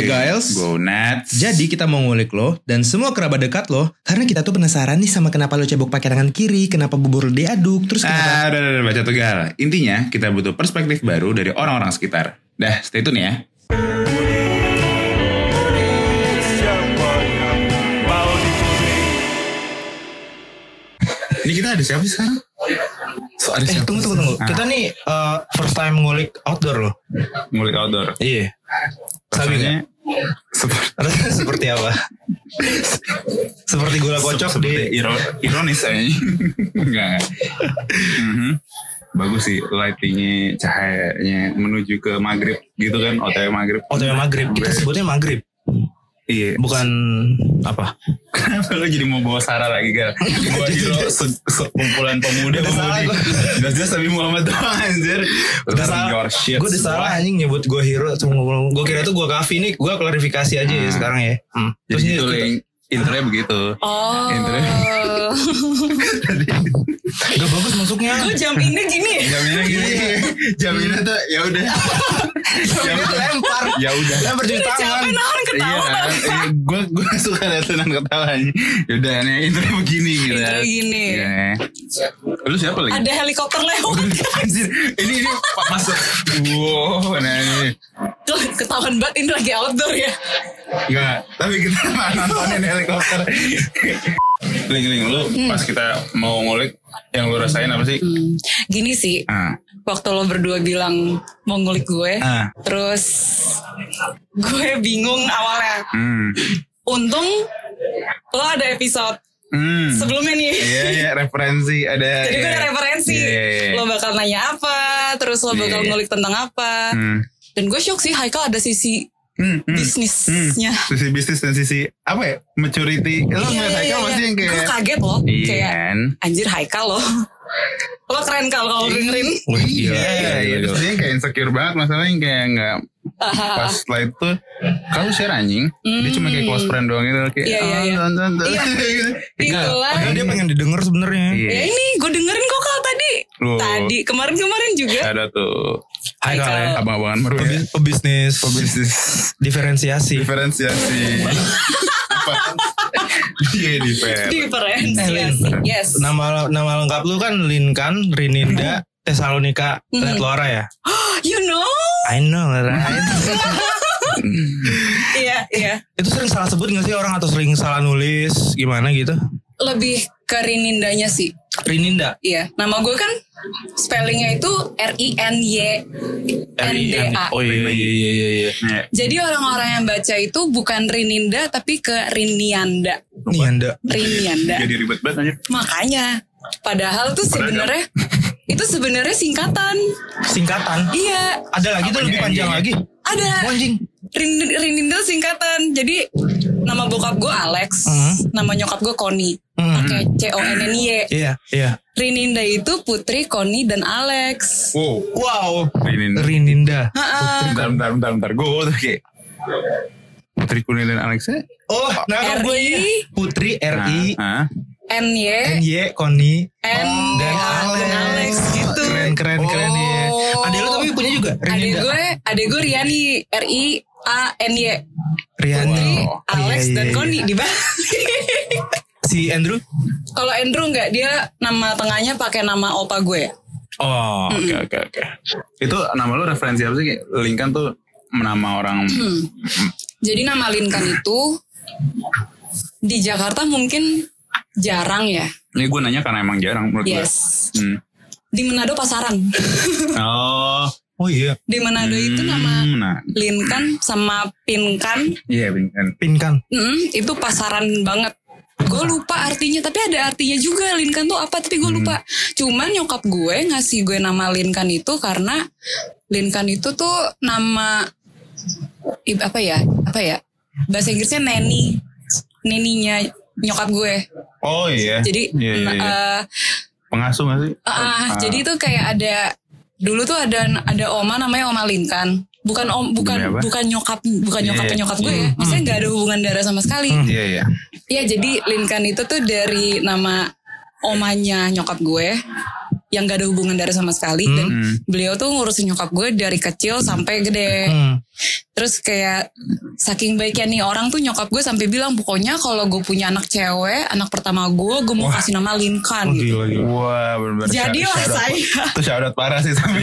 Gue Giles. Gue Nats. Jadi kita mau ngulik lo dan semua kerabat dekat lo karena kita tuh penasaran nih sama kenapa lo cebok pakai tangan kiri, kenapa bubur lo diaduk, terus kenapa Ah, udah, udah, udah, baca tegal. Intinya kita butuh perspektif baru dari orang-orang sekitar. Dah, stay tune ya. Ini kita ada siapa sih sekarang? So, ada Eh siapa? tunggu tunggu tunggu. Ah, Kita nih eh, first time ngulik outdoor loh. ngulik outdoor. Iya. Sabi nggak? Seperti, seperti apa? seperti gula kocok seperti di iro- ironis aja. Enggak. Mhm. Bagus sih lightingnya, cahayanya menuju ke maghrib gitu kan, OTW maghrib. OTW maghrib. Kita sebutnya maghrib, Iya. bukan apa? Kenapa lu jadi mau bawa Sarah lagi kan? Bawa hero sekumpulan pemuda pemudi. gua. Udah jelas tapi Muhammad doang anjir. Udah salah. Gue udah salah anjing nyebut gue hero. Gue kira tuh gue kafi nih. Gue klarifikasi aja ya Hmm. sekarang ya. Hmm. Jadi Terus gitu ini. Intronya begitu. Oh. Intronya. gak bagus masuknya. Gue jam ini gini. Jaminnya gini. Jaminnya tuh ya udah. Ya udah lempar. Ya udah. Lempar di Udah tangan. capek nahan Iya ketawa. kan, gue gue suka liatan ketawanya. Yaudah, nih intronya begini gitu. Intronya gini. Iya. Lu siapa lagi? Ada helikopter lewat. Anjir, ini ini masuk. Wow, nah ini. Tuh ketahuan banget ini lagi outdoor ya. Enggak, tapi kita nontonin helikopter. Ling, ling, lu Hmm. pas kita mau ngulik, yang lu rasain apa sih? Hmm, Gini sih, Ah, waktu lo berdua bilang mau ngulik gue, ah, terus gue bingung awalnya. hmm, Untung lo ada episode hmm. sebelumnya nih. Iya, iya, referensi ada. Jadi gue iya. ada referensi. Iya, iya, iya. Lo bakal nanya apa, terus lo bakal Iya. ngulik tentang apa. Hmm, Dan gue shock sih Haikal ada sisi hmm, hmm. bisnisnya. Sisi bisnis dan sisi apa ya? Maturity. Lo ngeliat Haikal pasti yang Gue kayak kaget loh. Iya Kayak kan? anjir Haikal loh. lo keren kal kalau dengerin. Wih, gila. Iya, iya. Terus dia kayak insecure banget masalahnya kayak nggak pas slide tuh kalau share anjing dia cuma kayak close friend doang gitu kayak Iya, iya, iya. "Ah, tonton, tonton." Iya. Gitu. Dia pengen didengar sebenarnya. Iya. Ya ini gue dengerin kok kal tadi. Loh. Tadi kemarin-kemarin juga. ada tuh Hai kalian. abang-abangan baru ya Pebis- Pebisnis. bisnis Diferensiasi. diferensiasi apa iya diferensiasi Diferensiasi. Yes. Nama nama lengkap lu kan Linkan, Rininda, Tesalonika, Hmm. Red Lora ya. You know. I know, right? Iya, iya. Itu sering salah sebut gak sih orang atau sering salah nulis gimana gitu? Lebih ke Rinindanya sih. Rininda. Iya. Nama gue kan spellingnya itu R I N Y N D A. Oh iya iya iya iya. iya. Iya. Jadi orang-orang yang baca itu bukan Rininda tapi ke Rinianda. Nih anda. Rinianda. jadi ribet banget aja Makanya padahal tuh sebenarnya itu sebenarnya singkatan. Singkatan. Iya, Ada lagi tuh lebih panjang NY-nya? lagi. ada. Anjing. Rin, Rininda singkatan. Jadi nama bokap gue Alex, Hmm. nama nyokap gue Koni. Hmm. Pakai C O N N Y. Iya iya. Rininda itu putri Koni dan Alex. wow Wow. ini Rininda. Ha-ha. bentar bentar bentar bentar gue tuh kayak Putri Kunin dan Alexa Oh, nah gue RI. ini Putri RI ah, N Y NY Koni N dan A dan Alex gitu. Keren keren keren ya. Ada lu tapi punya juga Adek Rininda. gue, adek gue Riani, R I A N Y. Riani. Putri, Oh, Alex iya, dan iya, Koni iya. di balik. Si Andrew? Kalau Andrew nggak dia nama tengahnya pakai nama opa gue. Oh, oke oke oke itu nama lu referensi apa sih Linkan tuh nama orang Hmm. Jadi nama Linkan itu di Jakarta mungkin jarang ya. ini gue nanya karena emang jarang menurut gue Yes. hmm. Di Manado pasaran. oh Oh iya, Di Manado itu nama Hmm, nah Linkan sama Pinkan iya Linkan Pinkan. Mm, itu pasaran banget. Gue lupa artinya, tapi ada artinya juga Linkan tuh apa, tapi gue lupa. Cuman nyokap gue ngasih gue nama Linkan itu karena Linkan itu tuh nama apa ya, apa ya? Bahasa Inggrisnya neni, neninya nyokap gue. oh iya Jadi iya, iya, nah, iya. eh, pengasuh gak sih ah, jadi itu kayak ada dulu tuh ada ada oma namanya oma Linkan. Bukan om, bukan apa? bukan nyokap bukan nyokap Iya. nyokap gue ya. Maksudnya nggak ada hubungan darah sama sekali. iya iya Iya jadi Linkan itu tuh dari nama omanya nyokap gue yang gak ada hubungan darah sama sekali dan Hmm. beliau tuh ngurusin nyokap gue dari kecil sampai gede. Hmm. Terus kayak saking baiknya nih orang tuh nyokap gue sampai bilang pokoknya kalau gue punya anak cewek anak pertama gue gue mau kasih nama Lincoln Oh, gitu gila gila. Wah benar-benar. Shout out- saya. Itu shout parah sih sampai.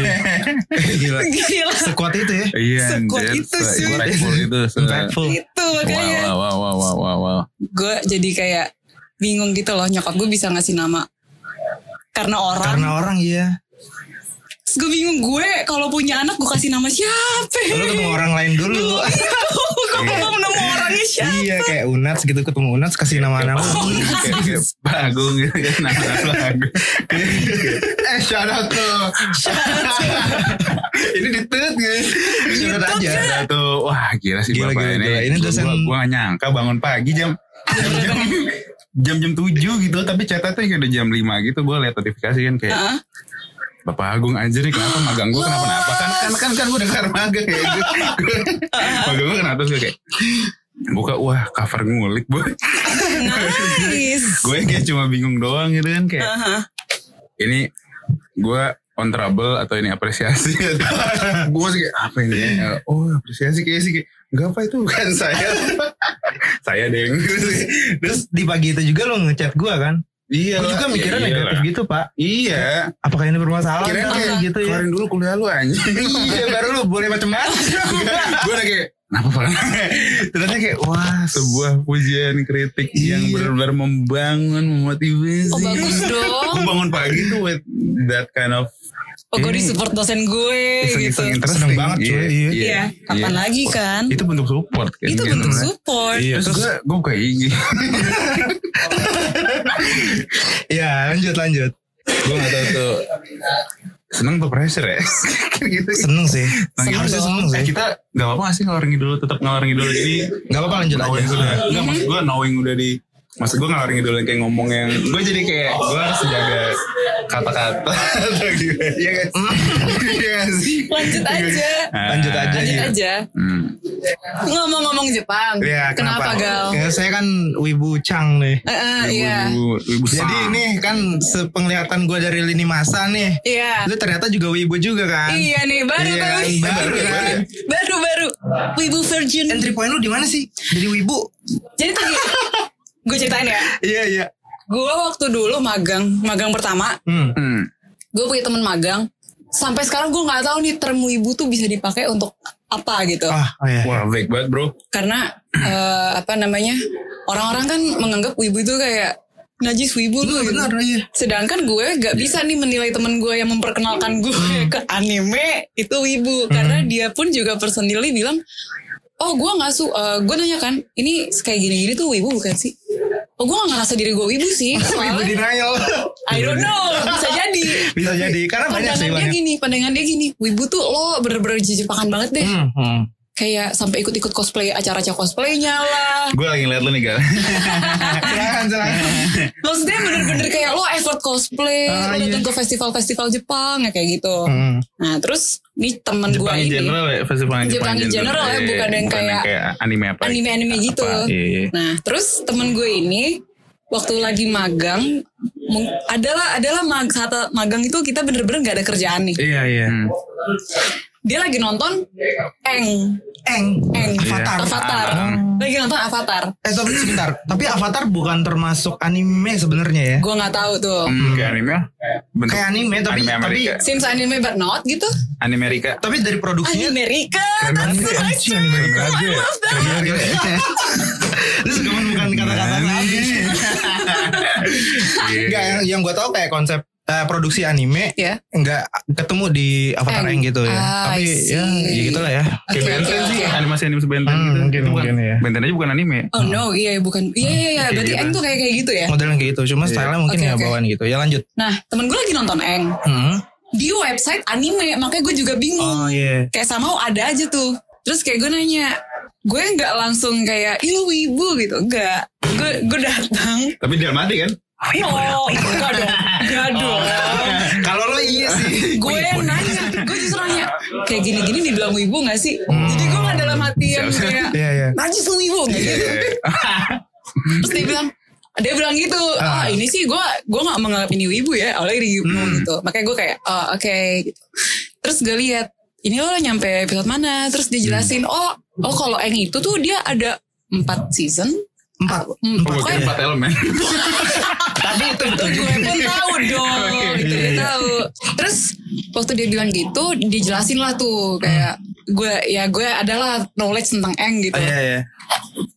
gila. gila Sekuat itu ya. Iya, Sekuat itu sih. Impactful itu. Impactful. itu makanya Wow, wow, wow, wow, wow, wow. gue jadi kayak bingung gitu loh nyokap gue bisa ngasih nama karena orang Karena orang iya. Gue bingung gue kalau punya anak gue kasih nama siapa Lu ketemu orang lain dulu. gue belum nemu orangnya siapa iya kayak Unats gitu ketemu Unats kasih nama nama. Kayak kayak Bagung gitu kan. Nama Bagung. Eh shout out tuh. Ini ditut guys. Shout out aja. Tuh. Wah gila sih Gila, bapak gila, ini. gila. Ini dosen- gua gak nyangka bangun pagi jam jam jam jam tujuh gitu tapi catatnya kayak udah jam 5 gitu gue liat notifikasi kan kayak Hah? Bapak Agung aja nih kenapa magang gue kenapa kenapa kan kan kan kan gue dengar magang kayak gitu. Magang gue kenapa gue kayak buka wah cover ngulik boy nice. Gue kayak cuma bingung doang gitu kan kayak ini gue on trouble atau ini apresiasi? Gue masih kayak apa ini ya? oh apresiasi kayak sih kayak enggak apa itu bukan saya saya deh Terus di pagi itu juga lo ngechat gua kan. iya Gue juga mikirnya iya negatif gitu pak. iya Apakah ini bermasalah? kirain Kayak kayak gitu ya. keluarin dulu kuliah lu anjing Iya baru lu boleh macam-macam. gue udah kayak kenapa pak Ternyata kayak wah sebuah pujian kritik yang Iya. benar-benar membangun memotivasi oh bagus dong gue bangun pagi tuh with that kind of oh gue disupport dosen gue gitu Seneng banget, cuy. Iya. iya kapan lagi kan itu bentuk support kan itu gitu. bentuk support Iya, terus gue gue buka IG Ya lanjut lanjut. gue gak tau tuh seneng tuh pressure ya gitu Seneng sih. Seneng Harusnya seneng Eh, sih. kita gak apa-apa gak sih ngalor ngidul tetap ngalor ngidul jadi Gak apa-apa lanjut aja. udah Enggak maksud gue knowing udah di Maksud gue ngalor ngidul yang kayak ngomong yang Gue jadi kayak Gue harus jaga Kata-kata Atau gimana Iya gak sih Iya gak sih lanjut aja Ah, Lanjut aja. lanjut iya. aja hmm. ngomong-ngomong Jepang Iya kenapa, kenapa? gal Ya, saya kan wibu Chang nih. Eh, eh, iya Wibu, wibu Jadi ini kan sepenglihatan gue dari lini masa nih. iya Lu ternyata juga wibu juga kan? Iya nih baru Iya, tuh baru kan? baru baru Wibu Virgin Entry point lu di mana sih? Jadi wibu? Jadi tuh gue ceritain ya Iya iya. Gue waktu dulu magang Magang pertama Hmm. hmm. Gue punya temen magang Sampai sekarang gue gak tahu nih term wibu tuh bisa dipakai untuk apa gitu Ah, oh iya. Wah vague banget bro Karena eh, apa namanya Orang-orang kan menganggap wibu itu kayak Najis wibu lu gitu. Benar iya. Sedangkan gue gak bisa nih menilai temen gue yang memperkenalkan gue ke anime itu wibu karena dia pun juga personally bilang oh gue nggak su eh, gue nanya kan ini kayak gini-gini tuh wibu bukan sih oh gue gak ngerasa diri gue wibu sih Wibu denial. I don't know bisa jadi Bisa jadi karena banyak pandangan sih dia banyak. gini pandangan dia gini wibu tuh lo bener-bener jejepakan banget deh Hmm, hmm. Kayak sampai ikut-ikut cosplay acara-acara cosplaynya lah Gue lagi ngeliat lu nih gal silakan silakan. maksudnya bener-bener kayak lo effort cosplay Ah, lo iya. datang ke festival-festival Jepang ya kayak gitu Hmm. Nah terus nih teman gue ini general ya Festival Jepang Jepang in general ya, Iya, bukan yang kayak anime apa anime-anime gitu. apa, iya, iya. Nah terus temen gue ini waktu lagi magang adalah adalah mag, saat magang itu kita bener-bener gak ada kerjaan nih. Iya iya. Hmm. Dia lagi nonton Eng Eng. Eng Avatar. Avatar. Lagi nonton Avatar. Eh tapi sebentar. Tapi Avatar bukan termasuk anime sebenarnya ya? Gue nggak tahu tuh. Hmm, kayak anime ya? Bentuk Kayak anime tapi anime tapi. Since anime but not gitu. Anime Amerika. tapi dari produksinya Amerika. Anime Amerika banget ya. Lu suka bukan kata-kata lagi. Iya. Enggak yang, yang gue tahu kayak konsep eh, produksi anime Ya. enggak ketemu di Avatar Eng. Eng gitu ya. Ah, Tapi ya, ya gitulah ya. Kayak Oke, Benten sih animasi animasi Benten Hmm, gitu. mungkin, bukan, mungkin, ya. Benten aja bukan anime. Oh no, iya bukan. Iya iya iya. Berarti gitu. Eng tuh kayak kayak gitu ya. Modelnya kayak gitu. Cuma Iya. stylenya mungkin Oke, ya bawaan gitu. Ya lanjut. Nah temen gue lagi nonton Eng. Hmm. di website anime makanya gue juga bingung Oh iya. kayak sama ada aja tuh terus kayak gue nanya gue nggak langsung kayak ih lu wibu gitu enggak gue gue datang Tapi dia mati kan? No enggak dong enggak dong Kalau lo iya sih. gue yang nanya gue justru nanya kayak gini-gini dibilang wibu gak sih? Jadi gue gak dalam hati yang kayak Iya iya. najis lu wibu gitu terus dia bilang dia bilang gitu ah ini sih gue gue nggak menganggap ini wibu ya awalnya di gitu. Makanya gue kayak oh, oke gitu. Terus gue lihat ini lo nyampe episode mana? Terus dia jelasin oh oh kalau Eng itu tuh dia ada empat season. Empat. Hmm, Oh, gue kira pokoknya empat elemen. Tapi itu betul gue pun tahu dong, gitu iya, dia iya. tahu. Terus waktu dia bilang gitu, dijelasin lah tuh kayak gue ya gue adalah knowledge tentang Eng gitu. Oh, iya iya.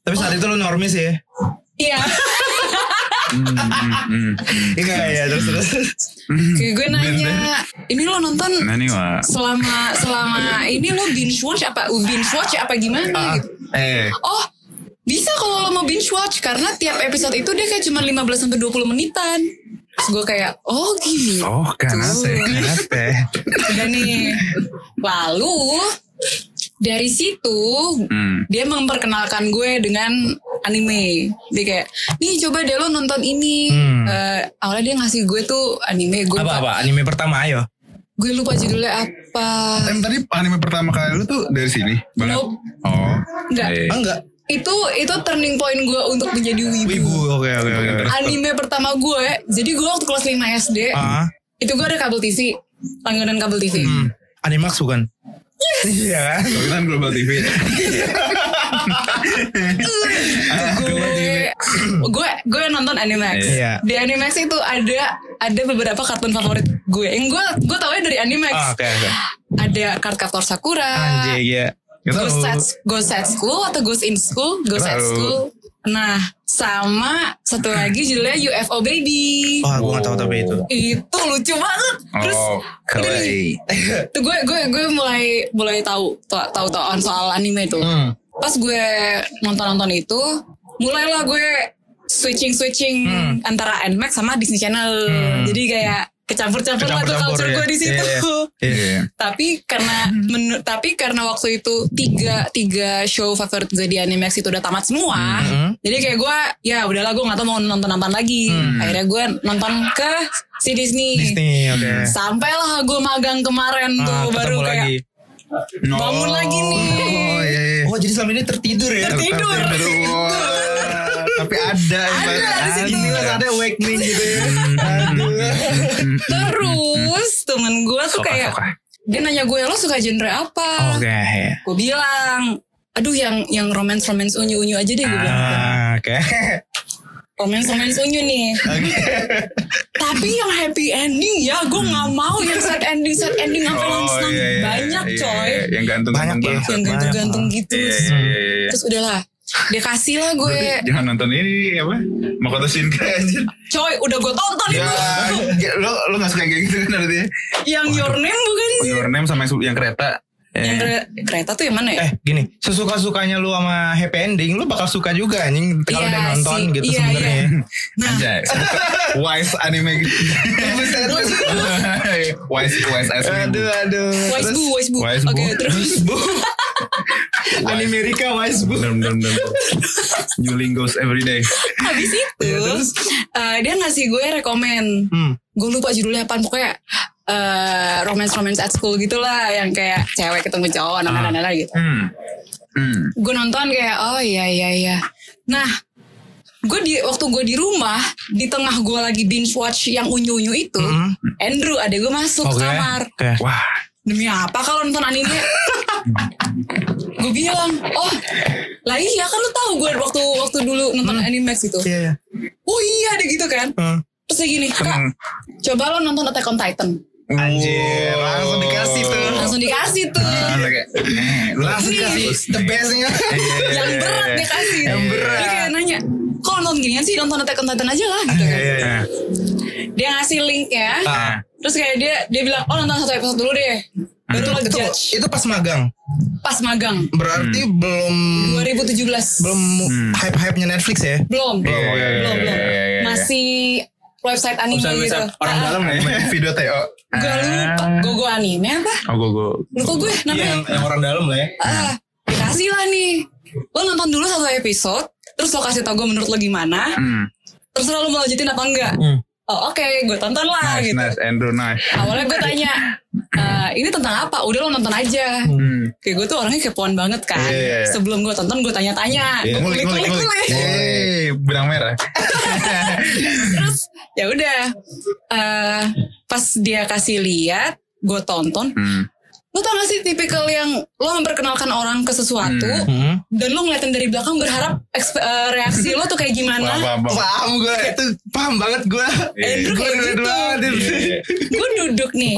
Tapi saat itu lu normis ya. Iya. Hmm, hmm, hmm, hmm. Iya iya terus terus. Kayak gue nanya, ini lo nonton Nah selama selama ini lo binge watch apa binge watch apa gimana gitu. Eh, Oh, bisa kalau lo mau binge watch karena tiap episode itu dia kayak cuma 15 sampai 20 menitan. Terus gue kayak, oh gitu. oh kan Tuh. Kenapa? Udah nih. Lalu dari situ Hmm. dia memperkenalkan gue dengan anime. Dia kayak, nih coba deh lo nonton ini. Hmm. Eh, awalnya dia ngasih gue tuh anime. Gue Apa apa anime pertama ayo. gue lupa judulnya apa. Em tadi anime pertama kali lu tuh dari sini banget. Nope. Oh. Enggak. Eh. Ah, enggak. Itu itu turning point gue untuk menjadi wibu. Wibu. Oke oke oke. Anime pertama gue, jadi gue waktu kelas 5 SD, Ah. itu gue ada kabel TV, langganan kabel TV. Hmm. Animax bukan? Iya kan? Kita kan Global TV. gue gue gue nonton Animax. Iya. Di Animax itu ada ada beberapa kartun favorit gue. Yang gue gue tahu dari Animax. Ah, Oke oke. Ada Cardcaptor Sakura. Anjir ya. Kita Ghost tahu. at, Ghost at School atau Ghost in School? Ghost at Tahu. School. Nah, sama satu lagi judulnya UFO Baby. Wah gue gak tahu tapi itu. Itu lucu banget. Terus Oh, udah nih, keren. tuh gue gue gue mulai mulai tahu tahu tahu soal anime tuh. Hmm. Pas gue nonton nonton itu, mulailah gue switching switching Hmm. antara Nmax sama Disney Channel. Hmm. Jadi kayak kecampur-campur lah tuh culture ya. gue di situ. Iya, Iya. tapi karena menu- tapi karena waktu itu tiga tiga show favorit gue di Animax itu udah tamat semua. Hmm. Jadi kayak gue ya udahlah gue nggak tahu mau nonton apa lagi. Hmm. Akhirnya gue nonton ke si Disney. Disney oke. Sampailah gue magang kemarin tuh Ah, baru ketemu kayak lagi. bangun lagi nih. Oh iya iya. Oh jadi selama ini tertidur ya? Tertidur. Wah, Tapi ada Ada di situ. Inilah ada awakening gitu ya. Terus temen gue tuh Soka, kayak soka. dia nanya gue lo suka genre apa? Oke. Gue bilang, aduh yang yang romance romance unyu unyu aja deh gue bilang. Ah, Oke. Romance romance unyu nih. Tapi yang happy ending ya gue nggak mau yang sad ending sad ending sampai Oh, langsung iya, iya, banyak iya, coy. iya, Yang gantung Banyak ya. banget. Yang gantung-gantung Banyak. gitu. Iya iya. iya. Terus udahlah. Dia kasih lah gue. Berarti Jangan nonton ini apa? Makoto Shinkai anjir. Coy udah gue tonton Ya, itu. lo lo gak suka kayak gitu kan berarti? ya? Yang your name bukan sih? Your Name sama yang, yang kereta. Yang Eh, kere- kereta tuh yang mana ya? Eh gini, sesuka-sukanya lu sama happy ending, lu bakal suka juga anjing kalau Iya udah nonton sih, gitu iya, sebenarnya. iya. Nah, Anjay, wise anime gitu. wise wise as Aduh aduh. Wise Bu, Wise Bu. Wise Bu. Oke, terus Bu. Anime Rika Wise Bu. Bener bener bener. New lingos every day. habis itu eh, dia ngasih gue rekomen. Hmm. Gue lupa judulnya apa pokoknya eh romance romance at school gitulah yang kayak cewek ketemu cowok anak anak gitu. Hmm. Hmm. Gue nonton kayak oh iya iya iya. Nah, gue di waktu gue di rumah di tengah gue lagi binge watch yang unyu unyu itu, Hmm. Andrew ada gue masuk Oke. kamar. Oke. Wah. Demi apa kalau nonton anime? gue bilang, oh, lah iya kan lu tahu gue waktu waktu dulu nonton Animax itu. Iya iya. Oh iya deh gitu kan. Hmm. Terus kayak gini, kak, Hmm. coba lo nonton Attack on Titan. Anjir, langsung dikasih tuh. Langsung dikasih tuh. Ah, kayak, eh, lu Langsung Iya. the bestnya. yang berat dia kasih. Yang berat. Dia kayak nanya, kok nonton ginian sih nonton Attack on Titan aja lah gitu kan. Iya iya. Eh, Dia ngasih link ya. Ah. Terus kayak dia dia bilang, oh nonton satu episode dulu deh. Itu judge. itu pas magang. Pas magang. Berarti belum 2017. belum hype-hype-nya Netflix ya? Belum. Iya, iya, iya, belum, belum. iya, iya, iya. Masih website anime gitu. orang Ah, dalam ya. Video TO. Gue lupa. Gogo anime apa? Oh gue. Lupa gue Iya, namanya. yang, yang orang dalam lah ya. Ah, dikasih lah nih. Lo nonton dulu satu episode. Terus lo kasih tau gue menurut lo gimana. Hmm. Terserah lo mau lanjutin apa enggak. Hmm. Oh oke, gue tonton lah Nice gitu. nice Andrew nice. Awalnya gue tanya, "Eh, ini tentang apa? Udah lo nonton aja. Hmm. Kayak gue tuh orangnya kepoan banget kan. Iya, iya, iya. Sebelum gue tonton gue tanya-tanya. Iya, Gue Ngulik ngulik ngulik. Eh, benang merah. Terus ya udah. Eh, pas dia kasih lihat, gue tonton. Hmm. Lo tau gak sih tipikal yang lo memperkenalkan orang ke sesuatu Hmm. dan lo ngeliatin dari belakang berharap ekspe- eh, reaksi lo tuh kayak gimana? Paham, paham, paham. Paham gue itu paham banget gue. Andrew Gue kayak gitu. Iya. Gue duduk nih,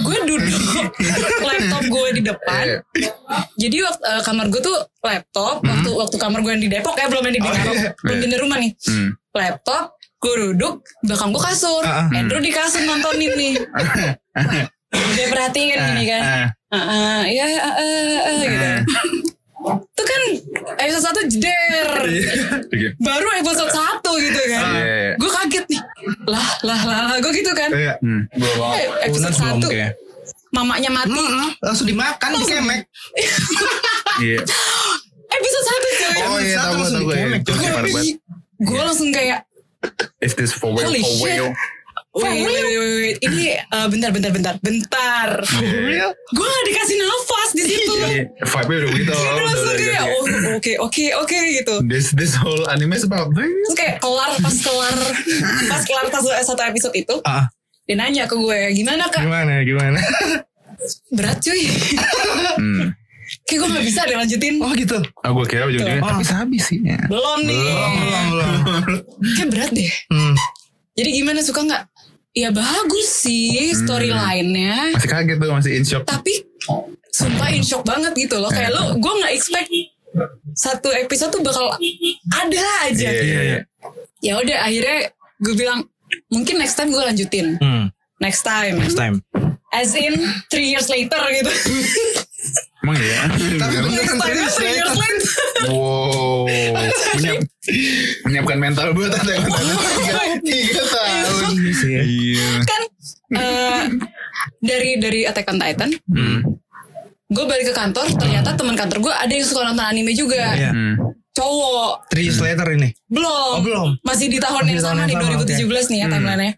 gue duduk laptop gue di depan. Iya. Jadi waktu eh, kamar gue tuh laptop, waktu waktu kamar gue yang di Depok ya belum yang di Oh, iya. belum pindah rumah nih. Hmm. Laptop, gue duduk, belakang gue kasur, Ah, ah. Andrew di kasur nontonin nih. Dia perhatiin gini kan. Ah, Ah, ah, ya, ah, ah, ah, gitu. Itu kan episode satu jeder. Oke. Baru episode satu gitu kan. Iya, iya. Gue kaget nih. Lah, lah, lah, lah. Gue gitu kan. Iya. Hmm. Eh, episode satu mamanya mati. Mm-mm, Langsung dimakan di kemek. Iya. Episode satu cuy. Oh iya Satu tahu gue langsung tahu gue. dikemek, coy. Gue langsung kayak Is this for real? For real? Wait, wait, wait, wait, wait. Ini eh, bentar, bentar, bentar, bentar. Iya. Gue gak dikasih nafas di situ. Iya. Vibe-nya udah gitu. Langsung kayak, oh, oke, oke, oke gitu. This this whole anime is about this. Terus kayak kelar, pas kelar, pas kelar satu, satu episode itu, Ah, dia nanya ke gue, gimana kak? gimana gimana? Berat cuy. Hmm. Kayak gue gak bisa deh lanjutin. Oh gitu. Ah gue kira ujung-ujungnya Oh. tapi habis sih. ya. Belum nih. Belum belum. Kayak berat deh. Hmm. Jadi gimana suka nggak? Ya bagus sih storyline-nya. Masih kaget tuh masih in shock. Tapi sumpah in shock banget gitu loh. Kayak lo, gue nggak expect satu episode tuh bakal ada aja. Iya iya iya. Ya udah akhirnya gue bilang mungkin next time gue lanjutin. Hmm. Next time. Next time. As in three years later gitu. Emang iya. Tapi bener. next time Three years three years later. Wow. Menyiap, menyiapkan mental buat ada yang tiga, tiga tahun. Iya. kan eh, dari dari Attack on Titan Hmm. gue balik ke kantor ternyata teman kantor gue ada yang suka nonton anime juga Iya. Hmm. cowok Three years later ini. belum Oh, belum. masih di tahun Masih yang sama nih sama, 2017 nih ya Hmm. timelinenya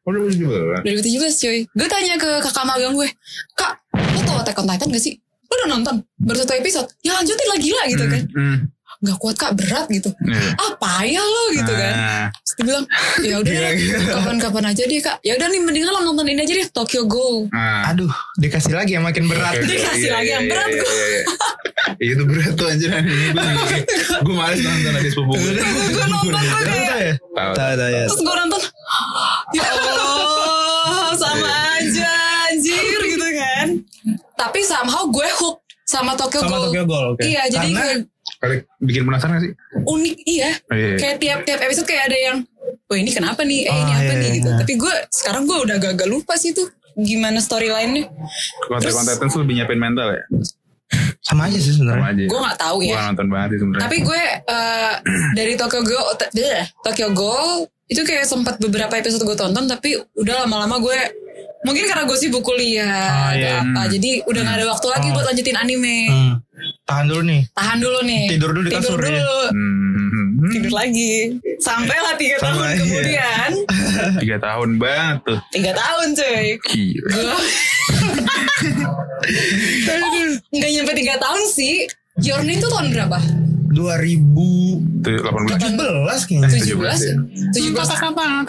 Oh, udah juga. 2017 cuy gue tanya ke kakak magang gue kak lo tau Attack on Titan gak sih udah nonton baru satu episode ya lanjutin lagi lah gitu kan Hmm. nggak kuat kak berat gitu Iya. ah payah lo gitu kan Ah. Terus dia bilang ya udah deh, gila. kapan-kapan aja deh kak ya udah nih mendingan lo nonton ini aja deh Tokyo Ghoul Ah. Aduh, dikasih lagi yang makin berat. Dia kasih lagi yang berat, iya, gua. iya, iya. Iya, itu berat tuh anjir gue gue males nonton ada sepupu gue gue nonton kayak tahu ya? Tahu. Tahu ya. terus gue nonton ya Allah sama aja anjir tapi somehow gue hook sama Tokyo Sama Ghoul. Tokyo Ghoul, oke. iya jadi Karena- kayak kali bikin penasaran gak sih? Unik iya. Iya. kayak tiap tiap episode kayak ada yang wah ini kenapa nih? Eh ini Oh, apa iya, nih? gitu. iya. tapi gue sekarang gue udah agak-agak lupa sih tuh gimana storyline-nya. Konten Terus- konten tuh lebih nyiapin mental ya? Sama aja sih sama sebenarnya. aja gue nggak tahu gue ya nonton banget sih sebenarnya. Tapi gue eh, dari Tokyo Ghoul, bleh, Tokyo Ghoul itu kayak sempat beberapa episode gue tonton tapi udah lama-lama gue mungkin karena gue sibuk kuliah Ah, atau iya. apa jadi udah gak ada waktu lagi Oh. buat lanjutin anime. Hmm. Tahan dulu nih. Tahan dulu nih. Tidur dulu di kasur, Tidur ya. dulu. Hmm. Tidur lagi. Sampai lah tiga tahun iya. kemudian. tiga tahun banget tuh Tiga tahun cuy. Gila. Gue. oh, nggak nyampe tiga tahun sih. Yorni itu tahun berapa? 2017 Tuh 18 kayaknya. 17 ya? 17 18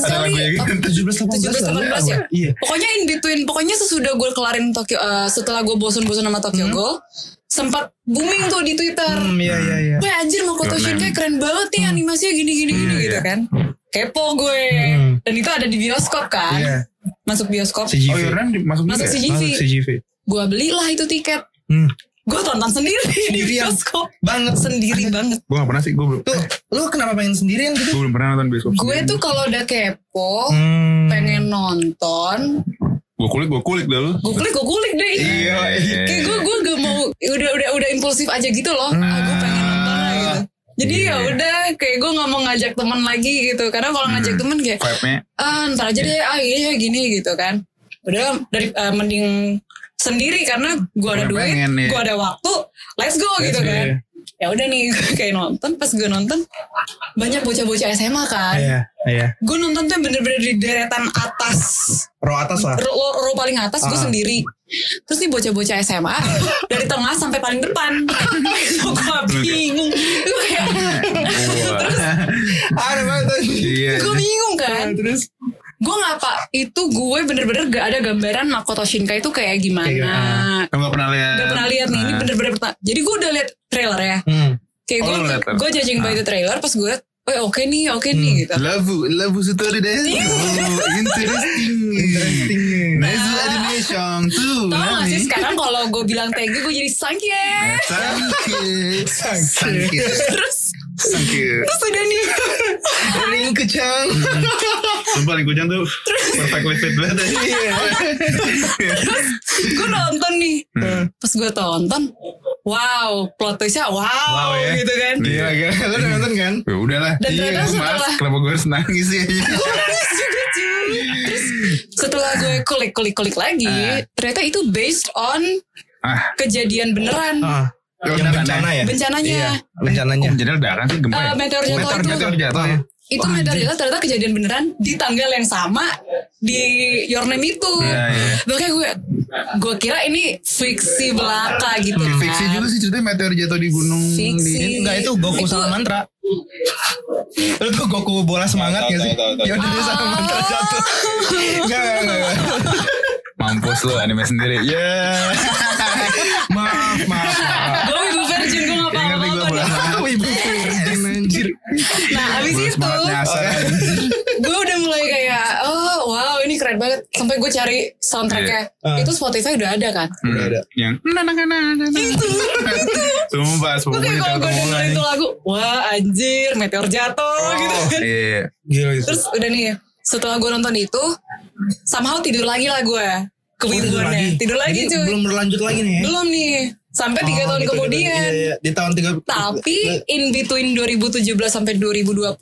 kali. gitu. 17 17 18 18 ya? Iya. Pokoknya in between, pokoknya sesudah gue kelarin Tokyo, eh, setelah gue bosen-bosen sama Tokyo Ghoul, sempat booming tuh di Twitter. Hmm, iya iya iya. Wah anjir Makoto. Shinkai keren banget nih animasinya gini-gini gini Hmm, gitu iya. kan. Kepo gue. Hmm. Dan itu ada di bioskop kan. Iya. Masuk bioskop. CGV. Oh Yordan masuk Masuk ya? CGV. Masuk CGV. Gue belilah itu tiket. Hmm. Gue tonton sendiri di Sendirian. bioskop. Banget. Sendiri banget. Gue gak pernah sih Gue belum Tuh, lu kenapa pengen sendirian gitu? Gue belum pernah nonton bioskop Gue tuh kalau udah kepo, Hmm. pengen nonton, Gue kulik Gue kulik dah lu gue kulik gue kulik deh. Iya kayak gue gue gak mau udah udah udah impulsif aja gitu loh ah gue pengen nonton lah gitu jadi Iya. ya udah kayak gue nggak mau ngajak teman lagi gitu karena kalau ngajak teman kayak ah ntar aja deh ah iya gini gitu kan udah dari eh, mending sendiri karena gue ada duit pengen, iya. gue ada waktu let's go gitu go, kan iya. ya udah nih gue kayak nonton pas gue nonton banyak bocah-bocah SMA kan Iya, iya. gue nonton tuh bener-bener di deretan atas Row atas lah. row, row- paling atas gue Ah. sendiri terus nih bocah-bocah SMA dari tengah sampai paling depan gue bingung gue kayak Wah Ada banget. Gue bingung kan Terus gue nggak apa itu gue bener-bener gak ada gambaran Makoto Shinkai itu kayak gimana. Gimana. Kamu gak pernah lihat? Gak pernah lihat nih, ini Nah. bener-bener pertama. Jadi gue udah lihat trailer ya. Hmm. Kayak Oh, gue liat trailer. gue judging by the trailer pas gue, oh oke nih, oke nih gitu. Labu, labu story deh. Iya. Oh, interesting. Interesting. Nice animation tuh. Tau gak sih sekarang kalau gue bilang thank you gue jadi sangye. Sangke. Sangke. Terus Sangke. terus udah nih. Ring kecang. Sumpah Ling Kucang tuh perfectly fit banget aja. gue nonton nih. Hmm. Pas gue tonton, wow, plot twistnya wow, Wow, ya. gitu kan. Iya. Gila gila. Lu udah nonton kan? Ya udahlah. Dan ternyata Mas, setelah- kenapa gue harus nangis sih? Gue nangis juga cuy. Terus setelah gue kulik-kulik-kulik lagi, Ah. ternyata itu based on Ah, kejadian beneran. Ah. Ya Yang bencana ya? Bencananya. Iya, bencananya. kok jadi ledakan sih gempa Eh, ya? meteor jatuh Meteor itu. meteor jatuh ya? Itu meteor jatuh ternyata kejadian beneran di tanggal yang sama di Your Name itu. Iya, iya. Makanya gue gue kira ini fiksi belaka gitu kan. Fiksi juga sih ceritanya meteor jatuh di gunung. Fiksi. Di, Enggak itu Goku Itu- sama mantra. Lu tuh Goku bola semangat gak sih? tahu, tahu, tahu. Ya udah dia sama mantra jatuh. Enggak enggak enggak. Mampus lu anime sendiri. Ya. Maaf maaf. maaf. Gue ibu virgin gue gak ngerti gue apa-apa nih. semangat. Ibu virgin anjir. Nah abis itu gue udah mulai kayak oh wow ini keren banget sampai gue cari soundtracknya Iya. itu Spotify udah ada kan Hmm, ada. Yang itu Sumpah, gue sepupunya kayak kalau gue dengerin itu lagu wah anjir meteor jatuh gitu kan Iya. Gila itu. terus udah nih setelah gue nonton itu somehow tidur lagi lah gue kewibuannya tidur lagi, Jadi cuy Belum berlanjut lagi nih ya? belum nih sampai tiga Oh, tahun gitu, kemudian gitu. Iya, iya. Di tahun tiga. tapi in between 2017 sampai 2020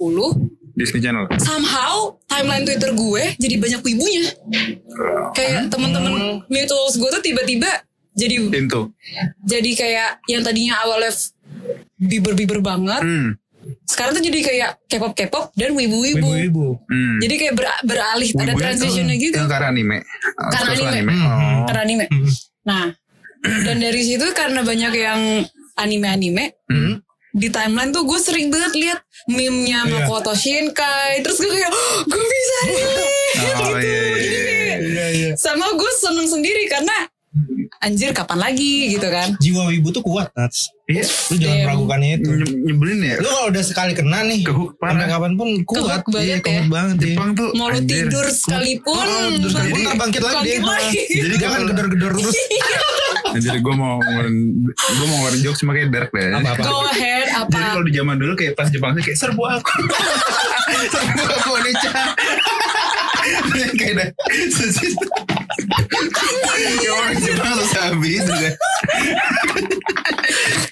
Disney Channel. somehow timeline Twitter gue jadi banyak wibunya. Kayak temen-temen mutuals gue tuh tiba-tiba jadi Pintu. jadi kayak yang tadinya awalnya f- biber-biber banget, Hmm. Sekarang tuh jadi kayak K-pop K-pop dan wibu-wibu. Ibu-ibu. Hmm. Jadi kayak ber- beralih ada Wibunya transitionnya tuh- gitu Itu karena anime. Oh, Karena suka-suka anime. Oh. karena anime. Hmm. Nah, dan dari situ karena banyak yang anime-anime Hmm. di timeline tuh gue sering banget lihat meme-nya Iya. Makoto Shinkai terus gue kayak "Oh, gue bisa relate Oh, gitu iya, iya, jadi iya. kayak Iya iya. sama gue seneng sendiri karena anjir kapan lagi gitu kan Jiwa wibu tuh kuat Nats. Iya. Lu jangan Damn. meragukan itu. Nye- Nyebelin ya. Lu kalau udah sekali kena nih. Sampai parah. kapan pun kuat. Banget Iya, ya. kuat banget ya. Jepang tuh mau lu tidur sekalipun Oh, terus sekalipun bangkit- ntar bangkit lagi bangkit dia. lagi. Jadi jangan gedor-gedor terus. Anjir gue mau ngeluarin gue mau ngeluarin jokes cuma kayak dark deh. Apa-apa. go ahead Jadi apa kalau di zaman dulu kayak pas Jepang tuh kayak serbu aku. serbu aku. Kayak. Ya orang Jepang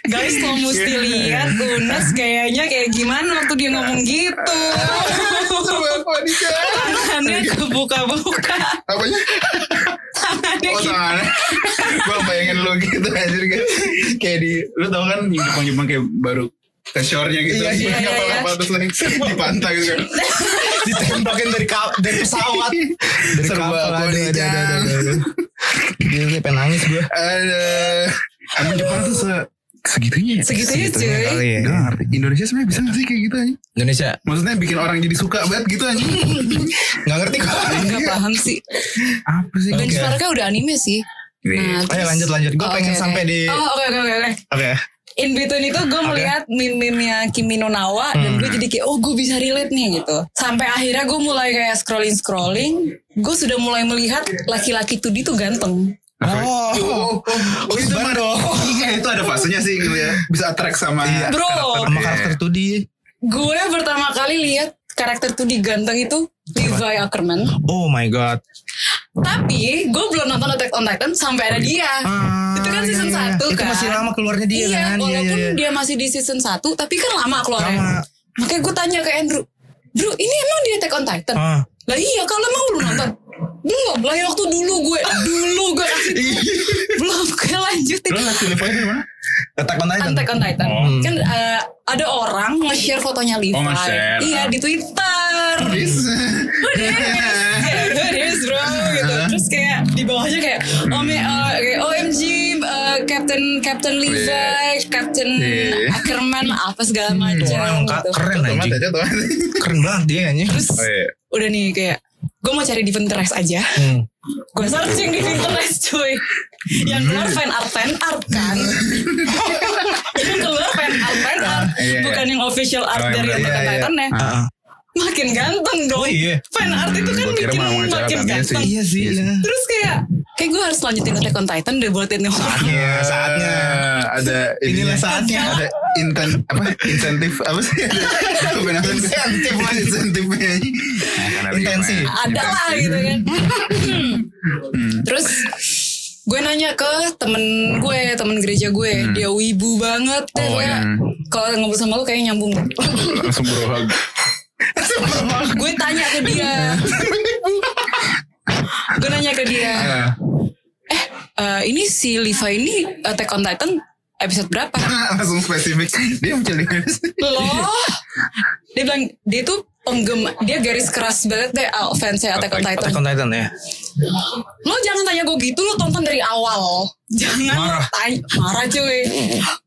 guys lo mesti lihat Unas kayaknya kayak gimana waktu dia ngomong gitu tangannya kebuka-buka Apanya? tangannya Oh tangannya. Gue bayangin lu gitu anjir. Kayak di, lu tau kan yang Jepang-Jepang kayak baru ke shore-nya gitu. Iya, iya, iya, Kapal-kapal terus lagi di pantai gitu kan. Ditembakin dari kap dari pesawat. Dari Serba kapal. Aduh, aduh, aduh, aduh, aduh. Gue pengen nangis gue. Aduh. Emang Jepang tuh se segitunya ya? segitunya cuy Kali ya. Gue gak ngerti. Indonesia sebenarnya bisa gak sih kayak gitu aja? Indonesia Maksudnya bikin orang jadi suka banget gitu aja. nggak ngerti kok. Gak paham sih Apa sih? Benchmarknya udah anime sih Iya. Nah, Ayo lanjut lanjut. Gue Oh, pengen sampai di. Oh oke oke oke oke. In between itu gue melihat meme-memenya Kimi no Nawa dan gue jadi kayak oh gue bisa relate nih gitu. Sampai akhirnya gue mulai kayak scrolling scrolling, gue sudah mulai melihat laki-laki 2D tuh ganteng. Oh, Oh, oh, itu mah dong. itu ada fasenya sih gitu ya. Bisa attract sama Iya. Bro. sama karakter tuh di. Gue pertama kali lihat karakter 2D ganteng itu Levi Ackerman. Oh my god. Tapi gue belum nonton Attack on Titan sampai ada dia. Ah, Itu kan iya, season iya. 1 Itu kan. masih lama keluarnya dia iya, kan. Iya, walaupun iya, iya. dia masih di season 1 tapi kan lama keluarnya. Lama. Makanya gue tanya ke Andrew, Bro ini emang dia Attack on Titan? Ah. Lah iya kalau emang belum nonton. Belum lah waktu dulu gue Dulu gue kasih Belum gue lanjutin Lo ngasih Levi di mana? Attack on Titan. Attack on Titan Oh. Kan eh, ada orang nge-share fotonya Levi Oh, nge-share. Iya di Twitter. Who gitu. Terus kayak di bawahnya kayak oh, me, eh, kayak OMG eh, Captain Captain Levi Iya. Captain Iya. Ackerman Apa segala macam Orang ka- gitu. keren anjing. Keren banget dia anjing. Terus Oh iya. udah nih kayak gue mau cari di Pinterest aja. Hmm. Gue searching di Pinterest cuy. Yang keluar fan art fan art kan. yang keluar fan art fan art. Iya, iya. Bukan yang official art Oh, dari Attack on iya, iya. Titan ya. Makin ganteng dong. Oh iya. Fan art itu kan kira bikin makin sih. ganteng. Iya sih. Iya sih. iya. Terus kayak kayak gue harus lanjutin Attack on Titan deh buat ini orang. Iya, saatnya. Ada Inilah ininya. saatnya. Ada inten apa insentif apa sih? insentif lah insentifnya. Nah, kan ada Intensi. gimana? Ada lah gitu kan. Terus gue nanya ke temen gue, temen gereja gue, dia wibu banget deh Hmm. Oh, kayak. yang- Kalau ngobrol sama lu kayak nyambung. Langsung berhag. Gue tanya ke dia. gue nanya ke dia, eh ini si Levi ini Attack on Titan episode berapa? Langsung spesifik. Dia mencelingan. Loh, dia bilang dia tuh penggema, dia garis keras banget deh uh, fansnya Attack on Titan. Attack on Titan ya. Lo jangan tanya gue gitu, lo tonton dari awal. Jangan lo Marah. tanya, marah cuy.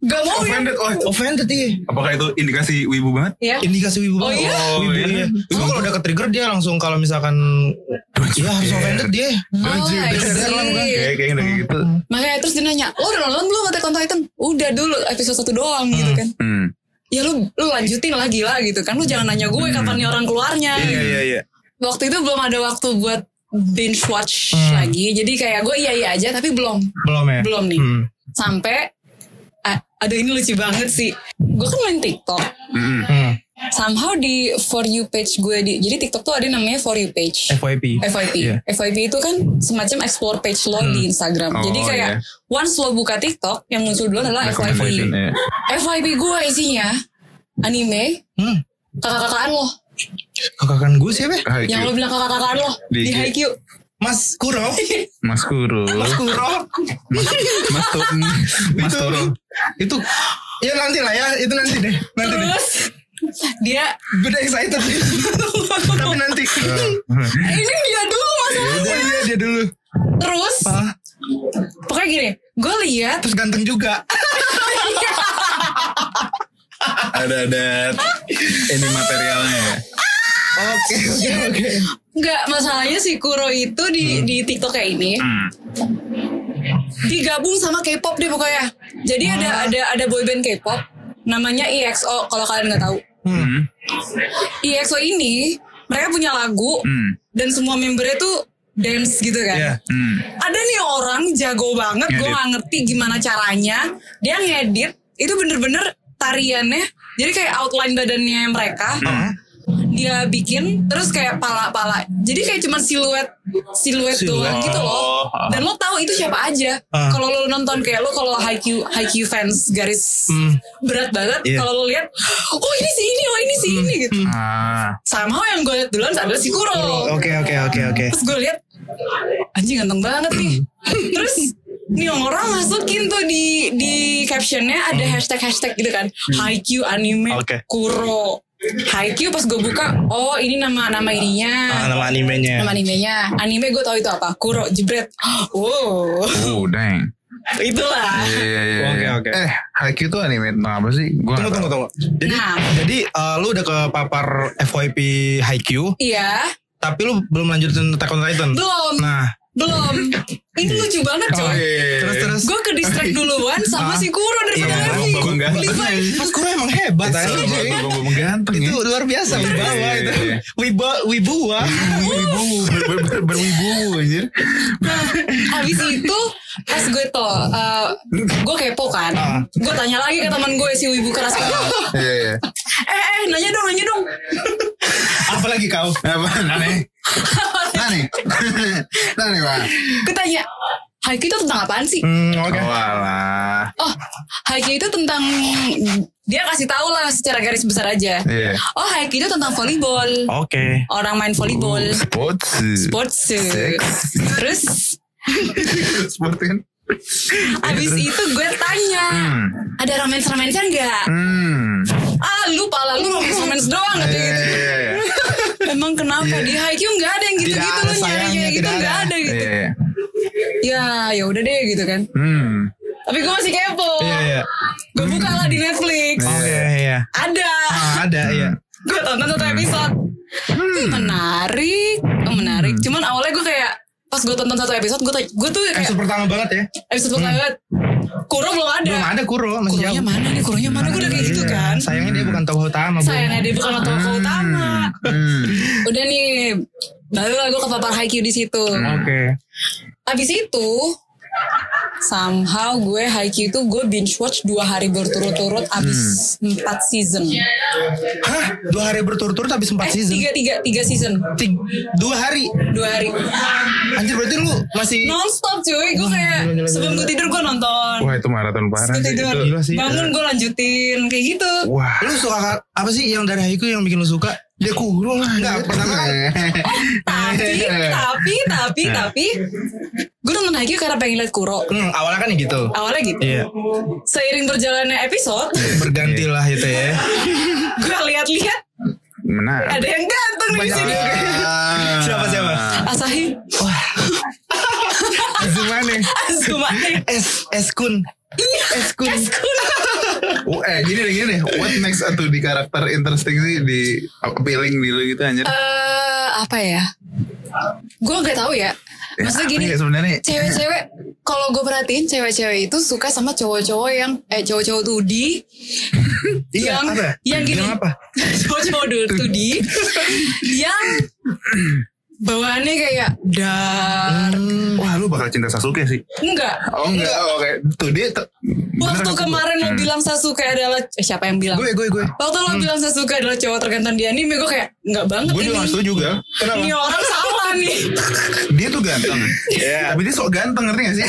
Gak mau ya. Offended. Oh, Offended iya. apakah itu indikasi wibu banget? Ya. Indikasi wibu Oh, banget. iya? wibu iya. iya. Wibu kalau udah ke trigger dia langsung kalau misalkan Iya harus offended dia. Oh, I Kayak kayak gitu. Makanya terus dia nanya, lo udah nonton belum Attack on Titan? Udah dulu episode satu doang gitu kan. Hmm. Ya lu lu lanjutin lah gila gitu kan. Lu jangan nanya gue kapan nih orang keluarnya. iya iya. Waktu itu belum ada waktu buat binge watch lagi. Jadi kayak gue iya iya aja tapi belum Belum ya. belum nih. Hmm. Sampai ada ini lucu banget sih. Gue kan main TikTok. Hmm. Hmm. Somehow di for you page gue di jadi TikTok tuh ada namanya for you page. FYP. FYP. Iya. FYP itu kan semacam explore page lo di Instagram. Oh, Jadi kayak once lo buka TikTok yang muncul dulu adalah FYP. Iya. FYP gue isinya anime Hmm. kakak-kakaan lo. Kakak gue siapa? ya? Yang lo bilang kakak-kakaan lo Di di. Haikyuu. Mas Kuro. Mas Kuro. Mas Kuro. Mas Mas Toro. Mas Itu- Toro. Itu ya nanti lah ya. Itu nanti deh. Nanti deh. Dia Beda excited. Tapi nanti. "Eh, ini dia dulu masalahnya. Iya dia dulu. Terus pokoknya gini, gue lihat terus ganteng juga. ada ada ini materialnya ya. Oke oke oke. nggak masalahnya si Kuro itu di di TikTok kayak ini Hmm. digabung sama K-pop deh pokoknya. Jadi ada ada ada boyband K-pop namanya EXO kalau kalian nggak tahu. Hmm. EXO ini mereka punya lagu Hmm. dan semua membernya tuh dance gitu kan. Iya. Hmm. Ada nih orang jago banget, gue nggak ngerti gimana caranya. Dia ngedit itu bener-bener tariannya. Jadi kayak outline badannya mereka. Hmm. Dia bikin terus kayak pala-pala. Jadi kayak cuma siluet siluet Siluet. doang gitu loh. Oh. Dan lo tahu itu siapa aja. Ah. Kalau lo nonton kayak lo kalau Haikyuu Haikyuu fans garis Hmm. berat banget. Iya. Kalau lo lihat, oh ini si ini, oh ini si ini gitu. Ah. Sama yang gue liat duluan adalah si Kuro. Oke oke oke oke. Terus gue lihat anjing ganteng banget nih. Terus nih orang masukin tuh di di captionnya ada hashtag hashtag gitu kan. Haikyuu anime Oke. Kuro. Haikyuu pas gue buka, oh ini nama nama ininya. Ah, nama animenya. Nama animenya. Anime gue tahu itu apa. Kuro jebret. Wow. Oh, dang. Itulah. Iya, iya, iya. Oke, oke. Eh, Haikyuu tuh anime tentang apa sih? Gua Tunggu nggak tunggu tunggu. Jadi Nah. jadi eh, lu udah ke papar FYP Haikyuu, Iya. tapi lu belum lanjutin Attack on Titan. Belum. Nah, Belum. Ini lucu banget Oh, coy. iya, iya, iya. terus terus. Gue ke distract duluan sama si Kuro daripada Iya. Levi. Mas Kuro emang hebat. Itu anjing. Bambang ganteng ya. Itu luar biasa wibawa Iya, itu. iya, iya. Wiba. Wibu, ber- berwibu anjir. Habis itu pas gue tuh uh, gue kepo kan. Ah. Gue tanya lagi ke teman gue si Wibu keras. Iya, iya. eh, eh, nanya dong, nanya dong. Apalagi kau? Apa aneh? Aneh. Aneh, Pak. Gue tanya, Haikyuu itu tentang apaan sih? Hmm, oke. Oh, alah. Oh, Haikyuu itu tentang dia kasih tahu lah secara garis besar aja. Iya. Oh, Haikyuu itu tentang volleyball. Oke. Orang main volleyball. Sports. Sports. Terus Sportin. abis itu gue tanya, Hmm. ada romance-romancean nggak? Hmm. Ah lupa lah, lu romance-romance doang Iya, iya, gitu. iya, iya. Emang kenapa di Haikyuu nggak ada yang gitu-gitu lu nyari kayak gitu nggak ada. ada gitu. Iya, iya. Ya ya udah deh gitu kan. Hmm. Tapi gue masih kepo. Iya iya. Gue buka lah di Netflix. Oke iya. Ada. Ah, ada iya. Gue tonton satu episode. Hmm, menarik, menarik. Cuman awalnya gue kayak pas gue tonton satu episode gue gue tuh kayak Episode pertama banget ya. episode pertama banget. Kuro belum ada. Belum ada Kuro masih Kuronya jauh. mana nih? Kuronya mana? Gue udah kayak gitu Iya. kan. Sayangnya dia bukan tokoh utama. Bu. Sayangnya dia bukan tokoh utama. Hmm. Udah nih, barulah gue kepapar Haikyuu di situ. Oke. Abis itu, somehow gue Haikyuu itu gue binge watch dua hari berturut-turut abis empat season. Hah? Dua hari berturut-turut habis empat Eh, season? tiga, tiga, tiga season. Tig- dua hari. Dua hari. Anjir berarti lu masih Non-stop cuy. Gue kayak gila, gila, sebelum gila. gue tidur gue nonton. Wah itu maraton parah Sebelum sih tidur. itu. Bangun gue lanjutin. Kayak gitu. Wah. lu suka apa sih yang dari Haiku yang bikin lu suka? Dia kuro lah. Enggak, pertama kan Tapi, tapi, tapi, tapi. Gue nonton Haikyuu karena pengen liat Kuro. hmm, awalnya kan gitu. Awalnya gitu. Iya. Seiring berjalannya episode, Bergantilah itu ya. gue lihat-lihat Menarik. ada yang ganteng di sini. Ah. Siapa, siapa? Asahi, Azumane. Azumane, Es Eskun. Eskun. Eskun. Oh, eh gini deh gini deh. What makes a 2D karakter interesting sih di appealing di lu gitu anjir? Eh, apa ya? Gue nggak tahu ya. Maksudnya apa gini, ya sebenarnya cewek-cewek kalau gue perhatiin cewek-cewek itu suka sama cowok-cowok yang eh cowok-cowok 2D Iya, yang apa? yang gini Yang apa? cowok-cowok 2D yang bawaannya kayak dar Hmm. Wah lu bakal cinta Sasuke sih. enggak Oh enggak, oh, oke. Tuh dia waktu bener, kemarin lo Hmm. bilang Sasuke adalah eh, siapa yang bilang Gue gue gue. waktu lo bilang Sasuke adalah cowok terganteng di anime gue kayak enggak banget Gue ini juga gak setuju gak? Kenapa? ini orang salah nih Dia tuh ganteng. Iya. Tapi dia sok ganteng ngerti gak sih?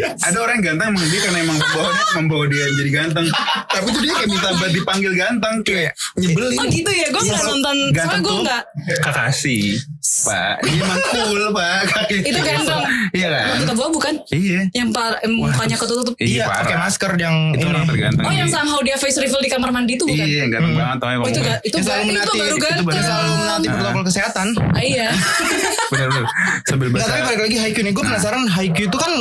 Ada orang yang ganteng emang dia karena emang pembawanya membawa dia jadi ganteng. Tapi tuh dia kayak minta buat dipanggil ganteng kayak nyebelin. oh gitu ya gue nggak nonton soalnya Ganteng gue tuh enggak Kakashi. Pak, dia emang cool pak. Itu ganteng. Iya kan? Rambut tua bukan Iya. yang mukanya ketutup Iya, parah. pakai masker yang Itu ini. orang terganteng. oh yang somehow dia face reveal di kamar mandi itu bukan Iya, yang ganteng Hmm. banget. Tau, oh itu gak itu, baru, ganteng baru Selalu menanti protokol kesehatan. Ah, iya Bener-bener. Sambil Nggak, bahasa. tapi balik lagi Haikyuu nih. Gue penasaran Haikyuu itu kan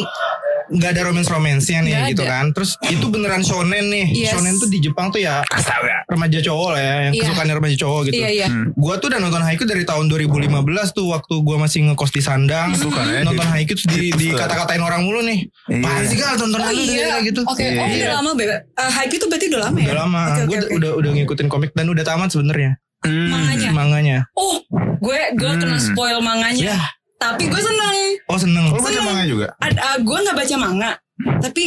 nggak ada romance-romansnya nih Nggak gitu ada. kan. Terus itu beneran shonen nih. Yes. Shonen tuh di Jepang tuh ya Astaga. remaja cowok lah ya. Yang Iya. kesukaannya remaja cowok gitu. iya iya Hmm. Gua tuh udah nonton Haikyuu dari tahun 2015 tuh waktu gua masih ngekos di Sandang. Suka ya, nonton di- Haikyuu terus di, di kata-katain orang mulu nih. Iya. Apaan sih kal tonton Oh iya, kayak gitu. oke. Oh Iya. udah lama bebe. Uh, Haikyuu tuh berarti udah lama ya? Udah lama. Oke, oke, Gue oke. udah udah ngikutin komik dan udah tamat sebenarnya Hmm. Manganya. manganya. Oh, gue gue kena Hmm. spoil manganya. Ya. Tapi gue seneng. Oh seneng. Lu baca Seneng. manga juga? Ad, uh, gue nggak baca manga, tapi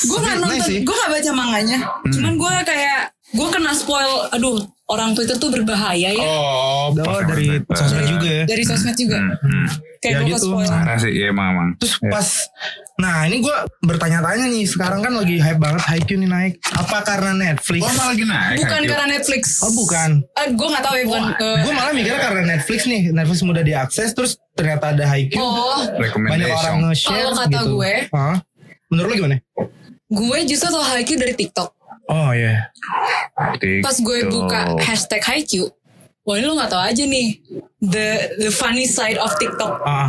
gue nggak nice nonton. sih. gue nggak baca manganya. Hmm. Cuman gue kayak gue kena spoil. Aduh, orang Twitter tuh berbahaya ya. Oh, dari sosmed juga ya. Dari sosmed juga. Hmm, hmm. Kayak Ya gue gitu. spoil. Parah sih, iya emang emang. Terus Ya. pas Nah ini gue bertanya-tanya nih Sekarang kan lagi hype banget Haikyuu nih naik Apa karena Netflix? Oh malah lagi naik. Bukan Haikyuu. karena Netflix. Oh, bukan. Eh, gue nggak tahu ya bukan. eh, gue malah mikirnya karena Netflix nih Netflix mudah diakses Terus ternyata ada Haikyuu oh, Banyak orang nge-share Kalau kata gitu. gue- Hah? Menurut lu gimana? gue justru tau Haikyuu dari TikTok. Oh iya Pas gue buka hashtag Haikyuu, wah ini lo gak tau aja nih the the funny side of TikTok. ah,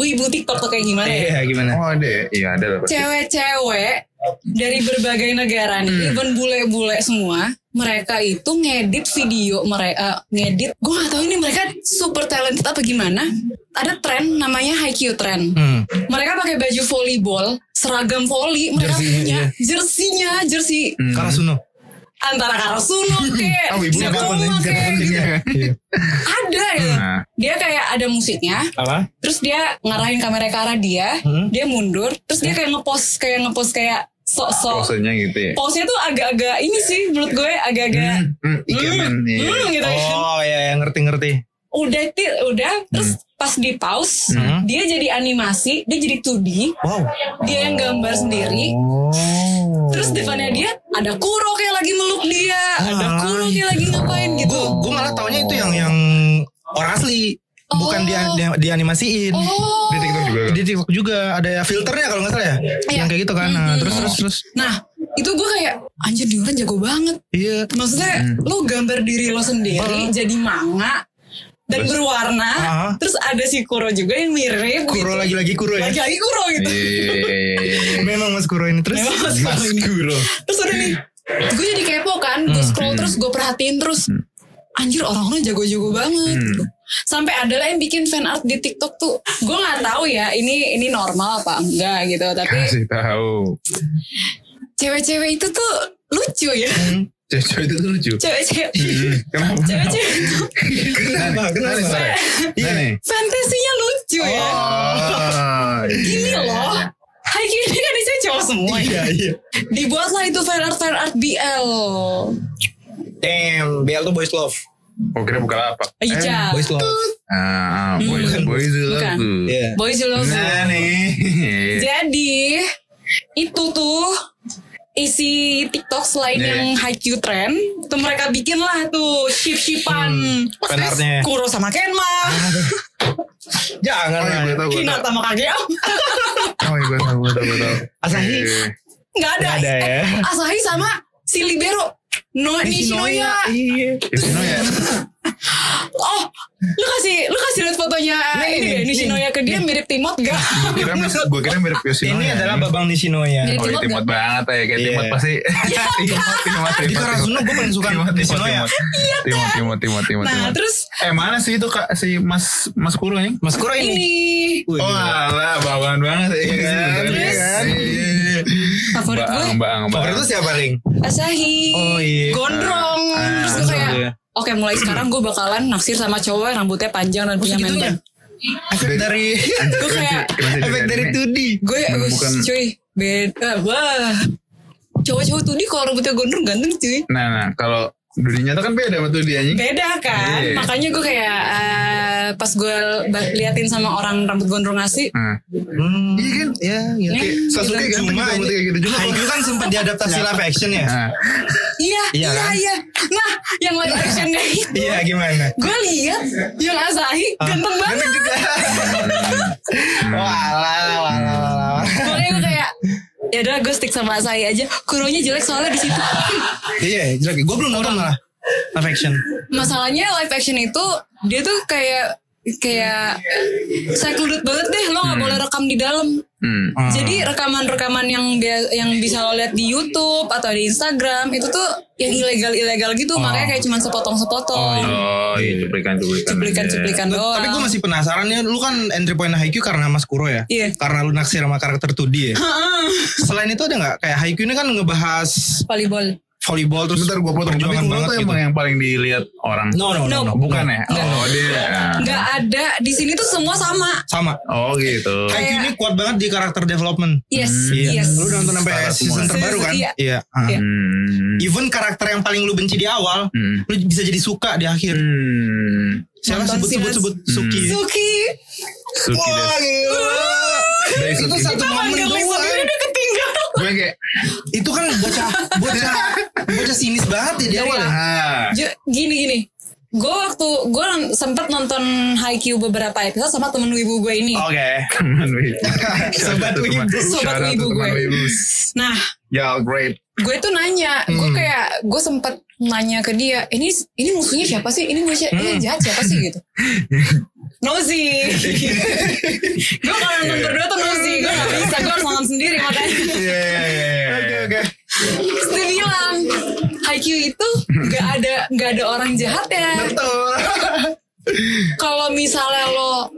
Wibu TikTok tuh kayak gimana ya? Iya gimana? Oh ada, ya? iya ada lah pasti. Cewek-cewek dari berbagai negara nih, Hmm. even bule-bule semua, mereka itu ngedit video mereka ngedit. Gue gak tahu ini mereka super talented apa gimana. Ada tren namanya Haikyuu trend. Hmm. Mereka pakai baju volleyball, seragam volley, mereka Jersey-nya, punya iya. jersinya, jersey Hmm. Karasuno antara Karasuno kek, Oh, kek, pentingnya? Iya. ada ya. Nah, Dia kayak ada musiknya, Apa? terus dia ngarahin kamera ke arah dia, Hmm. dia mundur, terus dia kayak ngepost kayak ngepost kayak sok-sok. posenya gitu ya. Pose-nya tuh agak-agak ini sih menurut gue agak-agak Hmm, Ikemen hmm, iya. hmm, gitu kan. Oh ya, ngerti-ngerti Udah udah terus pas di pause Hmm. dia jadi animasi, dia jadi 2D, Wow dia yang gambar sendiri. Oh Terus depannya dia ada Kuro kayak lagi meluk dia, ada Ah. Kuro kayak lagi ngapain gitu. Gue gue malah taunya itu yang yang orang asli Bukan Oh. dia, dia dianimasiin Oh. Di TikTok juga. Di TikTok juga ada filternya kalau nggak salah ya Iya. Yang kayak gitu kan Nah Mhm. terus terus terus Nah, itu gue kayak anjir dia orang jago banget. Iya Maksudnya lo gambar diri lo sendiri Oh. jadi manga dan Terus- berwarna. Ah. Terus ada si Kuro juga yang mirip Kuro gitu. lagi-lagi Kuro ya Lagi-lagi Kuro gitu. Iya, iya, iya, iya. Memang Mas Kuro ini terus Memang Mas Kuro ini. Kuro Terus udah nih, gue jadi kepo kan. Gue Hmm. scroll terus, gue perhatiin terus. Anjir orang-orang jago-jago banget. Hmm. gitu. sampai ada lah yang bikin fan art di TikTok tuh gue nggak tahu ya ini ini normal apa enggak gitu tapi Kasih tahu. cewek-cewek itu tuh lucu ya Cewek itu lucu. cewek-cewek Hmm, Kenapa? cewek-cewek itu Kenapa? Kenapa? Nah, Iya. nih. fantasinya lucu ya Oh, gini iya, loh. Hai gini kan isinya cowok semua ya. Iya, iya. Dibuatlah itu fan art fan art BL. Damn, BL tuh boys love. Oh kira buka apa? Iya. Boys love. Ah, boys, Hmm. boys love Bukan. Iya. Boys Love. Nah nih. Jadi itu tuh isi TikTok selain Iya. yang Haikyuu trend, tuh mereka bikin lah tuh ship-shipan artnya. Kuro sama Kenma, Jangan. Oh, iya, lah. tahu, Hinata sama Kageyama. Oh, iya, gue tahu, gue tahu, tahu. Asahi. Nggak ada. Nggak ada ya. Eh, Asahi sama si Libero. No, Nishinoya. Iya. Yoshinoya. Oh, lu kasih lu kasih lihat fotonya Nih, ini nih, deh, Nishinoya ke dia mirip Timot gak? Gue kira, gue kira mirip Yoshinoya. Ini adalah Babang Nishinoya. Mirip Oh, iya, Timot timot banget ya. Kayak Iya. timot pasti. Timot, timot, Di timot. Karasuno gue paling suka Timot, timot, Nishinoya. timot. Timot, timot, timot, timot. Nah, timot. terus Eh mana sih itu kak si Mas Mas Kuro nih? Mas Kuro ini. ini Oh alah bawaan banget ya kan? Terus? Iya kan? favorit gue Bang, bang, bang. Favorit itu siapa Ring? Asahi. Oh, iya. Gondrong. Ah, Terus gue kayak, iya. Oke mulai sekarang gue bakalan naksir sama cowok yang rambutnya panjang dan punya Segitunya. member. Efek dari Gue kayak, efek dari 2D. gue bukan. cuy, beda. Wah. Cowok-cowok tuh di kalau rambutnya gondrong ganteng cuy. Nah, nah kalau dunia nyata kan beda sama tuh dia anjing. Beda kan. Iya. Makanya gue kayak eh, pas gue liatin sama orang rambut gondrong asli. Nah, Hmm. Iya kan? Ya, gitu. Sasuke gitu. kan Cuma kayak gitu ini juga. Haikyuu kan sempat diadaptasi live action ya. Nah, Iya, Iya iya, kan? iya. Nah, yang live actionnya itu. Iya, gimana? Gue lihat yang Asahi ganteng banget. Walah, walah, walah. Ya udah gue stick sama Asahi aja. Kuronya jelek soalnya di situ. Iya, jelek. Gue belum nonton malah. Live action. Masalahnya live action itu dia tuh kayak kayak secluded banget deh lo nggak boleh rekam di dalam hmm. Ah. jadi rekaman-rekaman yang dia yang bisa lo lihat di YouTube atau di Instagram itu tuh yang ilegal-ilegal gitu makanya kayak cuma sepotong-sepotong Oh iya cuplikan cuplikan. cuplikan-cuplikan doang Tapi gue masih penasaran ya, lu kan entry point Haikyuu karena Mas Kuro ya? Iya. Karena lu naksir sama karakter 2D ya? Selain itu ada nggak? Kayak Haikyuu ini kan ngebahas volleyball volleyball terus Sebentar gue potong. Tapi banget tuh gitu. emang yang paling dilihat orang. No, no, no, No. no. Bukan ya? Oh dia. nggak ada di sini tuh semua sama Sama. Oh gitu. Haikyuu ini kuat banget di karakter development. yes Iya. yes Lu udah nonton sampai season semua. terbaru kan? Iya. Iya. ah. Iya. Hmm. Even karakter yang paling lu benci di awal, Hmm. lu bisa jadi suka di akhir. Hmm. Siapa Nonton sebut sebut sih, sebut Suki? Suki Suki Wah, gila. Itu Suki. satu momen Lisa doang. dia udah ketinggalan Gue kayak. Itu kan bocah bocah bocah sinis banget ya di awal ya. Ju- gini gini gue waktu gue sempet nonton Haikyuu beberapa episode sama temen wibu gue ini Oke. Teman wibu. Sobat wibu. Sobat wibu teman gue. nah Ya great. gue tuh nanya gue Hmm. kayak gue sempet nanya ke dia ini ini musuhnya siapa sih ini musuhnya ini Hmm. jahat siapa sih gitu Nozi Gue kalau nonton berdua tuh Nozi Gue gak bisa Gue harus nonton sendiri makanya Iya. Oke oke. Terus dia bilang Haikyuu itu Gak ada Gak ada orang jahat ya Betul. kalau misalnya lo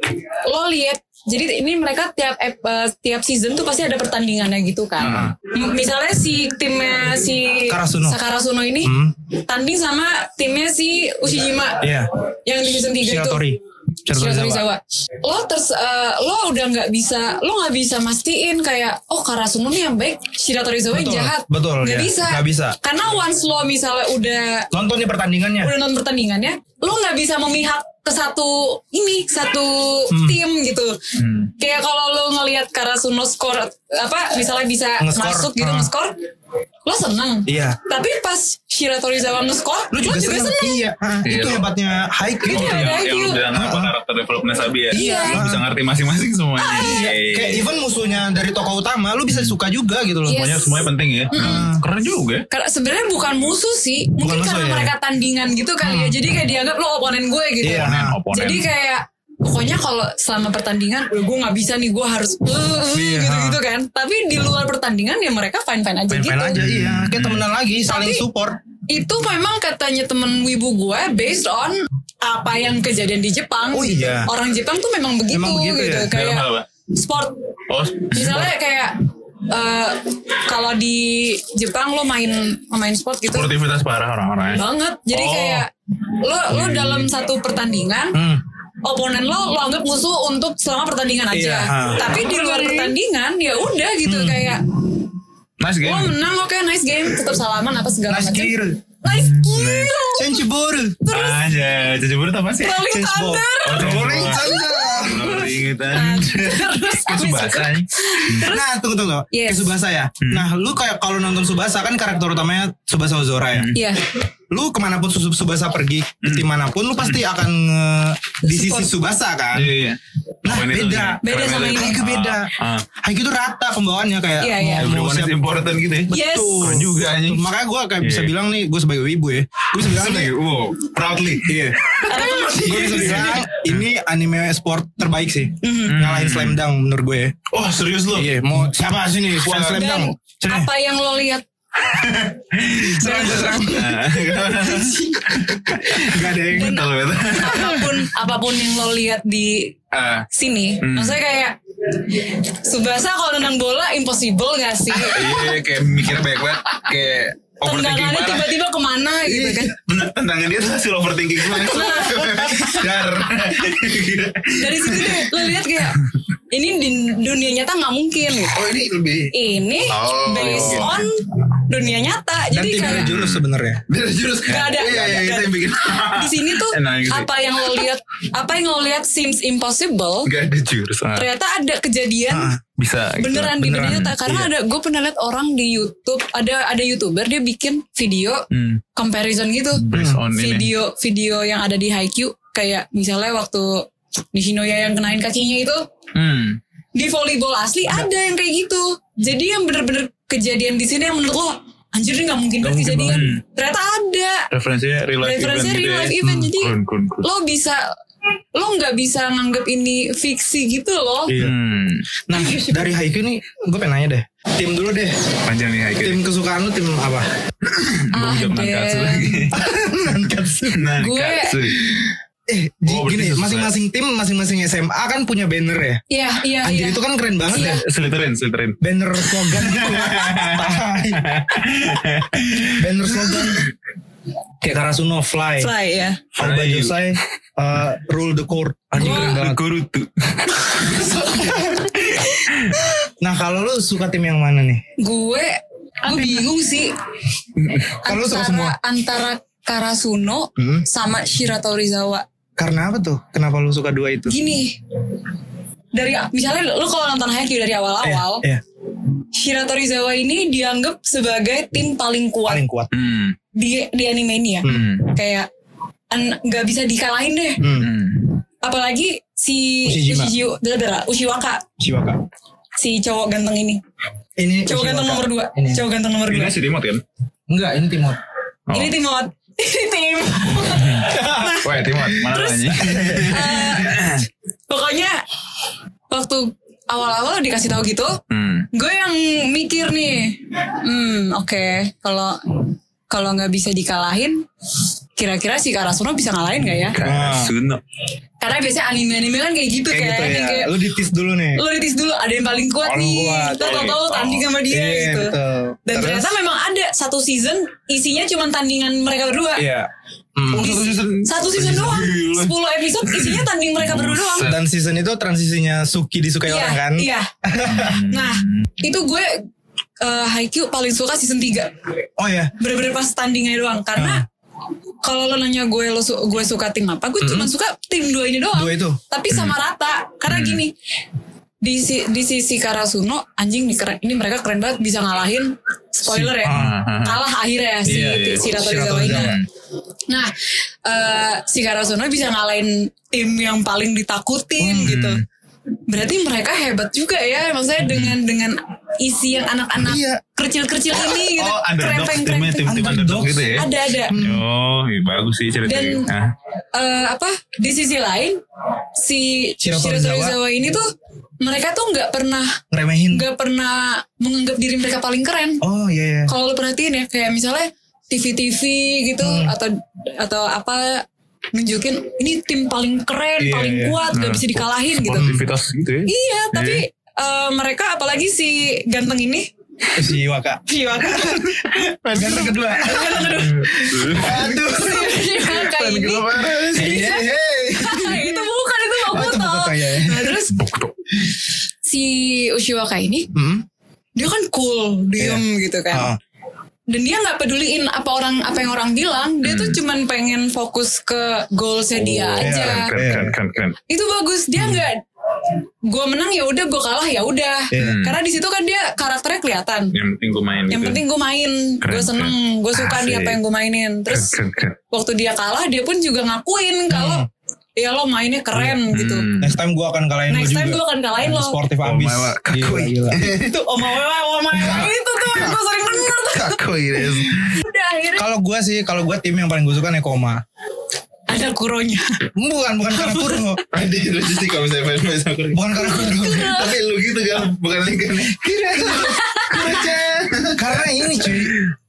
lo lihat jadi ini mereka tiap eh, tiap season tuh pasti ada pertandingannya gitu kan. M- Misalnya si timnya si Karasuno. Sakarasuno ini Hmm. tanding sama timnya si Ushijima Iya. yang di season 3 itu. Shiratori. Shiratori Shiratori Zawa. Zawa. Lo terus eh, lo udah nggak bisa lo nggak bisa mastiin kayak oh Karasuno nih yang baik Shiratori Zawa yang jahat. betul, Nggak ya. bisa. Nggak bisa. Karena once lo misalnya udah Nonton nih pertandingannya. udah nonton pertandingannya lo nggak bisa memihak ke satu ini satu Hmm. tim gitu Hmm. kayak kalau lo ngelihat Karasuno skor apa misalnya bisa Nge-score. masuk gitu Ah. nge-score lo seneng Iya. tapi pas Shiratori Zawa nge-score Lu juga, seneng. Iya. Ah, Iya, Itu lo- hebatnya Haikyuu Iya, gitu ya. ada. Yang lu Haikyuu. bilang apa karakter development Sabi ya. Iya. Lu bisa ngerti masing-masing semuanya. Iya, kayak even musuhnya dari tokoh utama lu bisa suka juga gitu loh. Yes. Semuanya semuanya penting ya. Keren juga. karena sebenarnya bukan musuh sih mungkin Bukan musuh, karena ya. mereka tandingan gitu kali ya jadi kayak dianggap lo oponen gue gitu Iya. Nah, oponen. jadi kayak pokoknya kalau selama pertandingan gue nggak bisa nih gue harus uh, uh, Iya. gitu-gitu kan tapi di luar pertandingan ya mereka fine fine aja Main-main gitu aja iya. Kayak temenan lagi saling Tapi- support. itu memang katanya temen wibu gue based on apa yang kejadian di Jepang. Oh gitu. iya. Orang Jepang tuh memang begitu, Memang begitu gitu. ya? Kayak sport. Oh, Misalnya kayak eh, kalau di Jepang lo main main sport gitu sportivitas parah orang-orang. banget. Jadi Oh. kayak lo lo dalam satu pertandingan Hmm. Oponen lo lo anggap musuh untuk selama pertandingan aja. Iya, ha. Tapi di luar pertandingan ya udah gitu Hmm. kayak Nice lo game. menang oke nice game tetap salaman apa segala Nice macam. gear. Nice game. Senchiburu. Aja, cuci buru apa sih? Rolling Change ball. Thunder. Oh, Rolling Thunder. Rolling Thunder. Terus Kayak abis Subasa itu- nih. Nah tunggu tunggu Yes. Kayak Subasa ya Nah lu kayak kalau nonton Subasa kan karakter utamanya Subasa Ozora ya Iya. Lu ke mana pun Sub- Subasa pergi Di tim mana pun Lu pasti akan nge- Di sisi Subasa kan Iya, iya. Nah beda Beda sama ini. Haiku beda Ah, ah. Haiku itu rata pembawaannya kayak Iya, iya. mau- Everyone is siap- important gitu ya. Yes. Keren juga anjing. Makanya gue kayak bisa Iya. bilang nih Gue sebagai wibu ya Gue bisa bilang nih Wow, proudly. Iya Gue bisa bilang Ini anime sport terbaik sih Mhm. Ngalahin Slam Dunk menurut gue ya Oh, serius lu? Iya mau Siapa sih nih Slam Dunk apa yang lo lihat Serang serang Nah, Gak ada yang beta. apa pun apa pun yang lo lihat di Ah, sini, Hmm. maksudnya kayak Subasa kalau nendang bola impossible gak sih? Iya, kayak mikir banyak banget. Kayak overthinking Tendangannya tiba-tiba ke mana gitu kan? Bener, tendangan dia tuh hasil overthinking semua. Dar. Dari situ deh lo lihat kayak ini di dunia nyata nggak mungkin gitu. Oh ini lebih. Ini Oh, based iya. on dunia nyata. Dan Jadi tidak ada kayak jurus sebenarnya Dia jurus. Gak ada. Iya, iya, itu ada. yang bikin. di sini tuh apa yang lo lihat, apa yang lo lihat seems impossible. Gak ada jurus. Ah, Ternyata ada kejadian Ah, bisa. gitu. beneran di dunia beneran. nyata karena Iya. ada gue pernah lihat orang di YouTube ada ada youtuber dia bikin video Hmm, comparison gitu based on ini. video video yang ada di Haikyuu kayak misalnya waktu Nishinoya yang kenain kakinya itu Hmm. di volleyball asli ada yang kayak gitu jadi yang bener-bener kejadian di sini yang menurut lo anjir ini nggak mungkin kan mungkin kejadian banget. ternyata ada Referensinya real life Referensinya event gitu real ya. life event, Hmm, jadi lo bisa lo nggak bisa nganggap ini fiksi gitu loh Iya. Hmm. Nah dari Haiku nih Gue pengen nanya deh Tim dulu deh Panjang nih Haikyu. Tim kesukaan lu tim apa? Gue jam Ada. nankatsu lagi. Nankatsu Nankatsu. Eh Oh, gini. Masing-masing tim Masing-masing SMA kan punya banner ya iya iya Anjir iya itu kan keren banget Iya. ya Seliterin, seliterin. Banner slogan gitu. Banner slogan Kayak Karasuno Fly, fly ya Alba Fly. Josai uh, Rule the court Anjing Gua- keren banget Kurutu. Nah kalau lu suka tim yang mana nih? gue gue bingung sih Kalau suka antara semua antara Karasuno Hmm. sama Shirato Rizawa Karena apa tuh? Kenapa lu suka dua itu? gini dari misalnya lu kalau nonton Haikyuu dari awal-awal Eh, eh, Shirato Rizawa ini dianggap sebagai tim paling kuat paling kuat Hmm. di di anime ini ya Hmm. kayak an- nggak bisa dikalahin deh hmm. Hmm. apalagi si Dadara, Ushiwaka Shiwaka si cowok ganteng ini Ini cowok ganteng Ushiwaka. nomor dua Ini. cowok ganteng nomor dua Ini si Dimot kan? Enggak ini Timot Oh. ini Timot ini tim Wah, Timot. Mana Terus-? Eh, pokoknya waktu awal-awal dikasih tahu gitu Hmm. gue yang mikir nih hmm oke kalau kalau nggak bisa dikalahin kira-kira si Karasuno bisa ngalahin gak ya? Karasuno. karena biasanya anime-anime kan kayak gitu Kayak kan gitu ya. kayak Lu ditis dulu nih. Lo ditis dulu ada yang paling kuat Paling nih. kuat, lo tau tau tanding sama dia Iya gitu. betul. Dan Terus? ternyata memang ada satu season isinya cuma tandingan mereka berdua. Iya. Hmm. Satu season. satu season doang. Gila. 10 episode isinya tanding mereka berdua doang. Dan season itu transisinya Suki disukai Iya, orang kan? Iya. nah, itu gue eh Haikyuu paling suka season 3. Oh ya Bener-bener pas tandingnya doang karena kalau lo nanya gue lo su- gue suka tim apa, gue cuma suka tim dua ini doang. Dua itu Tapi sama rata. Karena gini, di si- di sisi Karasuno anjing nih keren ini mereka keren banget bisa ngalahin spoiler ya. Ah, ah. Kalah akhirnya si Iya, iya. si Shirato Rizawa ini. Nah, eh si Karasuno bisa ngalahin tim yang paling ditakutin Hmm. gitu. Berarti mereka hebat juga ya, maksudnya dengan dengan isi yang anak-anak Iya. kecil-kecil ini gitu. Oh, underdog timnya krempeng. tim-tim underdog gitu ya. Ada ada. Oh, iya, bagus sih cerita Dan-. Ah. Eh, apa di sisi lain si Rizawa. Rizawa ini tuh mereka tuh nggak pernah Ngeremehin nggak pernah menganggap diri mereka paling keren. Oh iya iya Kalau lu perhatiin ya kayak misalnya TV-TV gitu atau atau apa nunjukin ini tim paling keren, Iya, paling iya. kuat, gak bisa dikalahin gitu. Gitu ya. Iya, tapi eh, mereka apalagi si ganteng ini, Si Waka. Viwaka. Ganteng kedua. Aduh. si Viwaka ini. Hey, hey, itu bukan itu Oh, itu Bokuto. Bokuto, ya. Nah, terus si Ushiwaka ini Hmm. dia kan cool, diem gitu kan. Ah. Dan dia nggak peduliin apa orang apa yang orang bilang, dia tuh cuman pengen fokus ke goalsnya dia Oh, aja. Keren, keren, keren, keren. Itu bagus. Dia nggak gue menang ya udah, gue kalah ya udah. Iya. Karena di situ kan dia karakternya kelihatan. Yang penting gue main Yang gitu. penting gue main, gue seneng, gue suka Asik. nih apa yang gue mainin. Terus keren, keren. waktu dia kalah, dia pun juga ngakuin kalau ya lo mainnya keren gitu. Hmm. Next time gue akan kalahin Next lo time juga. gue akan kalahin lo. Sportif Oh, abis. Mawa, Gila, kakui. gila. itu Oma Wewa, Oma Wewa itu tuh yang gue sering denger tuh. Kakui Des. Udah akhirnya Kalau gue sih, kalau gue tim yang paling gue suka Nekoma. ada kuronya. Bukan, bukan karena Kuro. Nanti lucu sih kalau misalnya fans fans aku. Bukan karena Kuro. Tapi lu gitu kan, bukan Lincoln. Karena ini cuy.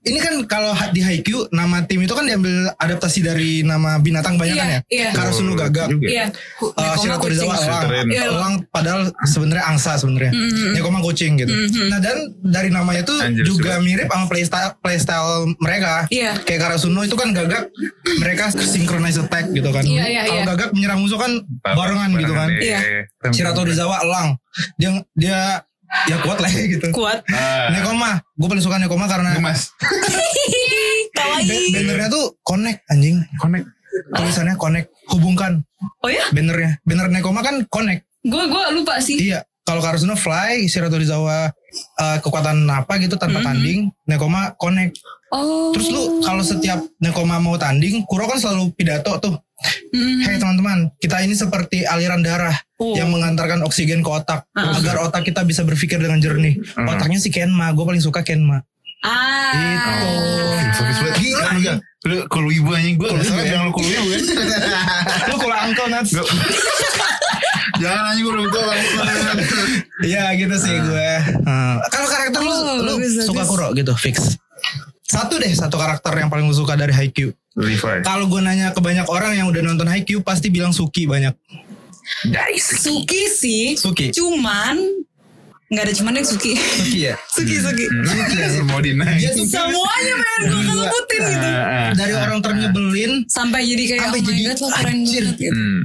Ini kan kalau di Haikyuu nama tim itu kan diambil adaptasi dari nama binatang banyak kan ya. Iya, iya. Karasuno Gagak. Juga. Iya. Uh, Nekoma Shiratorizawa kucing. elang. Iya, elang padahal sebenarnya angsa sebenarnya. Nekoma kucing gitu. Nah dan dari namanya tuh Anjir, juga mirip sama playstyle playstyle mereka. Iya. Kayak Karasuno itu kan gagak mereka synchronize attack gitu kan. Iya, iya, Kalau iya. gagak menyerang musuh kan barengan gitu kan. Iya. Shiratorizawa elang. Dia dia ya kuat lah gitu. Kuat. Ah. Nekoma, gue paling suka Nekoma karena Gemas. Kawaii. bannernya tuh connect anjing. Connect. Tulisannya connect, hubungkan Oh ya? bannernya. Banner Nekoma kan connect. Gue gue lupa sih. Iya, kalau Karasuno fly, Shiratorizawa uh, kekuatan apa gitu tanpa tanding, Nekoma connect. Oh. Terus lu kalau setiap Nekoma mau tanding, Kuro kan selalu pidato tuh. Hmm. Hei teman-teman, kita ini seperti aliran darah Oh. yang mengantarkan oksigen ke otak agar otak kita bisa berpikir dengan jernih. Otaknya si Kenma, gue paling suka Kenma. Ah. Itu. Banget. Gila, Lu gak? Lu kalau ibu anjing gue gak salah jangan lu kalau ibu kan. Lu kalau uncle Nats. Jangan anjing gue kan. Iya gitu sih gue. Hmm. Kalau karakter lu, Oh, lu suka. Kuro gitu fix. Satu deh satu karakter yang paling lu suka dari Haikyuu. Levi. Kalau gue nanya ke banyak orang yang udah nonton Haikyuu pasti bilang Suki banyak. Dari Suki sih. Suki. Cuman nggak ada cuman yang Suki. Suki ya. Suki Suki. Mau dinaik. Dia tuh Semuanya pengen gue sebutin gitu. dari orang ternyebelin Sampai jadi kayak Sampai oh jadi, god lo keren anjir. banget gitu. Hmm.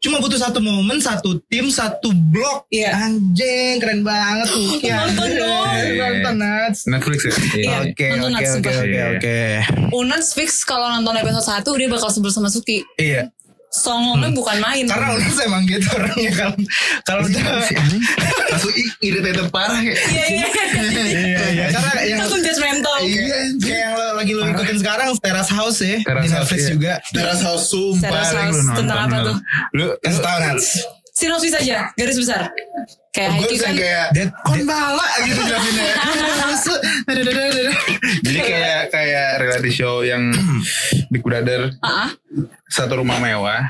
Cuma butuh satu momen, satu tim, satu blok. Iya. Anjing keren banget Suki. Nonton anjing. dong. Nonton Nats. Netflix ya? Iya. Oke nonton oke oke oke oke. Fix kalau nonton episode 1 dia bakal sebel sama Suki. Iya. Songongnya bukan main. Karena Unas emang gitu orangnya kalau kalau udah. Langsung irritated parah kayak. Iya iya. iya iya karena yang Langsung judgmental. Iya, kayak yang lagi lo ikutin sekarang Terrace House ya Terrace di House, Netflix iya. juga. Terus House sumpah Terrace House, lu nonton, tentang apa lu. tuh? Lu Kasih tau Nats. Sinopsis aja, garis besar. Kayak Gue kan. kayak Dead- kon bala gitu jelasinnya. Jadi kayak kayak reality show yang Big Brother ah. satu rumah mewah,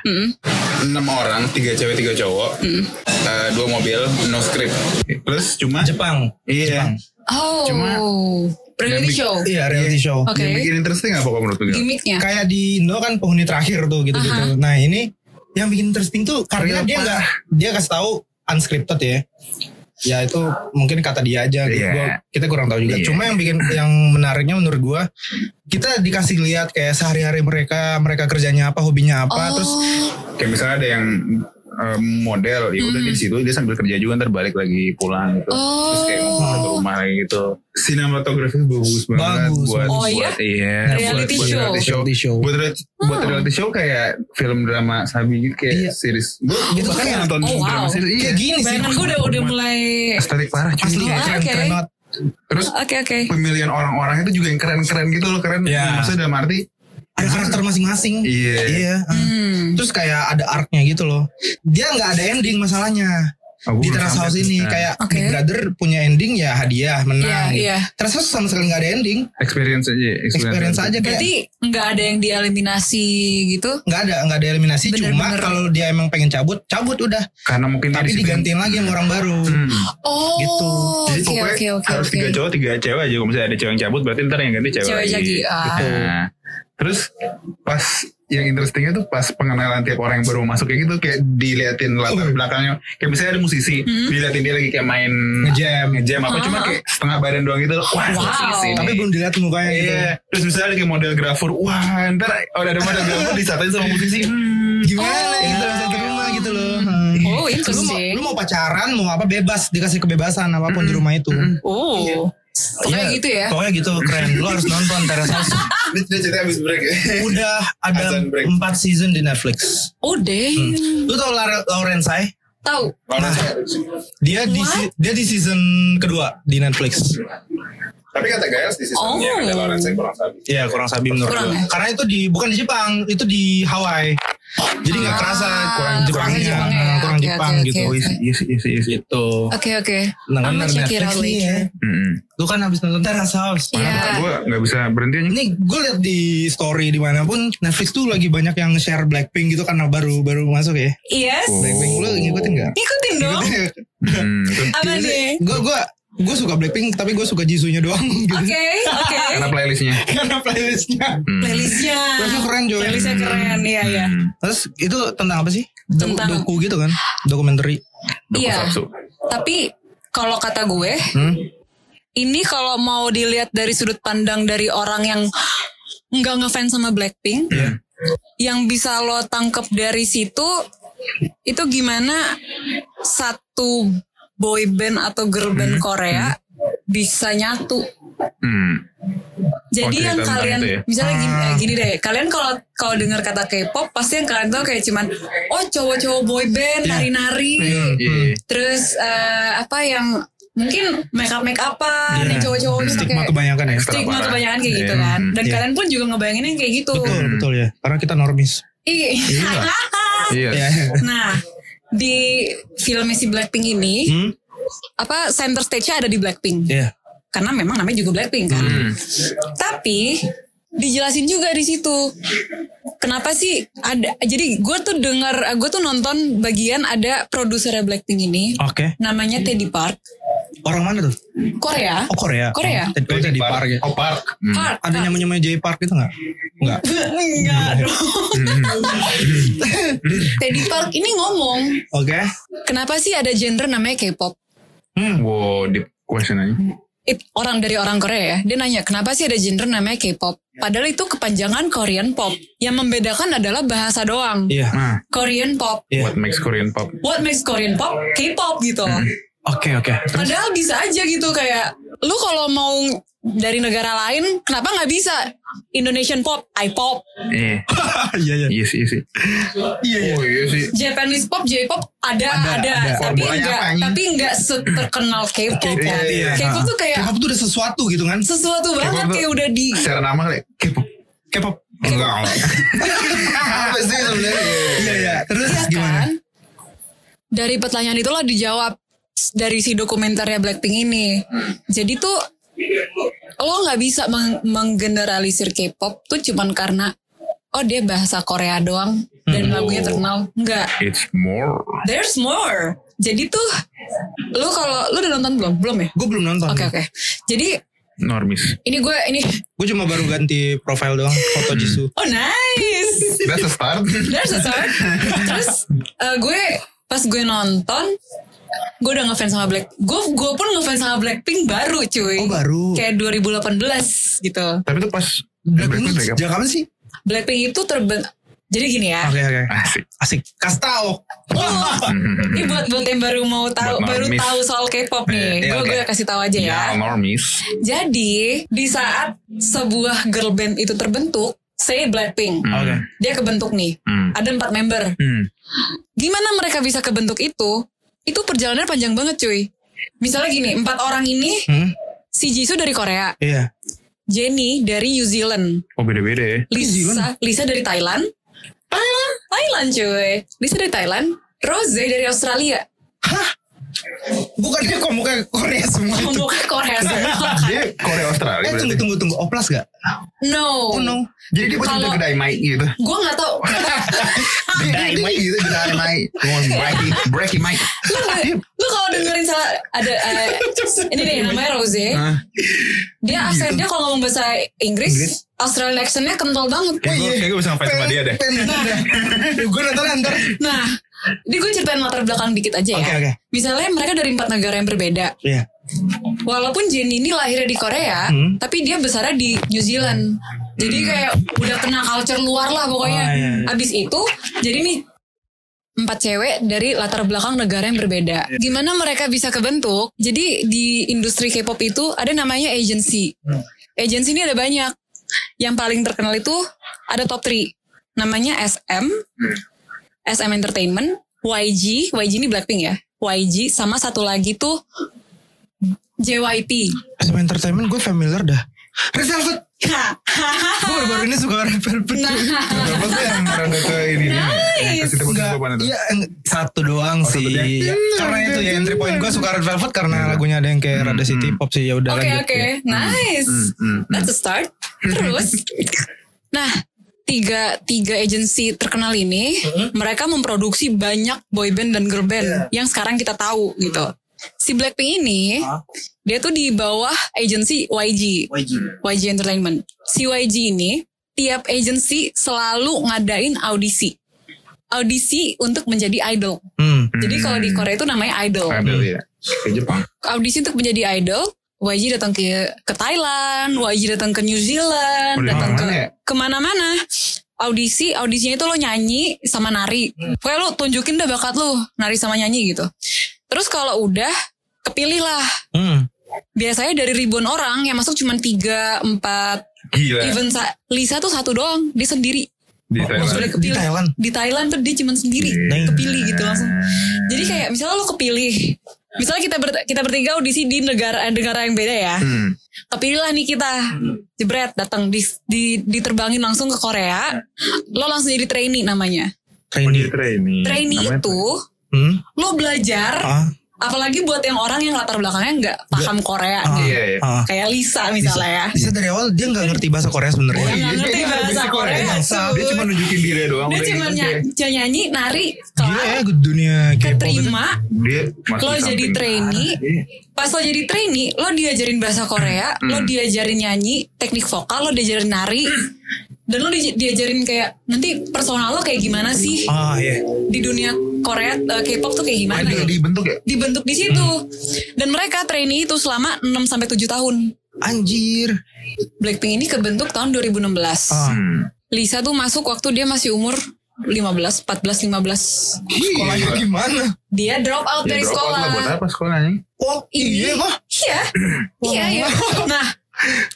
enam orang, tiga cewek tiga cowok, eh, dua mobil, no script. Terus cuma Jepang. Iya. Oh. Cuma- reality Yang show. Iya reality show. Oke. Yang bikin interesting apa kok menurut lu? Gimiknya. Kayak di Indo kan penghuni terakhir tuh gitu-gitu. Nah ini yang bikin interesting tuh karena Real dia nggak dia kasih tahu unscripted ya. Ya itu mungkin kata dia aja gitu. Gua- kita kurang tahu juga. Iya. Cuma yang bikin yang menariknya menurut gua kita dikasih lihat kayak sehari-hari mereka, mereka kerjanya apa, hobinya apa, oh. terus Kayak misalnya ada yang eh, model, ya udah di situ dia sambil kerja juga ntar balik lagi pulang gitu. Terus kayak Oh. mau ke rumah lagi gitu. Sinematografi bagus banget Bagus, buat. Oh, buat iya? iya, Reality buat, buat show. reality show. Reality show. Buat, re- buat reality show kayak film drama Sabi gitu kayak Iya. series. Gue Gitu bahkan kayak- nonton oh, wow. drama series iya. kayak gini sih. Gue udah udah mulai. Estetik parah cuy. Asli Oh, keren, banget. Terus Oke oke. pemilihan orang-orang itu juga yang keren-keren gitu loh keren. Iya. Maksudnya dalam arti Ada karakter masing-masing. Iya. Iya. Hmm. Terus kayak ada arc-nya gitu loh. Dia nggak ada ending masalahnya. Oh, di Terrace House ini Nah. kayak Oke. Big Brother punya ending ya hadiah menang. Iya, gitu. iya. Terrace House sama sekali nggak ada ending, experience aja experience aja kayak Berarti nggak ada yang dieliminasi gitu? nggak ada nggak ada eliminasi cuma Bener-bener. kalau dia emang pengen cabut cabut udah karena mungkin tapi digantiin lagi sama orang baru Hmm. Oh, Gitu. Jadi oke pokoknya oke oke harus oke. tiga cowok tiga cewek aja. Kalau misalnya ada cewek yang cabut berarti ntar yang ganti cewek, Cewek lagi, ah. Nah, terus pas yang interestingnya tuh pas pengenalan tiap orang yang baru masuk kayak gitu kayak diliatin latar Oh. belakangnya. Kayak misalnya ada musisi, Hmm. diliatin dia lagi kayak main ngejam ngejam apa Ah. cuma kayak setengah badan doang gitu. Wah, Wow. musisi nih. tapi belum dilihat mukanya gitu Iya, terus misalnya lagi model grafur, wah ntar udah ada model grafur disatain sama musisi. Hmm. gimana Oh. gitu bisa terima gitu loh Hmm. Oh, lu mau, interesting. lu mau pacaran mau apa bebas dikasih kebebasan apa pun di rumah itu Oh, kayak Iya, gitu ya? pokoknya gitu keren lu harus nonton Terrace House Ini cerita habis break ya. udah ada break. empat season di Netflix Oh, damn. lu tau Lara- Lauren Sai Tahu. Nah, dia di si- dia di season kedua di Netflix Tapi kata Gayas di Oh. seasonnya ada Lawrence yang kurang sabi. Iya kurang sabi menurut Kurang gue. ya? Karena itu di bukan di Jepang, itu di Hawaii. Jadi nggak Ah, kerasa kurang kurang Jepangnya, Jepangnya ya. kurang Oke, Jepang oke, gitu. oke. Oh iya sih, iya sih, iya sih, iya sih. Gitu. Oke oke. Nah, Netflix nih ya. Hmm. Lu kan habis nonton Terrace House. Iya. Gue gak bisa berhenti aja. Ini gue liat di story di mana pun Netflix tuh lagi banyak yang share Blackpink gitu karena baru baru masuk ya. Yes. Oh. Blackpink lu ngikutin nggak? Ikutin dong. Hmm, itu Apa nih? Gue gue gue suka Blackpink tapi gue suka Jisoo-nya doang gitu. Oke oke. karena playlistnya. karena playlistnya. Hmm. Playlistnya. Playlistnya keren, Joy. Playlistnya keren, iya iya. Hmm. Terus itu tentang apa sih? Tentang- doku gitu kan? Dokumenter. Iya. Tapi kalau kata gue, Hmm? ini kalau mau dilihat dari sudut pandang dari orang yang nggak ngefans sama Blackpink, Iya. yang bisa lo tangkep dari situ itu gimana satu boy band atau girl band Korea bisa nyatu. Hmm. Jadi Oh, yang kalian ya? misalnya gini, Ah. eh, gini deh, kalian kalau kalau dengar kata K-pop pasti yang kalian tahu kayak cuman oh cowok-cowok boy band Iya. nari-nari, Iya, iya. terus eh, apa yang mungkin make up make upan Iya. yang cowok-cowoknya Stigma pakai kebanyakan ya. Stigma parah. kebanyakan kayak gitu Iya. kan. Dan Iya. kalian pun juga ngebayanginnya kayak gitu. Betul, betul ya. Karena kita normis. Iya. Iya. Ya. nah, di film si Blackpink ini Hmm? apa center stage-nya ada di Blackpink. Iya. Karena memang namanya juga Blackpink kan. Hmm. Tapi dijelasin juga di situ. Kenapa sih ada jadi gue tuh dengar gue tuh nonton bagian ada produsernya Blackpink ini Oke. namanya Teddy Park Orang mana tuh? Korea. Oh Korea. Korea. Oh, Teddy, oh, Teddy Park ya. Oh Park. Hmm. Park. Ada nyamanya J Park itu nggak? Nggak. Enggak dong. Teddy Park ini ngomong, Oke. kenapa sih ada genre namanya K-pop? Hmm. Wow, deep question aja. It, orang dari orang Korea ya, dia nanya kenapa sih ada genre namanya K-pop? Padahal itu kepanjangan Korean pop. Yang membedakan adalah bahasa doang. Iya. Nah, Korean pop. Iya. what makes Korean pop? What makes Korean pop? K-pop gitu. Oke oke. Terus? Padahal bisa aja gitu kayak lu kalau mau dari negara lain kenapa nggak bisa Indonesian pop, I-pop, Iya. Iya iya. Iya sih, iya sih. Iya iya. Oh iya sih. Japanese pop, J-pop ada Ada, ada, ada. tapi Formulanya enggak apa, tapi enggak seterkenal K-pop. K-pop, kan. iya. K-pop tuh kayak K-pop tuh udah sesuatu gitu kan? sesuatu banget kayak udah di Secara nama kali K-pop. K-pop. Enggak. Apa sih sebenarnya? Iya iya. Terus Iya gimana? kan? Dari pertanyaan itulah dijawab dari si dokumenternya Blackpink ini. Jadi tuh lo nggak bisa meng- menggeneralisir K-pop tuh cuman karena oh dia bahasa Korea doang dan Hmm. lagunya terkenal. Enggak. It's more. There's more. Jadi tuh lu kalau lu udah nonton belum? Belum ya? Gue belum nonton. Oke oke. Jadi Normis. ini gue ini Gue cuma baru ganti profile doang foto Jisoo. oh nice. That's a start. There's a start. Terus eh, gue pas gue nonton, gue udah ngefans sama Black. Gue gue pun ngefans sama Blackpink baru cuy. Oh baru. Kayak 2018 gitu. Tapi itu pas Blackpink sejak kapan sih? Blackpink itu terben. Jadi gini ya. Oke oke. Asik. Asik. Kas tau. Oh, ini buat buat yang baru mau tahu baru tahu soal K-pop nih. Iya, gue oke. gue kasih tahu aja ya. Ya, normis. Jadi di saat sebuah girl band itu terbentuk, say Blackpink. Oke. dia kebentuk nih. Hmm. Ada empat member. Hmm. Gimana mereka bisa kebentuk itu? Itu perjalanannya panjang banget cuy. Misalnya gini, empat orang ini, Hmm. si Jisoo dari Korea, Iya. Jennie dari New Zealand, Oh beda-beda ya. Lisa, Lisa dari Thailand, Thailand, Thailand cuy, Lisa dari Thailand, Rose dari Australia. Hah? Bukannya komuknya Korea semua itu. Komuknya Korea semua. Dia Korea Australia Eh tunggu tunggu tunggu oplas gak? No. Oh no. Jadi dia betul kedai Mike gitu. Gue gak tau. Kedai Mike gitu, kedai Mike. Mau breaky, breaky Mike. Lu kalau dengerin salah ada eh, ini deh namanya Rose. Dia aksennya kalau ngomong bahasa Inggris, Inggris. Australian accentnya kental banget. Kayak gue kayak gue bisa ngefans sama dia deh. Gue nonton ntar. Nah, ini gue ceritain latar belakang dikit aja ya. Oke, oke. Misalnya mereka dari empat negara yang berbeda. Iya. Walaupun Jenny ini lahirnya di Korea, Hmm. tapi dia besarnya di New Zealand. Jadi kayak udah kena culture luar lah pokoknya. Oh, iya, iya. Abis itu, jadi nih empat cewek dari latar belakang negara yang berbeda. Gimana mereka bisa kebentuk? Jadi di industri K-pop itu ada namanya agency. Agency ini ada banyak. Yang paling terkenal itu ada top 3. Namanya SM, SM Entertainment, YG, YG ini Blackpink ya. YG sama satu lagi tuh JYP. SM Entertainment gue familiar dah. Red Velvet. Gue baru-baru ini suka Red Velvet. Nah, Apa tuh yang rada ke ini itu. iya satu doang sih. satu doang. Ya, karena itu ya entry point gue suka Red Velvet karena lagunya ada yang kayak rada city pop sih ya udah Oke lanjut. oke, nice. Hmm, hmm, hmm. That's a start. Terus, nah tiga tiga agensi terkenal ini mereka memproduksi banyak boyband dan girl band yang sekarang kita tahu gitu. Si Blackpink ini Hah? dia tuh di bawah agensi YG, YG. YG Entertainment. Si YG ini tiap agensi selalu ngadain audisi. Audisi untuk menjadi idol. Hmm. Jadi kalau di Korea itu namanya idol. Ada ya. Jepang. audisi untuk menjadi idol YG datang ke ke Thailand, YG datang ke New Zealand, Oh, di datang ke mana-mana ya? ke mana-mana. Audisi, audisinya itu lo nyanyi sama nari. Pokoknya lo tunjukin dah bakat lo nari sama nyanyi gitu. Terus kalau udah kepilih lah. Hmm. Biasanya dari ribuan orang yang masuk cuma 3, 4 Gila. even sa- Lisa tuh satu doang, dia sendiri. Di Maksudnya Thailand. Di kepilih. Thailand. Di Thailand tuh dia cuma sendiri, Iya. kepilih gitu langsung. Jadi kayak misalnya lo kepilih, misalnya kita ber- kita bertiga audisi di negara negara yang beda ya, Hmm. kepilih lah nih kita, jebret datang di, di diterbangin langsung ke Korea, lo langsung jadi trainee namanya. Trainee. Training. Trainee Namanya itu Hmm. lo belajar, Ah. Apalagi buat yang orang yang latar belakangnya nggak paham Korea, Ah. Iya, iya. Ah. kayak Lisa misalnya ya. Bisa dari awal dia nggak ngerti bahasa Korea sebenarnya. Nggak iya, ngerti dia bahasa basic Korea, Korea. Dia cuma nunjukin diri doang. Dia udah cuma gitu nyanyi, nyanyi, nari, kelar, ya dunia keterima, Dia lo di jadi trainee, Iya. pas lo jadi trainee, lo diajarin bahasa Korea, lo diajarin nyanyi, teknik vokal, lo diajarin nari, dan lo di- diajarin kayak nanti personal lo kayak gimana sih Ah iya. di dunia Korea eh, K-pop tuh kayak gimana? Idol gitu. dibentuk ya? Dibentuk di situ. Dan mereka trainee itu selama 6 sampai 7 tahun. Anjir. Blackpink ini kebentuk tahun 2016. Ah. Hmm. Lisa tuh masuk waktu dia masih umur 15, 14, 15. Sekolahnya gimana? Dia drop out Ya, dari drop out sekolah. lah buat apa sekolahnya? Oh iya kah? Iya. Iya, iya. Nah,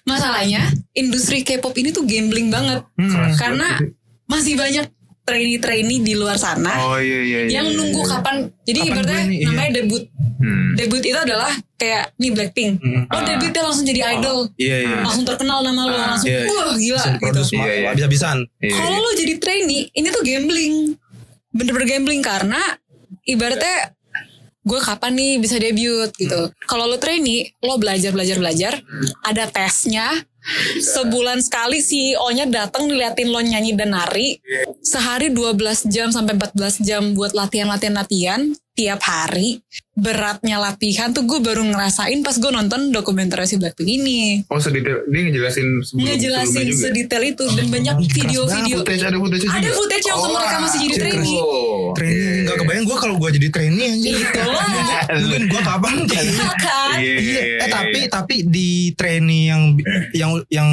masalahnya industri K-pop ini tuh gambling banget. Keras Karena masih banyak trainee-trainee di luar sana Oh iya iya. iya, yang iya, nunggu iya. kapan. Jadi Kapan ibaratnya ini, iya. namanya debut. Hmm. Debut itu adalah kayak nih Blackpink. Hmm. Lo debutnya langsung jadi idol. Iya iya. Langsung terkenal nama lo. Langsung Iya. wah gila Bisa gitu. Iya, iya. bisa-bisaan. Iya, Kalau iya. lo jadi trainee, ini tuh gambling. Bener-bener gambling karena ibaratnya gue kapan nih bisa debut gitu. Kalau lo trainee, lo belajar belajar belajar, ada tesnya. Sebulan sekali CEO-nya datang ngeliatin lo nyanyi dan nari. Sehari 12 jam sampai 14 jam buat latihan-latihan latihan tiap hari. Beratnya latihan tuh gue baru ngerasain pas gue nonton dokumenter si Blackpink ini. Oh sedetail dia ngejelasin sebelum Ngejelasin juga. sedetail itu dan banyak keras video-video Footage ada footage juga. ada footage waktu Oh, mereka masih jadi trainee. oh. Trainee nggak kebayang gue kalau gue jadi trainee anjir. Itulah. Mungkin gue kapan gitu. kan Iya, Iya, iya, eh tapi iya. tapi di trainee yang yang yang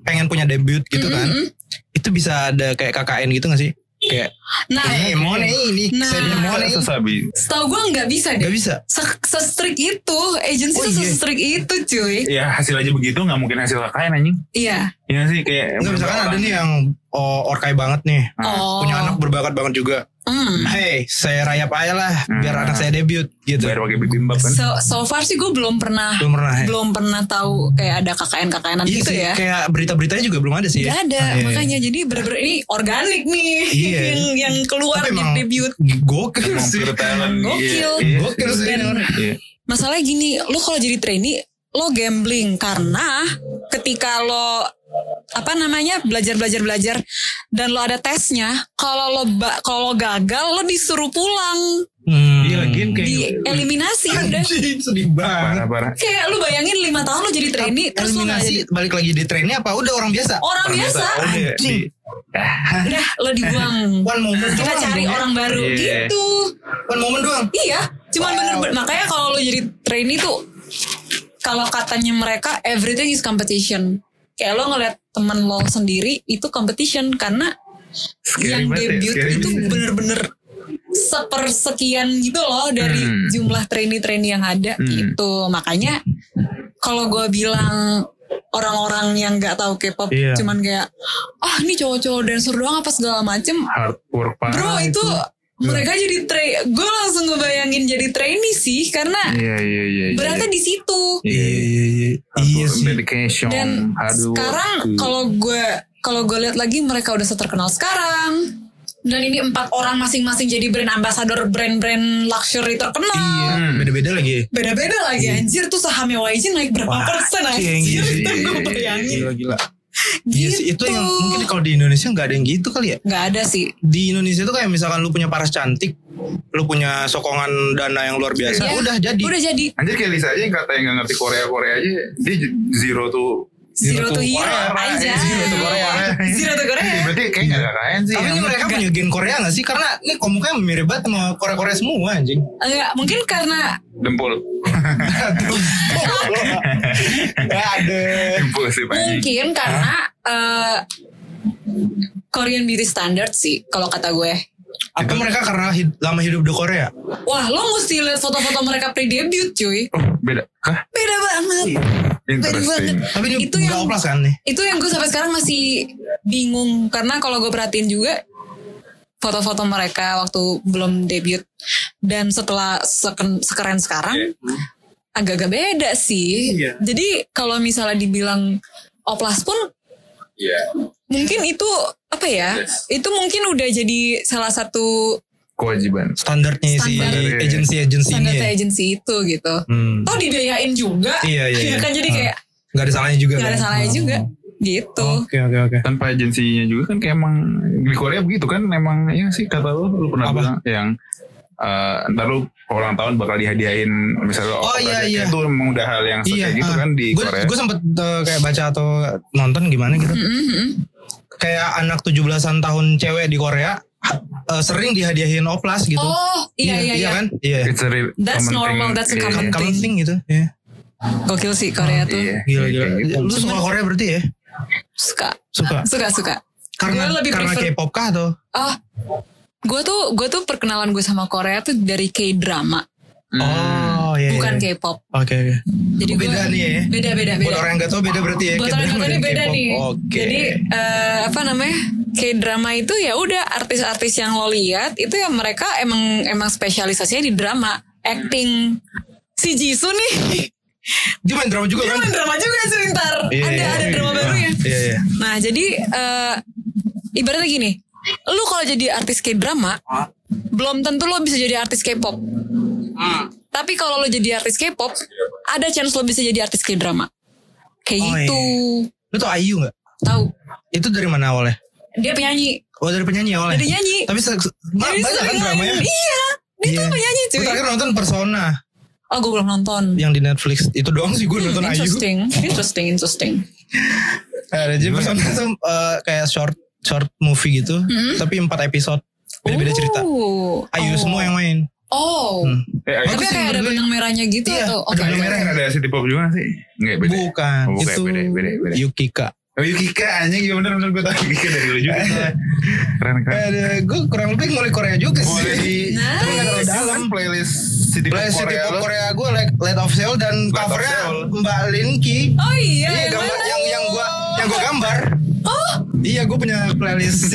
pengen punya debut gitu kan, Mm-mm. itu bisa ada kayak KKN gitu gak sih? Kayak nah eh mau nih ini, Nah. saya mau nih, Sesabi. setahu gue nggak bisa deh gak bisa. Se- se-strict itu agency Oh, iya. se-strict itu cuy Ya hasil aja begitu nggak mungkin hasil KKN anjing. iya Iya sih kayak Nggak misalkan ada nih yang oh, orkai banget nih. Oh. Punya anak berbakat banget juga. Hmm. Hey, saya rayap aja lah biar Hmm. anak saya debut gitu. Bayar pakai bibimbap kan. So, so far sih gue belum pernah Belum pernah ya? belum pernah tahu kayak ada KKN-KKN Iya gitu sih, ya. kayak berita-beritanya juga belum ada sih. ya. Gak ada, Ah, iya, iya. makanya jadi bener-bener ini organik nih Iya. yang yang keluar Tapi di debut. Gokil Emang sih. pure talent. Gokil. Iya, iya. Gokil sih. Iya. Masalahnya gini, lo kalau jadi trainee lo gambling karena ketika lo apa namanya belajar belajar belajar dan lo ada tesnya kalau lo kalau gagal lo disuruh pulang Hmm. Iya lagian kayak di eliminasi udah Anjing, sedih banget. parah-parah. kayak lu bayangin lima tahun lo jadi trainee terus lo nggak jadi Eliminasi balik lagi di trennya apa udah orang biasa? orang biasa Oh, iya, Anjing. di- udah lo dibuang One moment kita doang cari dong ya. orang baru Iya. gitu One moment doang. Iya, cuman Wow. bener-bener makanya kalau lo jadi trainee tuh kalau katanya mereka everything is competition. Kayak lo ngeliat temen lo sendiri itu competition karena Scary yang ya, debut scary itu bener-bener sepersekian gitu loh dari Hmm. jumlah trainee-trainee yang ada Hmm. gitu. Makanya kalau gue bilang orang-orang yang nggak tahu K-pop Iya. cuman kayak ah ini cowok-cowok dancer doang apa segala macem hard work parah Bro itu mereka jadi train, gue langsung ngebayangin jadi trainee sih karena Iya iya iya. iya. beratnya di situ. Iya, Iya iya iya. Iya work, sih. Dedication. Dan work. sekarang kalau gue kalau gue lihat lagi mereka udah seterkenal sekarang. Dan ini empat orang masing-masing jadi brand ambassador brand-brand luxury terkenal. Iya. Hmm. Beda-beda lagi. Beda-beda lagi anjir tuh sahamnya YG naik berapa Wah, persen iya, anjir. iya, Itu iya, gue iya, bayangin. Gila gila. Iya sih itu Gitu. yang mungkin kalau di Indonesia nggak ada yang gitu kali ya. Nggak ada sih. Di Indonesia tuh kayak misalkan lu punya paras cantik, lu punya sokongan dana yang luar biasa, Iya. udah jadi. Udah jadi. Anjir kayak Lisa aja yang kata yang gak ngerti Korea Korea aja dia zero tuh Zero to to hero Korea, aja. Zero to Korea. Zero to Korea. Berarti kayak gak keren sih. Tapi mereka punya gen Korea gak sih? Karena ini komuknya mirip banget sama Korea-Korea semua anjing. Enggak, mungkin karena Dempul. Ada. Dempul sih Pak. mungkin karena eh, Korean beauty standard sih kalau kata gue. Apa mereka karena hid- lama hidup di Korea? Wah, lo mesti lihat foto-foto mereka pre-debut, cuy. Oh beda. Hah? Beda banget. Beda banget. Tapi Itu yang- oplas kan nih? Itu yang gue sampai sekarang masih bingung karena kalau gue perhatiin juga foto-foto mereka waktu belum debut dan setelah seken- sekeren sekarang agak-agak beda sih. Iya. Jadi kalau misalnya dibilang oplas pun Iya. mungkin itu apa ya? Itu mungkin udah jadi salah satu Kewajiban. Standarnya si Standar. agensi-agensi ini. standar ya? agensi itu gitu. Hmm. Toh dibiayain juga. Iya, iya, iya. kan jadi Hmm. kayak Gak ada salahnya juga nggak ada kan? salahnya Hmm. juga. Gitu. Oke oke oke. Tanpa agensinya juga kan kayak emang di Korea begitu kan emang ya sih kata lu lu pernah Apa? bilang yang eh ntar lu ulang tahun bakal dihadiahin misalnya Oh, iya, operasi. iya. itu emang udah hal yang kayak gitu kan di Korea Gue sempet uh, kayak baca atau nonton gimana gitu. Mm-mm. Kayak anak 17-an tahun cewek di Korea uh, sering dihadiahin oplas gitu. Oh iya iya iya. kan? Iya. It's a real That's common normal, thing. that's a Iya, common iya. Common thing gitu. Iya. Gokil sih Korea tuh. Iya, Gila iya, gila. gitu. Lu suka Korea berarti ya? Suka. Suka. Suka suka. Karena Gue lebih karena K-pop kah atau? Oh. Gue tuh gue tuh perkenalan gue sama Korea tuh dari K-drama, Hmm. Oh iya. bukan iya. K-pop. Oke oke. Jadi Oh, beda gua- nih ya? Beda beda beda. Buat orang yang gak tau beda berarti ya. Buat orang K-drama yang dan ini beda nih. Oke. Jadi eh, apa namanya? K-drama itu ya udah artis-artis yang lo lihat itu ya mereka emang emang spesialisasinya di drama, acting. Si Jisoo nih, Dia main drama juga dia kan? main drama juga sebentar. Iya, ada iya, ada iya. drama barunya. Iya iya. Nah jadi eh ibaratnya gini, lu kalau jadi artis K-drama, belum tentu lo bisa jadi artis K-pop. Tapi kalau lo jadi artis K-pop, ada chance lo bisa jadi artis K-drama. Kayak Oh, gitu. Lu tau Ayu gak? Tahu? Itu dari mana awalnya? Dia penyanyi, Oh dari penyanyi awalnya? Dia nyanyi. Tapi se- Jadi banyak kan dramanya? Iya, dia Iya. tuh penyanyi Gue cuy. terakhir nonton Persona Oh gue belum nonton. yang di Netflix. Itu doang sih gue Hmm, nonton Ayu. interesting, interesting, interesting. Ada jadi Persona tuh eh, kayak short short movie gitu. Tapi empat episode. Beda-beda cerita. Oh. Ayu Oh. semua yang main. Oh. Hmm. Eh, Ayu Tapi kayak ada gue. benang merahnya gitu Iya, atau? ada benang merah. Ada City Pop juga sih? Enggak beda. Bukan. Oh, bukan, itu beda, beda, beda. Yukika. Oh Yukika anjing iya bener bener gue tau Yukika dari lu juga. Keren keren. Ada gue kurang lebih ngulik Korea juga sih. Boleh. Nice. Tapi nggak terlalu dalam. Playlist City Pop Play City Korea Pop. Korea gue like Light of Seoul dan covernya. Mbak Linky. Oh iya. Iya yang gambar yang yang gua yang gua gambar. Oh, Iya, gue punya playlist.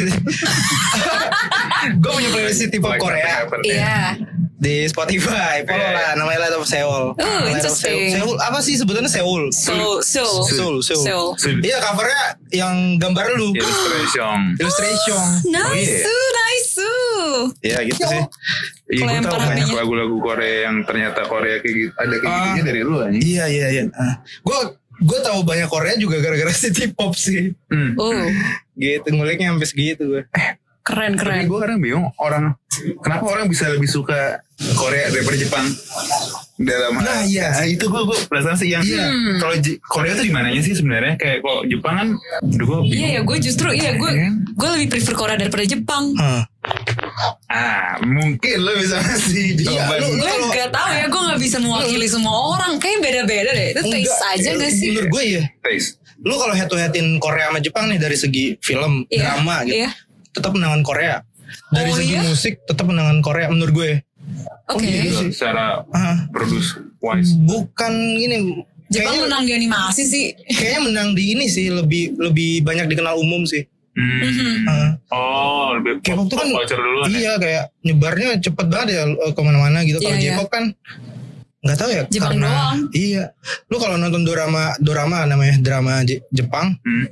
gue punya playlist City Pop Like Korea Iya. di Spotify. Follow lah, namanya Light of Seoul. Oh, Light of interesting. Seoul. Seoul apa sih sebutannya Seoul? So, so, Seoul, Seoul. so. Iya, covernya yang gambar lu. Illustration. Illustration. Nice, iya. nice. Iya gitu sih. Iya, gue tau banyak lagu-lagu Korea yang ternyata Korea kayak gitu. Ada kayak Ah. gitunya dari lu aja. Iya, iya, iya. Gue gue tahu banyak Korea juga gara-gara City Pop sih. Hmm. Oh, Gitu, nguliknya sampai segitu gue. Keren Tapi keren. gue kadang bingung orang kenapa orang bisa lebih suka Korea daripada Jepang dalam hal- Nah, iya. Itu gue gue perasaan sih yang Iya. kalau J- Korea tuh di mananya sih sebenarnya kayak kalau Jepang kan aduh gue Iya ya, gue justru iya gue Iya. gue lebih prefer Korea daripada Jepang. Hah. ah mungkin lo bisa ngasih jawaban lu- Gue gak tahu ya, gue gak bisa mewakili semua orang. Kayak beda-beda deh. Itu taste Enggak, aja gak sih? Menurut gue ya. taste Lu kalau head to headin Korea sama Jepang nih dari segi film, Iya, drama gitu. Iya. Tetap menangan Korea. Dari Oh, segi iya? musik tetap menangan Korea menurut gue. Oke. Gitu, secara Ah, produce wise bukan ini Jepang kayaknya, menang di animasi sih. kayaknya menang di ini sih lebih lebih banyak dikenal umum sih. Hmm. Ah, oh lebih K-pop tuh kan pop culture dulu kan ya? iya kayak nyebarnya cepet banget ya eh, ke mana-mana gitu. Kalau Iya, iya. J-pop kan nggak tahu ya Jepang karena doang. iya. Lu kalau nonton drama drama namanya drama J- Jepang Hmm.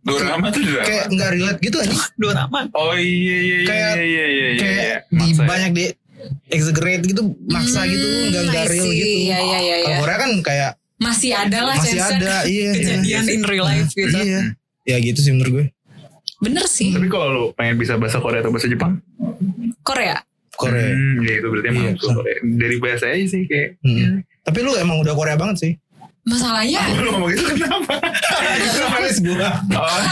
Dorama tuh drama kayak nggak relate gitu aja. Drama. oh iya iya iya Kayak- iya iya iya iya kayak di Maksa ya. banyak di exaggerate gitu maksa Hmm, gitu nggak nggak real gitu. Iya, iya, iya, Kalau iya. Korea kan kayak Masih ada lah masih ada iya iya. kejadian in real life gitu. Iya. Ya gitu sih menurut gue. Bener sih. tapi kalau lu pengen bisa bahasa Korea atau bahasa Jepang Korea. Korea. Hmm, ya itu berarti emang Iya. itu Korea. Dari bahasa aja sih kayak. Hmm. Tapi lu emang udah Korea banget sih. Masalahnya Lu ngomong gitu kenapa? Manis gua. oh.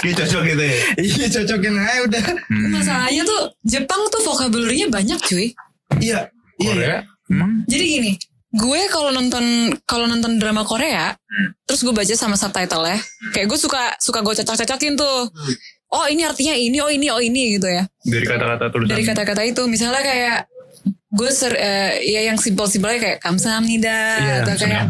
Kayak cocok gitu ya. Iya cocokin aja udah. Hmm. masalahnya tuh Jepang tuh vocabulary-nya banyak cuy. Iya. Iya. Korea emang Jadi gini, gue kalau nonton kalau nonton drama Korea, Hmm. terus gue baca sama subtitle ya, kayak gue suka suka gue cocok-cocokin tuh. Hmm. Oh ini artinya ini, oh ini, oh ini gitu ya. dari kata-kata tulisan. Dari kata-kata itu, misalnya kayak gue ser, eh, ya yang simpel-simpelnya kayak kamsahamnida Iya, atau kayak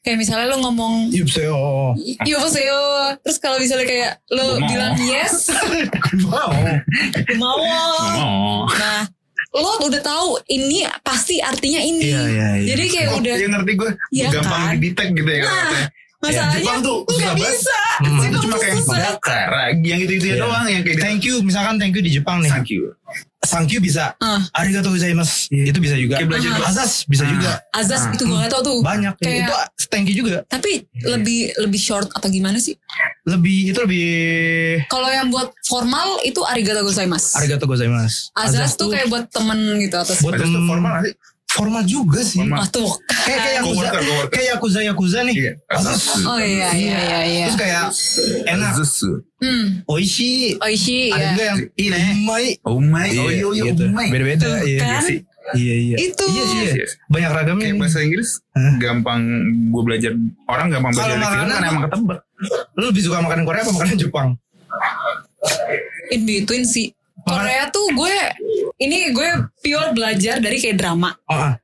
kayak misalnya lo ngomong Yupseo. Yoboseo terus kalau misalnya kayak lo Mau. bilang yes mau Oh. nah lo udah tahu ini pasti artinya ini Iya, iya, iya. jadi kayak Oh, udah iya ngerti gue. Iya Gampang kan? didetek gitu ya. Nah, katanya. Masalahnya Jepang tuh susah nggak banget. bisa Hmm. Itu cuma tuh kayak bakara, yang gitu-gitu ya Iya. doang yang kayak Thank you, misalkan thank you di Jepang nih. Thank you. Thank you bisa. Ah. Arigatou gozaimasu. Itu bisa juga. Kayak belajar Ah. Azas bisa Ah. juga. azas itu gue gak tau tuh Banyak. Kayak- Itu thank you juga. tapi lebih lebih short atau gimana sih Lebih itu lebih kalau yang buat formal itu arigatou gozaimasu arigatou gozaimasu. azas tuh kayak buat temen gitu atau buat tuh temen- formal sih? Formal juga sih. Formal. Ah, tuh Kayak kayak yakuza, kayak yakuza yakuza nih. Iya. Oh iya iya iya iya Terus kayak enak, Zuzu. hmm oishi. oishi Ada ya juga yang Ine. umai. Oh my. Oh iya iya gitu. oh my. Beda-beda. Iya, iya sih. Iya iya. Itu. Iya iya. Banyak ragamnya. Kayak bahasa Inggris Hah? gampang gue belajar orang gampang Kalau belajar di film makanan kan emang ketebak. Lu lebih suka makanan Korea apa makanan Jepang? in between sih Korea tuh gue ini gue pure belajar dari kayak drama Oh, ah.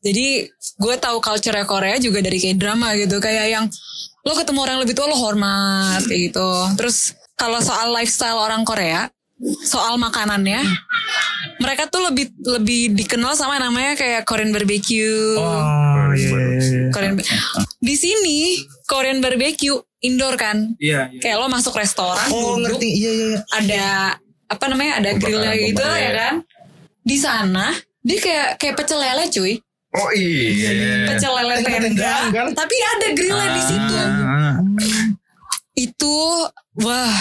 jadi gue tahu culture Korea juga dari kayak drama gitu kayak yang lo ketemu orang lebih tua lo hormat kayak gitu terus kalau soal lifestyle orang Korea soal makanannya mereka tuh lebih lebih dikenal sama namanya kayak Korean barbecue Oh, iya. iya, iya. Korean di sini Korean barbecue indoor kan Iya, iya. kayak lo masuk restoran Oh, duduk, ngerti. Iya, iya, iya. ada apa namanya ada Pembakaran, grillnya gitu ya kan. Di sana dia kayak kayak pecel lele cuy. Oh iya. pecel lele tenda. tapi ada grillnya di situ. Ah. itu wah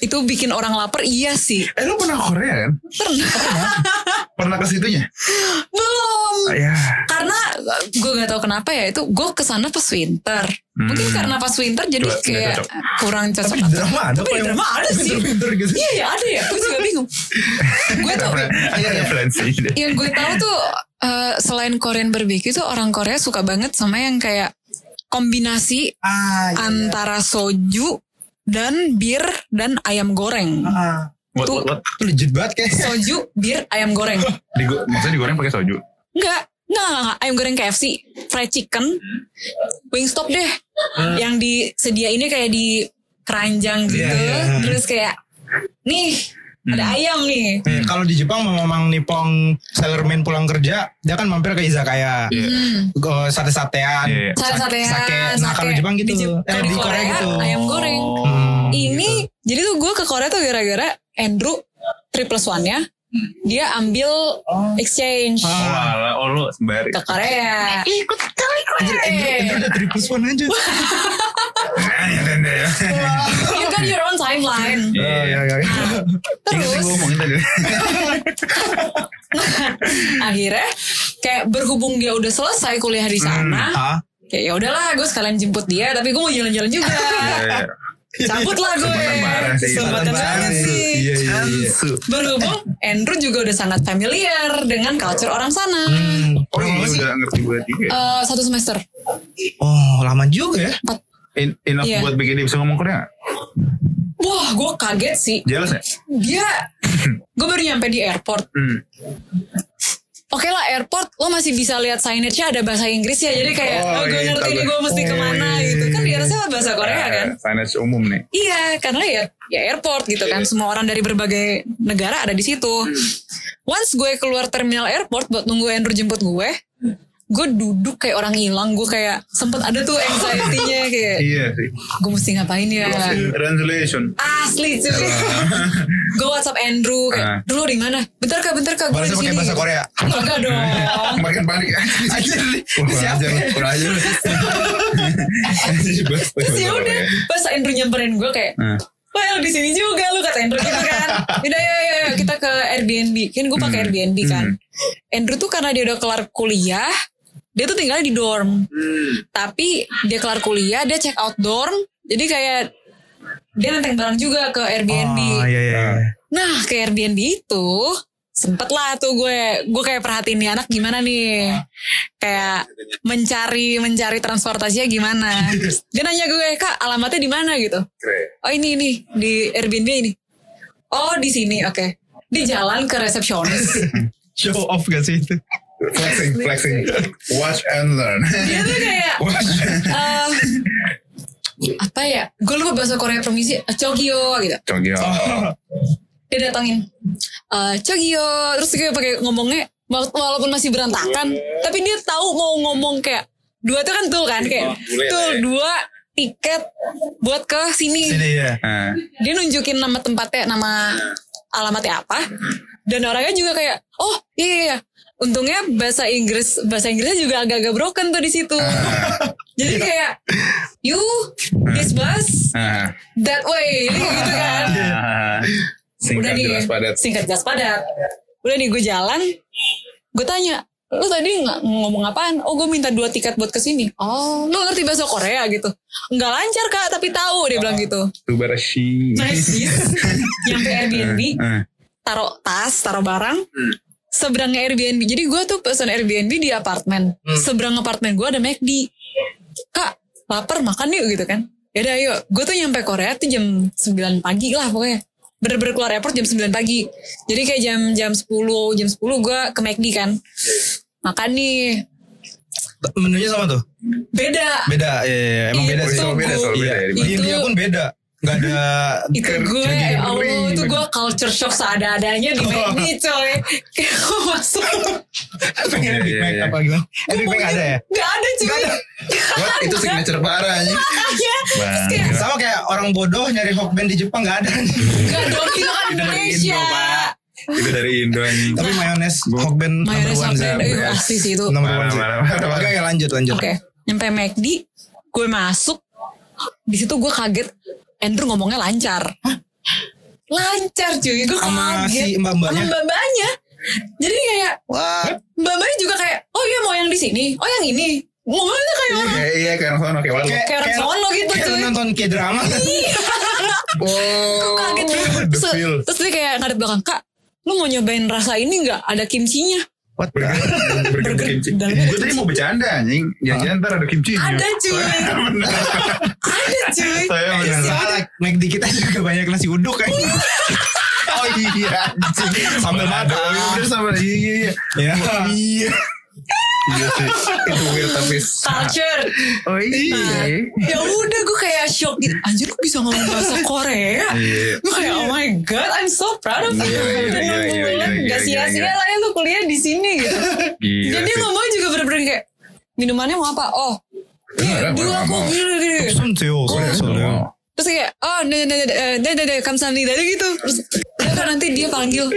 itu bikin orang lapar iya sih Eh lu pernah Korea kan? pernah Pernah ke situnya? belum Ya. karena gue gak tahu kenapa ya itu gue ke sana pas winter mungkin Hmm. karena pas winter jadi Coba, kayak cocok. kurang cocok Tapi di drama ada tapi drama ada sih pinter-pinter gitu. iya ya ada ya gue juga bingung gue tuh Ada referensi. yang gue tahu tuh eh, selain Korean barbecue tuh orang Korea suka banget sama yang kayak kombinasi Ah, iya. antara soju dan bir dan ayam goreng. Ah. What, Tuh. what, what? Itu legit banget kayak. Soju, bir, ayam goreng. Digo- maksudnya digoreng pakai soju? Enggak, enggak, enggak, enggak. Ayam goreng KFC, fried chicken, Wingstop deh. Yang disedia ini kayak di keranjang gitu. Iya, iya. Terus kayak nih ada ayam nih. Eh, kalau di Jepang memang Nippon Sailorman pulang kerja, dia kan mampir ke izakaya. Iya. Hmm. Go sate-satean. Iya. Sate-satean, Sake. Nah, kalau Jepang gitu. Di Jep- eh, kalau di Korea gitu. ayam goreng. Hmm, Ini jadi tuh gue ke Korea tuh gara-gara Andrew plus one nya dia ambil exchange Oh, Ah. alah, oh lu sembari. ke Korea. Ikut kali Korea. Itu udah triple one aja. You got your own timeline. Iya, iya, iya. Terus gue ngomongin tadi. akhirnya kayak berhubung dia udah selesai kuliah di sana, Ah, kayak ya udahlah gue sekalian jemput dia, tapi gue mau jalan-jalan juga. Iya, iya. Cabut lah gue. Kesempatan banget sih. Iya, iya, iya. Berhubung Andrew juga udah sangat familiar dengan culture orang sana. Hmm, Oh, sih? udah ngerti juga? Eh, satu semester. Oh, lama juga ya. In- Enough Iya. buat bikin dia bisa ngomong Korea? Wah, gue kaget sih. Jelas ya? Dia, gue baru nyampe di airport. Hmm. Oke lah airport, lo masih bisa lihat signage-nya ada bahasa Inggris ya. Jadi kayak, Oh, oh, gue iya, ngerti nih gue. mesti Oh, ke mana iya, gitu. Kan iya, di atasnya bahasa Korea kan. Eh, Finance umum nih. Iya, karena ya ya airport gitu kan. Semua orang dari berbagai negara ada di situ. Once gue keluar terminal airport buat nunggu Andrew jemput gue, gue duduk kayak orang hilang. Gue kayak sempet ada tuh anxiety-nya kayak, Iya sih. gue mesti ngapain ya? Translation. Asli cuy. gue WhatsApp Andrew Ah. kayak, dulu di mana? Bentar kak, bentar kak, gue di sini. bahasa Korea. Enggak dong. Makin panik. Kurang siapa? kurang ajar. Terus ya udah, pas Andrew nyamperin gue kayak, Nah, Well di sini juga lu kata Andrew gitu kan. Udah ya, ya, ya kita ke Airbnb. Kan gue pakai Hmm. Airbnb kan. Hmm. Andrew tuh karena dia udah kelar kuliah, dia tuh tinggal di dorm. Hmm. Tapi dia kelar kuliah, dia check out dorm. Jadi kayak dia nenteng barang juga ke Airbnb. Oh, iya, iya. iya. Nah ke Airbnb itu sempet lah tuh gue gue kayak perhatiin nih anak gimana nih kayak mencari mencari transportasinya gimana dia nanya gue kak alamatnya di mana gitu oh ini ini di Airbnb ini oh di sini oke di jalan ke resepsionis Show off gak sih itu? Flexing, flexing. Watch and learn. dia tuh kayak Watch. eh, apa ya gue lupa bahasa Korea permisi eh, Chogyo gitu Cogyo. dia datangin eh Chogyo terus dia pakai ngomongnya wala- walaupun masih berantakan tapi dia tahu mau ngomong kayak dua tuh kan tuh kan kayak tuh ya. dua tiket buat ke sini Sini ya. Dia nunjukin nama tempatnya nama alamatnya apa dan orangnya juga kayak oh iya iya, iya untungnya bahasa Inggris bahasa Inggrisnya juga agak-agak broken tuh di situ. Jadi kayak you this bus nah. that way gitu kan. Ah, udah Singkat nih jelas padat. singkat jelas padat. Udah nih gue jalan gue tanya lu tadi nggak ngomong apaan? Oh gue minta dua tiket buat ke sini oh lu ngerti bahasa Korea? gitu. Nggak lancar kak tapi tahu dia bilang gitu. Tubarashi. nice nyampe Airbnb taruh tas taruh barang seberangnya Airbnb. Jadi gue tuh pesan Airbnb di apartemen. Seberang apartemen gue ada McD kak lapar makan yuk gitu kan. Yaudah yuk gue tuh nyampe Korea tuh jam 9 pagi lah pokoknya. Bener-bener keluar airport jam 9 pagi. Jadi kayak jam jam 10 jam 10 gue ke McD kan. Makan nih. Menunya sama tuh? beda. Beda, iya, iya, iya. emang beda Itu sih. selalu beda, selalu Iya, beda ya, di di Itu- India pun beda. Gak ada itu gue ya Allah kering. itu gue culture shock seadanya di McD coy kayak gue masuk pengen Iya, Big iya, Mac iya. apa gimana? Eh, Big Mac ada ya? Gak ada cuy What? Itu signature parah. Iya. Terus kayak Sama kayak orang bodoh nyari Hokben di Jepang gak ada. Gak dong itu kan Itu Indonesia. Itu dari Indo anjing. Tapi mayones Hokben number one eh, sih itu Oke Number one Parah, sih. parah, parah, parah. Oke, lanjut, lanjut. Nyampe McD Gue masuk di situ gue kaget Andrew ngomongnya lancar Lancar cuy Gue Sama kaget si mbak-mbaknya? Mbak-mbaknya Jadi kayak Wah, Mbak-mbaknya juga kayak Oh iya mau yang di sini Oh yang ini Ngomongnya kayak orang Kayak iya kayak orang sono kayak walau. kayak Kayak orang sono gitu, kayak cuy. nonton kayak drama. Kaget The terus, feel. terus dia kayak ngadep belakang Kak Lu mau nyobain rasa ini gak? Ada kimchinya What Burger, the? burger Burger kimchi. Gue tadi mau bercanda anjing. Jangan-jangan ntar ada kimchi. Ada cuy. Ada cuy Saya. Salah, McD kita juga banyak nasi uduk kan. Oh iya Ada. matang. Oh, iya, Udah sambal. Iya iya iya. Ya. Iya. Sih. Itu weird tapi culture Oh iya. ya udah gue kayak shock gitu anjir gue bisa ngomong bahasa Korea Iya. gue kayak oh my god I'm so proud of you Iya, iya, udah iya, enam bulan gak sia-sia lah ya lu kuliah di sini gitu jadi ngomong juga bener-bener kayak minumannya mau apa oh gini gini Sunseyo, sunseyo. Terus kayak oh deh deh deh deh deh deh kamsahamnida dari gitu terus kan nanti dia panggil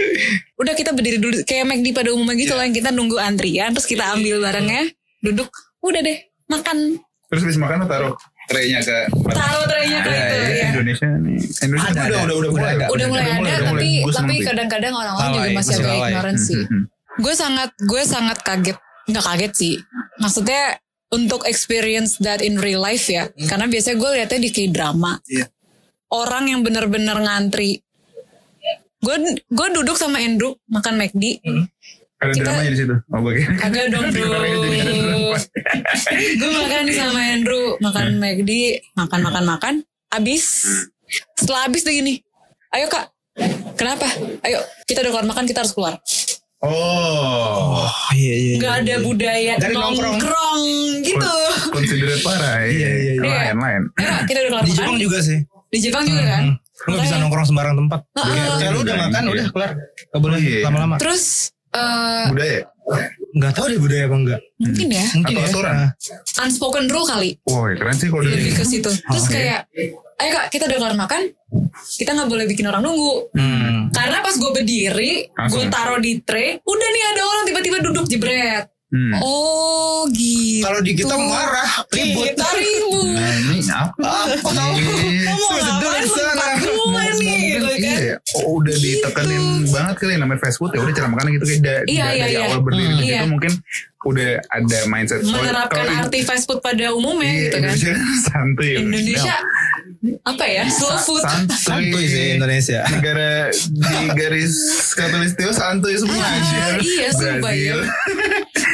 udah kita berdiri dulu kayak McD pada umumnya gitu lah yang kita nunggu antrian terus kita ambil barangnya duduk udah deh makan Terus habis makan lo taruh traynya ke taruh traynya ke itu ya Indonesia nih. Indonesia Ada, udah ada. udah udah mulai. Udah udah mulai ada udah tapi seneng tapi sih. kadang-kadang orang-orang juga masih agak lalai. ignorant sih Hmm, hmm. gue sangat gue sangat kaget nggak kaget sih maksudnya untuk experience that in real life ya. Karena biasanya gue liatnya di kayak drama Iya. orang yang bener-bener ngantri. Gue gue duduk sama Andrew makan McD. Ada Kita- dramanya di situ. Oh bagian. Kagak dong Gue makan sama Andrew Makan McD Makan makan makan. Abis. Setelah abis tuh gini. Ayo kak. Kenapa? Ayo kita udah keluar makan kita harus keluar Oh. Oh iya iya. Gak ada budaya Gak ada nongkrong. nongkrong gitu Considerate parah. Iya, iya, iya. Lain lain. Kak kita udah Di Jepang juga sih. Di Jepang juga kan Lu gak bisa Makanya- nongkrong sembarang tempat. Ah, Kayak ah. kayak lu udah makan Iya. udah kelar. Gak boleh Iya. lama-lama. Terus eh, Budaya. Gak tahu deh budaya apa enggak. Mungkin ya Mungkin Atau ya. aturan. Nah, Unspoken rule kali Wah keren sih kalau Lebih ke situ Terus Oke. kayak Ayo kak kita udah keluar makan Kita gak boleh bikin orang nunggu Hmm. Karena pas gue berdiri, gue taruh di tray, udah nih ada orang tiba-tiba duduk jebret. Hmm. Oh gitu. Kalau di kita marah, ribut. Kita ribut. Nah, ini apa? Apa? Iya. Kamu Sudah ngapain gue nih gitu kan. Iya, oh, udah ditekenin banget kali namanya fast food ya udah cara makan gitu kayak da- Iya, dari iya, iya. awal berdiri Hmm. di situ Iya. mungkin udah ada mindset Menerapkan kalau arti fast food pada umumnya iya, gitu kan. Indonesia santuy Indonesia apa ya? Slow food. santuy, Santuy sih Indonesia. negara di garis katulistiwa santuy semua Ah, aja iya, sumpah, Brazil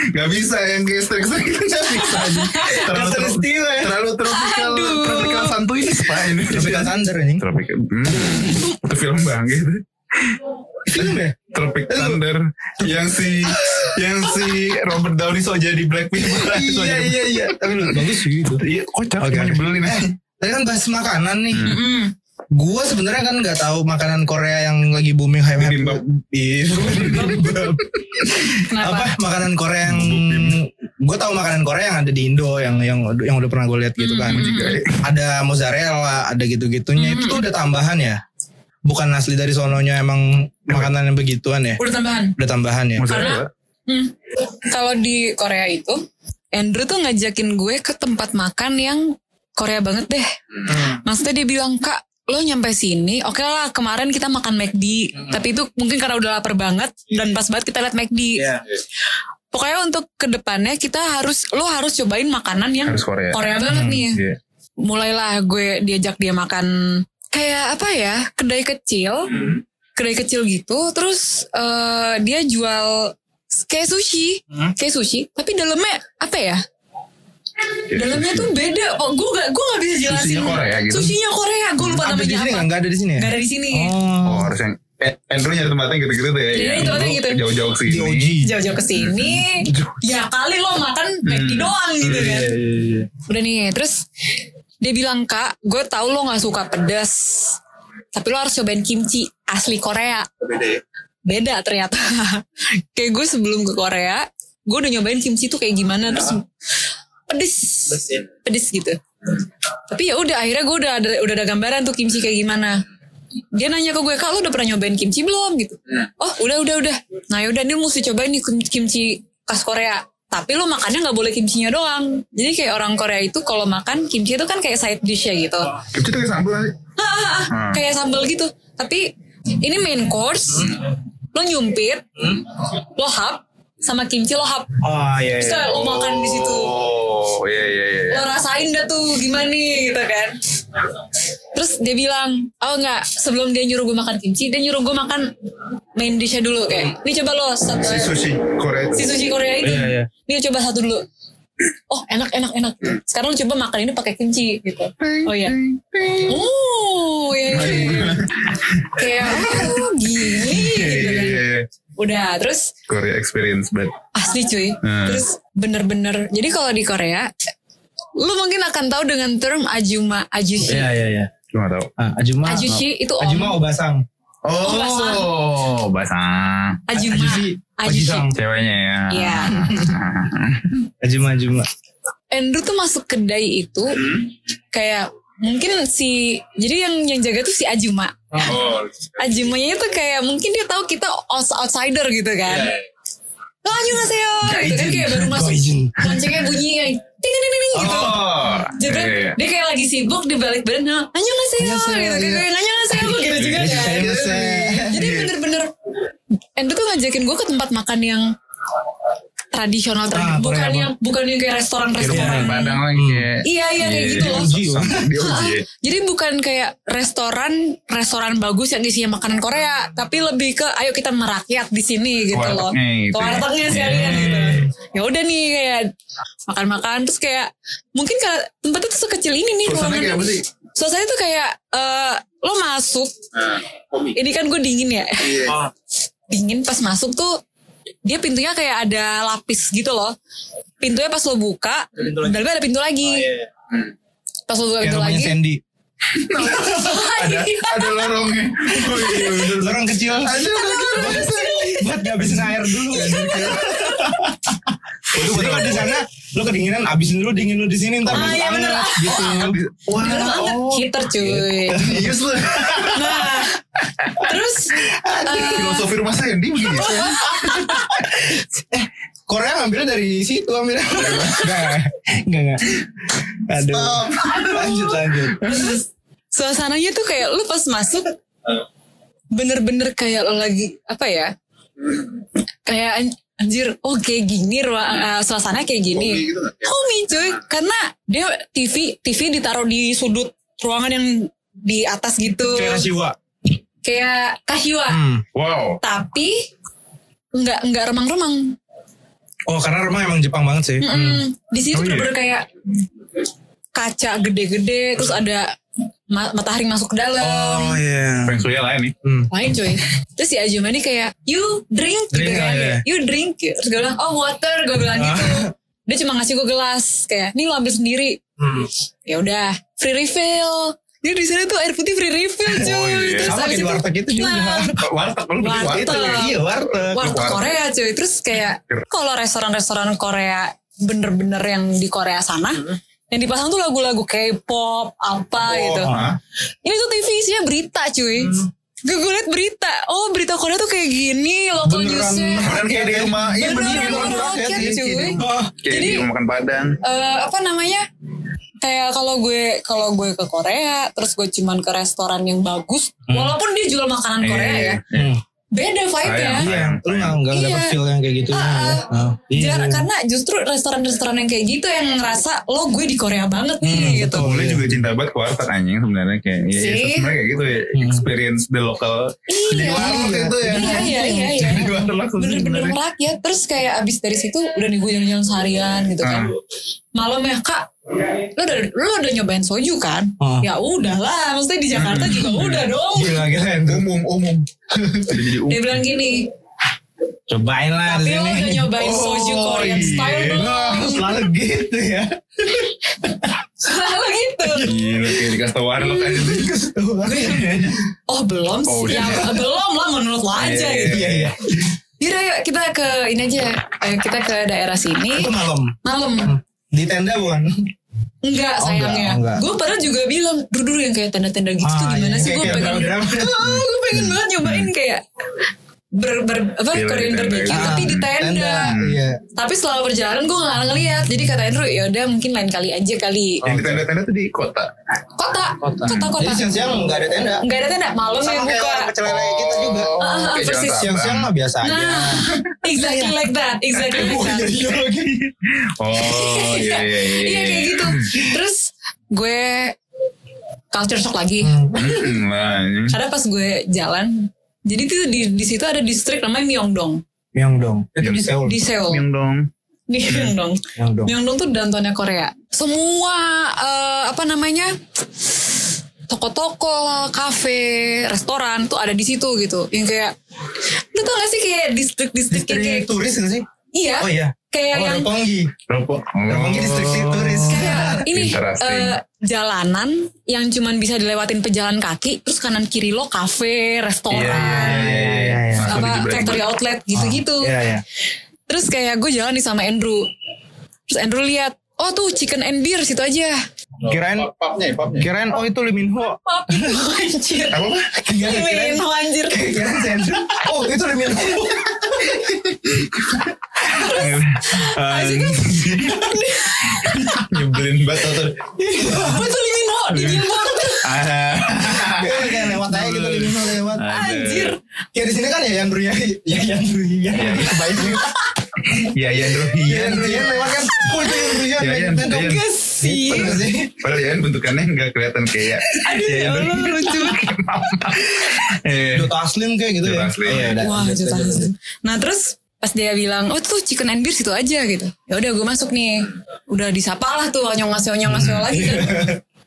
Gak bisa yang kayak strik-strik itu gak bisa. Terlalu terlalu, ya. terlalu tropical Aduh. tropical santuy ini spa ini. Tropical Thunder anjing. Tropical. Hmm. Itu film bang gitu. Film ya? Tropic Thunder yang si yang si Robert Downey so jadi Black Panther. Iya iya iya. Tapi lu bagus sih itu. Iya kocak Oke, cuma aja. Tadi kan bahas makanan nih. Hmm. Gua sebenarnya kan nggak tahu makanan Korea yang lagi booming hype hype. Bibimbap. Apa makanan Korea yang gue tahu makanan Korea yang ada di Indo yang yang yang udah pernah gue lihat gitu kan. Hmm. Ada mozzarella, ada gitu-gitunya. Itu tuh udah tambahan ya. Bukan asli dari sononya emang makanan yang begituan ya. Udah tambahan. Udah tambahan ya. Mozzarella. Hmm. Kalau di Korea itu, Andrew tuh ngajakin gue ke tempat makan yang Korea banget deh. Hmm. Maksudnya dia bilang, Kak, lo nyampe sini, oke lah kemarin kita makan McD. Tapi itu mungkin karena udah lapar banget dan pas banget kita lihat McD. Iya. Pokoknya untuk ke depannya kita harus, lo harus cobain makanan yang Harus Korea. Korea banget nih. Iya. Mulailah gue diajak dia makan kayak apa ya, kedai kecil. Kedai kecil gitu, terus eh, dia jual kayak sushi, Hmm. kayak sushi, tapi dalamnya apa ya? Dalamnya tuh beda. Oh, gue gak, gue gak bisa jelasin. Sushinya Korea gitu. Sushinya Korea, gue lupa Ada namanya apa. nggak? Ada di sini ya? Gak ada di sini. Oh. Oh harus yang eh, Andrew nyari tempatnya gitu-gitu tuh ya. Iya, Yang tempatnya lu gitu. Jauh-jauh ke sini. Jauh-jauh ke sini, ya kali lo makan McD doang gitu Iya kan. iya iya. Udah nih, terus dia bilang kak, gue tahu lo nggak suka pedas, tapi lo harus cobain kimchi asli Korea. Beda ya. Beda ternyata. kayak gue sebelum ke Korea, gue udah nyobain kimchi tuh kayak gimana terus pedes, ya. pedes gitu. Tapi ya udah akhirnya gue udah ada udah ada gambaran tuh kimchi kayak gimana. Dia nanya ke gue, kak lo udah pernah nyobain kimchi belum gitu? Oh udah udah udah. Nah yaudah ini lo mesti cobain nih kim- kimchi khas Korea. Tapi lo makannya nggak boleh kimchinya doang. Jadi kayak orang Korea itu kalau makan kimchi itu kan kayak side dish ya gitu. Kimchi tuh kayak sambal aja. Hmm. Kayak sambal gitu. Tapi ini main course. Lo nyumpit, lo hap, sama kimchi lo hap. Oh iya Terus iya. lo makan di situ. Oh iya iya iya. Lo rasain dah tuh gimana nih gitu kan. Terus dia bilang, oh enggak, sebelum dia nyuruh gue makan kimchi, dia nyuruh gue makan main dishnya dulu kayak, ini coba lo satu Si sushi Korea itu. si sushi Korea itu. Iya, iya. Ini coba satu dulu. Oh enak enak enak. Sekarang lo coba makan ini pakai kimchi gitu. Oh iya. Oh iya. iya. Kayak oh, gini Iya gitu iya kan. Udah terus Korea experience but asli cuy Hmm. terus bener-bener jadi kalau di Korea lu mungkin akan tahu dengan term ajuma ajushi Iya iya iya. gak tau. Ah, Ajuma. ajushi itu om Ajuma obasang. Oh, basah. ajuma Ajushi. ajushi. Ceweknya ya. Iya. Ajuma Ajuma. Andrew tuh masuk kedai itu kayak mungkin si jadi yang yang jaga tuh si Ajuma. Oh, Ajumanya itu kayak mungkin dia tahu kita outs- outsider gitu kan. Oh annyeonghaseyo gitu kan kayak baru masuk loncengnya bunyi kayak ting ting ting gitu. Oh, Jadi iya, iya. dia kayak lagi sibuk di balik badan nah, annyeonghaseyo Annyeonghaseyo, gitu iya. kayak annyeonghaseyo gitu juga kan. jadi bener-bener Andrew tuh ngajakin gue ke tempat makan yang tradisional Ah, bukan yang bukan yang kayak restoran-restoran rumah Padang lagi kayak. Iya iya kayak gitu loh. Uji, Bang. Dia uji. Jadi bukan kayak restoran restoran bagus yang isinya makanan Korea, tapi lebih ke ayo kita merakyat di sini gitu loh. Wartegnya Ke wartegnya sekalian gitu. Ya udah nih kayak makan-makan terus kayak mungkin kalau tempatnya tuh sekecil ini nih sih? Suasananya tuh kayak eh, lo masuk, ini kan gue dingin ya. Iya. Dingin pas masuk tuh dia pintunya kayak ada lapis gitu loh. Pintunya pas lo buka, dalamnya ada pintu lagi. Pas lo buka pintu lagi, Sandy. Ada ada lorongnya. Oh iya. Orang kecil. Buat ngabisin air dulu. Waduh, Jadi kalau di sana lu kedinginan abisin dulu dingin lu di sini ntar Ah, iya, anget bener. gitu. Wah, Bener banget oh. heater cuy. Iya, lu. Nah, terus eh, Filosofi rumah Sandy begini. Korea ngambilnya dari situ ambilnya. Enggak, enggak, enggak. Aduh. Lanjut, lanjut. terus suasananya tuh kayak lu pas masuk bener-bener kayak lo lagi apa ya? Kayak anjir, oh kayak gini ruang eh, suasananya kayak gini. gitu nggak? Homey cuy, karena dia TV TV ditaruh di sudut ruangan yang di atas gitu. Kayak Rashiwa. Kayak kahiwa. Hmm. Wow. Tapi nggak nggak remang-remang. Oh, karena rumah emang Jepang banget sih. Mm-mm. Di situ Oh, iya. bener-bener kayak kaca gede-gede, terus ada ma- matahari masuk ke dalam. Oh iya. Feng Shui lah ini. Hmm. Lain coy. Terus si Ajuma ini kayak, you drink, gitu Drink, kan. oh, iya. You drink. Terus gue bilang, oh water. Gue bilang gitu. Dia cuma ngasih gue gelas. Kayak, nih lo ambil sendiri. Hmm. Ya udah, free refill. Jadi di sana tuh air putih free refill cuy. Oh, iya. Terus Sama di itu- warteg itu juga. Nah, Warteg lu beli Warteg. warteg. Iya, warteg. warteg Korea cuy. Terus kayak kalau restoran-restoran Korea bener-bener yang di Korea sana, yang dipasang tuh lagu-lagu K-pop apa gitu. Hah? Ini tuh TV isinya berita cuy. Gue gue liat berita. Oh berita Korea tuh kayak gini local Beneran newsnya. Beneran kayak di rumah. Iya Beneran bener. rumah bener. rakyat, Kayak di- cuy. Oh, Kayak Jadi- di rumah makan Padang. Eh, apa namanya? Kayak kalau gue kalau gue ke Korea, terus gue cuman ke restoran yang bagus, walaupun dia jual makanan Korea ya, Hmm. Beda vibe-nya. Iya, lu nggak nggak Iya. dapet feel yang kayak gitu. Ah, ah. Oh, iya. Karena justru restoran-restoran yang kayak gitu yang ngerasa lo gue di Korea banget nih Hmm, gitu. Boleh juga cinta banget ke warteg anjing sebenarnya kayak ya, Sih. sebenarnya kayak gitu ya experience the local Iya. warteg itu ya Iya iya iya iya. jadi warteg langsung Bener-bener merakyat Terus kayak abis dari situ Udah nih gue jalan-jalan seharian gitu kan Ah. Malam ya kak. Lo udah, lo udah nyobain soju kan? Ah. Ya udah lah Maksudnya di Jakarta juga udah dong. Gila, gila. Umum umum. Dia bilang gini Cobain lah Tapi lo sini. udah nyobain soju Oh, Korean iya. style belum? Oh, selalu gitu ya. Selalu gitu. Gila kayak dikasih tau kan Oh belum Oh, sih ya, Belum lah menurut lo aja Iya, gitu. Iya, iya. Yaudah yuk kita ke ini aja Ayo kita ke daerah sini. Itu malam. Malam Di tenda bukan? Enggak Oh, sayangnya enggak, oh, enggak. Gue padahal juga bilang Dulu dulu yang kayak tenda-tenda gitu tuh Ah, gimana iya, sih Gue kayak pengen Gue pengen banget nyobain kayak ber, ber, apa Iya, Korean di tenda barbecue gitu. tapi di Ah, tenda. Iya. Tapi selama perjalanan gue gak ngeliat. Jadi kata Andrew ya udah mungkin lain kali aja kali. yang di tenda-tenda tuh di kota Kota, Kota. kota, kota. Jadi siang-siang nggak ada tenda. Nggak ada tenda. Malam ya Sama kayak buka. orang pecel lele kita juga. Oh, Ah, kayak persis. Jakarta. Siang-siang mah biasa aja. Nah, exactly like that, exactly like that. Iya lagi. oh iya iya iya Iya kayak gitu. Terus gue culture shock lagi. Hmm, ini. Karena pas gue jalan, jadi tuh di di situ ada distrik namanya Myeongdong Myeongdong. Itu di Seoul. di Seoul. Yang dong Di Myeongdong. Myeongdong. Myeongdong tuh downtownnya Korea. Semua eh, apa namanya toko-toko lah, kafe, restoran tuh ada di situ gitu. Yang kayak lu tau gak sih kayak distrik-distrik kayak, kayak turis gak sih? iya, Oh iya. Kayak Oh, yang Roponggi. Rokok. Roponggi distrik turis. kayak ini eh, jalanan yang cuman bisa dilewatin pejalan kaki, terus kanan kiri lo kafe, restoran, Iya, iya, iya. Langsung apa factory outlet gitu-gitu. Iya, iya. Terus kayak gue jalan nih sama Andrew. Terus Andrew lihat, oh tuh chicken and beer situ aja. Kirain Papnya, papnya. kirain oh itu Liminho. anjir. Apa? Kirain anjir. Kirain. Oh, itu Liminho. Nyebelin banget atau Apa tuh Limino di billboard? Kayak lewat aja gitu Liminho lewat. Anjir. Kayak di sini kan ya yang Ruya, ya yang Ruya. Kebayang. Iya, iya, Bro. Iya, Yang Ruya lewat kan. Iya, iya, Bentuk iya. gas sih. Padahal ya bentukannya nggak kelihatan kayak Aduh ya Allah lucu. Eh, Jota Aslim kayak gitu ya. Aslim. Iya, udah. Wah juta Nah terus pas dia bilang, oh tuh chicken and beer situ aja gitu. Ya udah gue masuk nih. Udah disapa lah tuh nyongaseo nyongaseo lagi kan.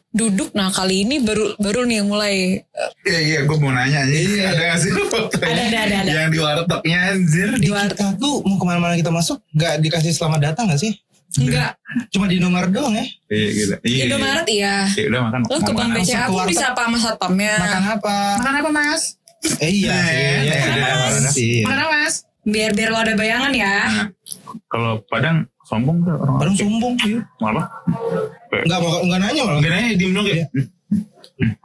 Duduk, nah kali ini baru baru nih mulai Iya iya gue mau nanya nih Iya. Ada gak sih Ada, ada, ada, ada. Yang di wartegnya anjir di warteg. Kita tuh mau ke mana-mana kita masuk gak dikasih selamat datang gak sih? Enggak, Cuma di nomor doang ya. Iya gitu Iya Indomaret iya. Ya udah makan Lo ke makan. BCA warteg. bisa apa sama satpamnya. Makan apa? Makan apa mas? Eh iya sih. ya, Iya, ya, iya, ya. sih. Makan apa mas? Biar biar lo ada bayangan ya. Kalau Padang sombong tuh orang Padahal sombong sih. Malah Enggak enggak nanya malah. Enggak nanya diem dong kayak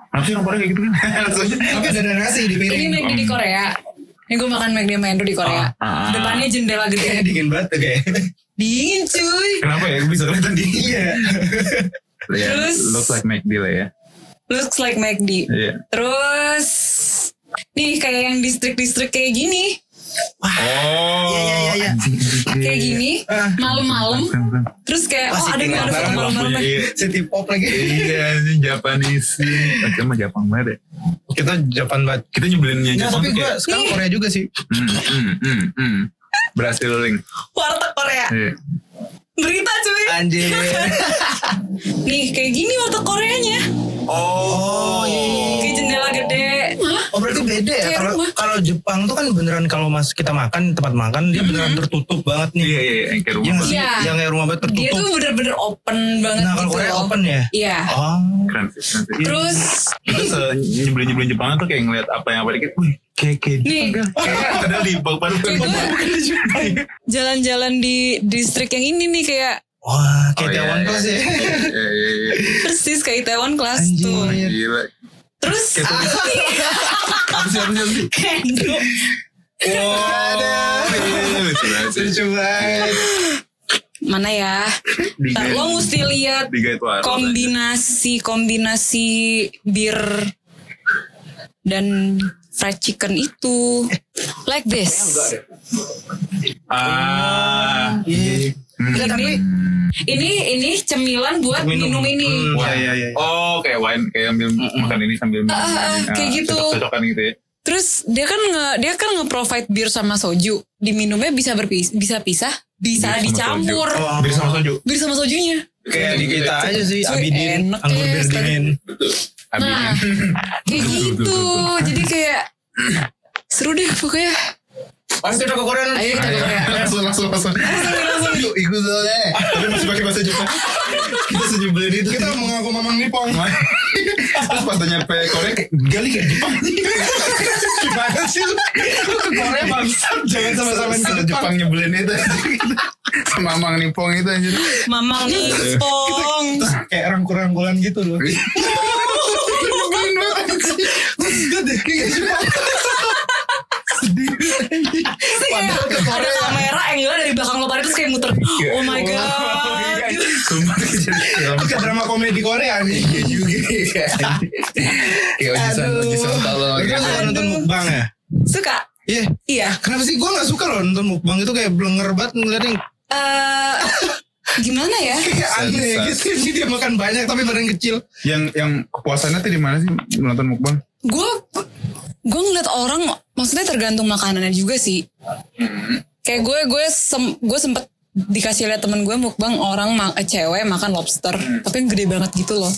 Kenapa sih orang Padang kayak gitu kan Tapi ada nasi di piring. Ini McD di Korea. Ini gue makan McD sama Andrew di Korea. Ah, ah. Depannya jendela Kayak gede. dingin banget tuh kayak. Dingin cuy. Kenapa ya bisa kelihatan di Iya. Ya, Terus- Looks like McD lah ya Looks like McD. Iya Terus nih kayak yang distrik-distrik kayak gini, Oh Iya, iya, iya, iya. kayak gini, Ah. malam-malam. Terus kayak oh ada nggak ada foto malam-malam? City pop lagi. Iya ini Japanese Kita mah Jepang banget ya Kita Japan banget. Kita nyebelinnya Jepang tapi gue sekarang Korea juga sih. hmm, hmm, hmm, hmm. Berhasil link Warteg Korea. Iya Berita cuy. Anjir. Nih kayak gini warteg Koreanya. Oh, iya. Kayak jendela gede. Hah? Oh berarti beda ya kalau kalau Jepang tuh kan beneran kalau mas kita makan tempat makan dia beneran tertutup banget nih. Iya iya iya Yang kayak rumah Yang banget. Iya. yang kayak rumah banget Dia tertutup. tuh bener-bener open banget Nah kalau gitu Korea open ya. Iya. Oh. Keren sih keren sih. Terus Itu se nyebelin-nyebelin Jepang tuh kayak ngeliat apa yang apa dikit Wih kayak kayak Nih. Jepang Kayak padahal di jalan-jalan di distrik yang ini nih kayak Wah kayak Oh, iya, Taiwan iya. Plus ya. Iya iya iya persis kayak Taiwan kelas tuh. Iya. Gila Terus Apa sih apa sih apa sih Waduh. Iya, Lucu banget mana ya? Ntar lo mesti lihat kombinasi kombinasi bir dan fried chicken itu like this. Ah Iya. Hmm. Enggak, tapi Ini ini cemilan buat minum, ini. Hmm, Wah, Iya iya iya. Oh kayak wine kayak ambil makan ini sambil minum. Ah, Ah, kayak gitu. Cocok-cocokan gitu ya. Terus dia kan nge dia kan nge-provide bir sama soju. Diminumnya bisa berpis bisa pisah, bisa Bir dicampur. soju. Oh, Bir sama soju. Bir sama sojunya. Kayak di kita aja sih Cuy, Abidin enak anggur ya, bir dingin. Nah, kayak gitu. Jadi kayak seru deh pokoknya. Pasti udah ke Korea nanti. Ayo kita ke Korea. langsung langsung langsung. Ikut ikut soalnya. Tapi masih pakai bahasa Jepang. Kita senyebelin itu. Kita mengaku mamang Nippon. Terus pas tanya pe Korea gali kayak Jepang. Gimana sih lu? Ke Korea bangsat. Jangan sama-sama ke Jepang. Jepang nyebelin itu. Sama Mang Nipong itu anjir. Mamang Nippong. Kayak rangkul-rangkulan gitu loh. Nyebelin banget anjir. Deh kayak Jepang. Sedih. Padahal ada kamera angle dari belakang lo pada terus kayak muter. Oh my god. gitu. Sumpah jadi film. Kayak drama komedi Korea nih. Iya juga. Kayak ojisan ojisan tolong. Lu kan suka nonton mukbang ya? Suka? Iya. Iya. Kenapa sih gue gak suka loh nonton mukbang itu kayak blenger banget ngeliatnya Eh gimana ya? kayak aneh gitu. Jadi dia makan banyak tapi badan kecil. Yang yang kepuasannya tuh di mana sih nonton mukbang? Gue gue ngeliat orang maksudnya tergantung makanannya juga sih. Kayak gue gue sem, gue sempet dikasih lihat temen gue mukbang orang ma- eh, cewek makan lobster tapi yang gede banget gitu loh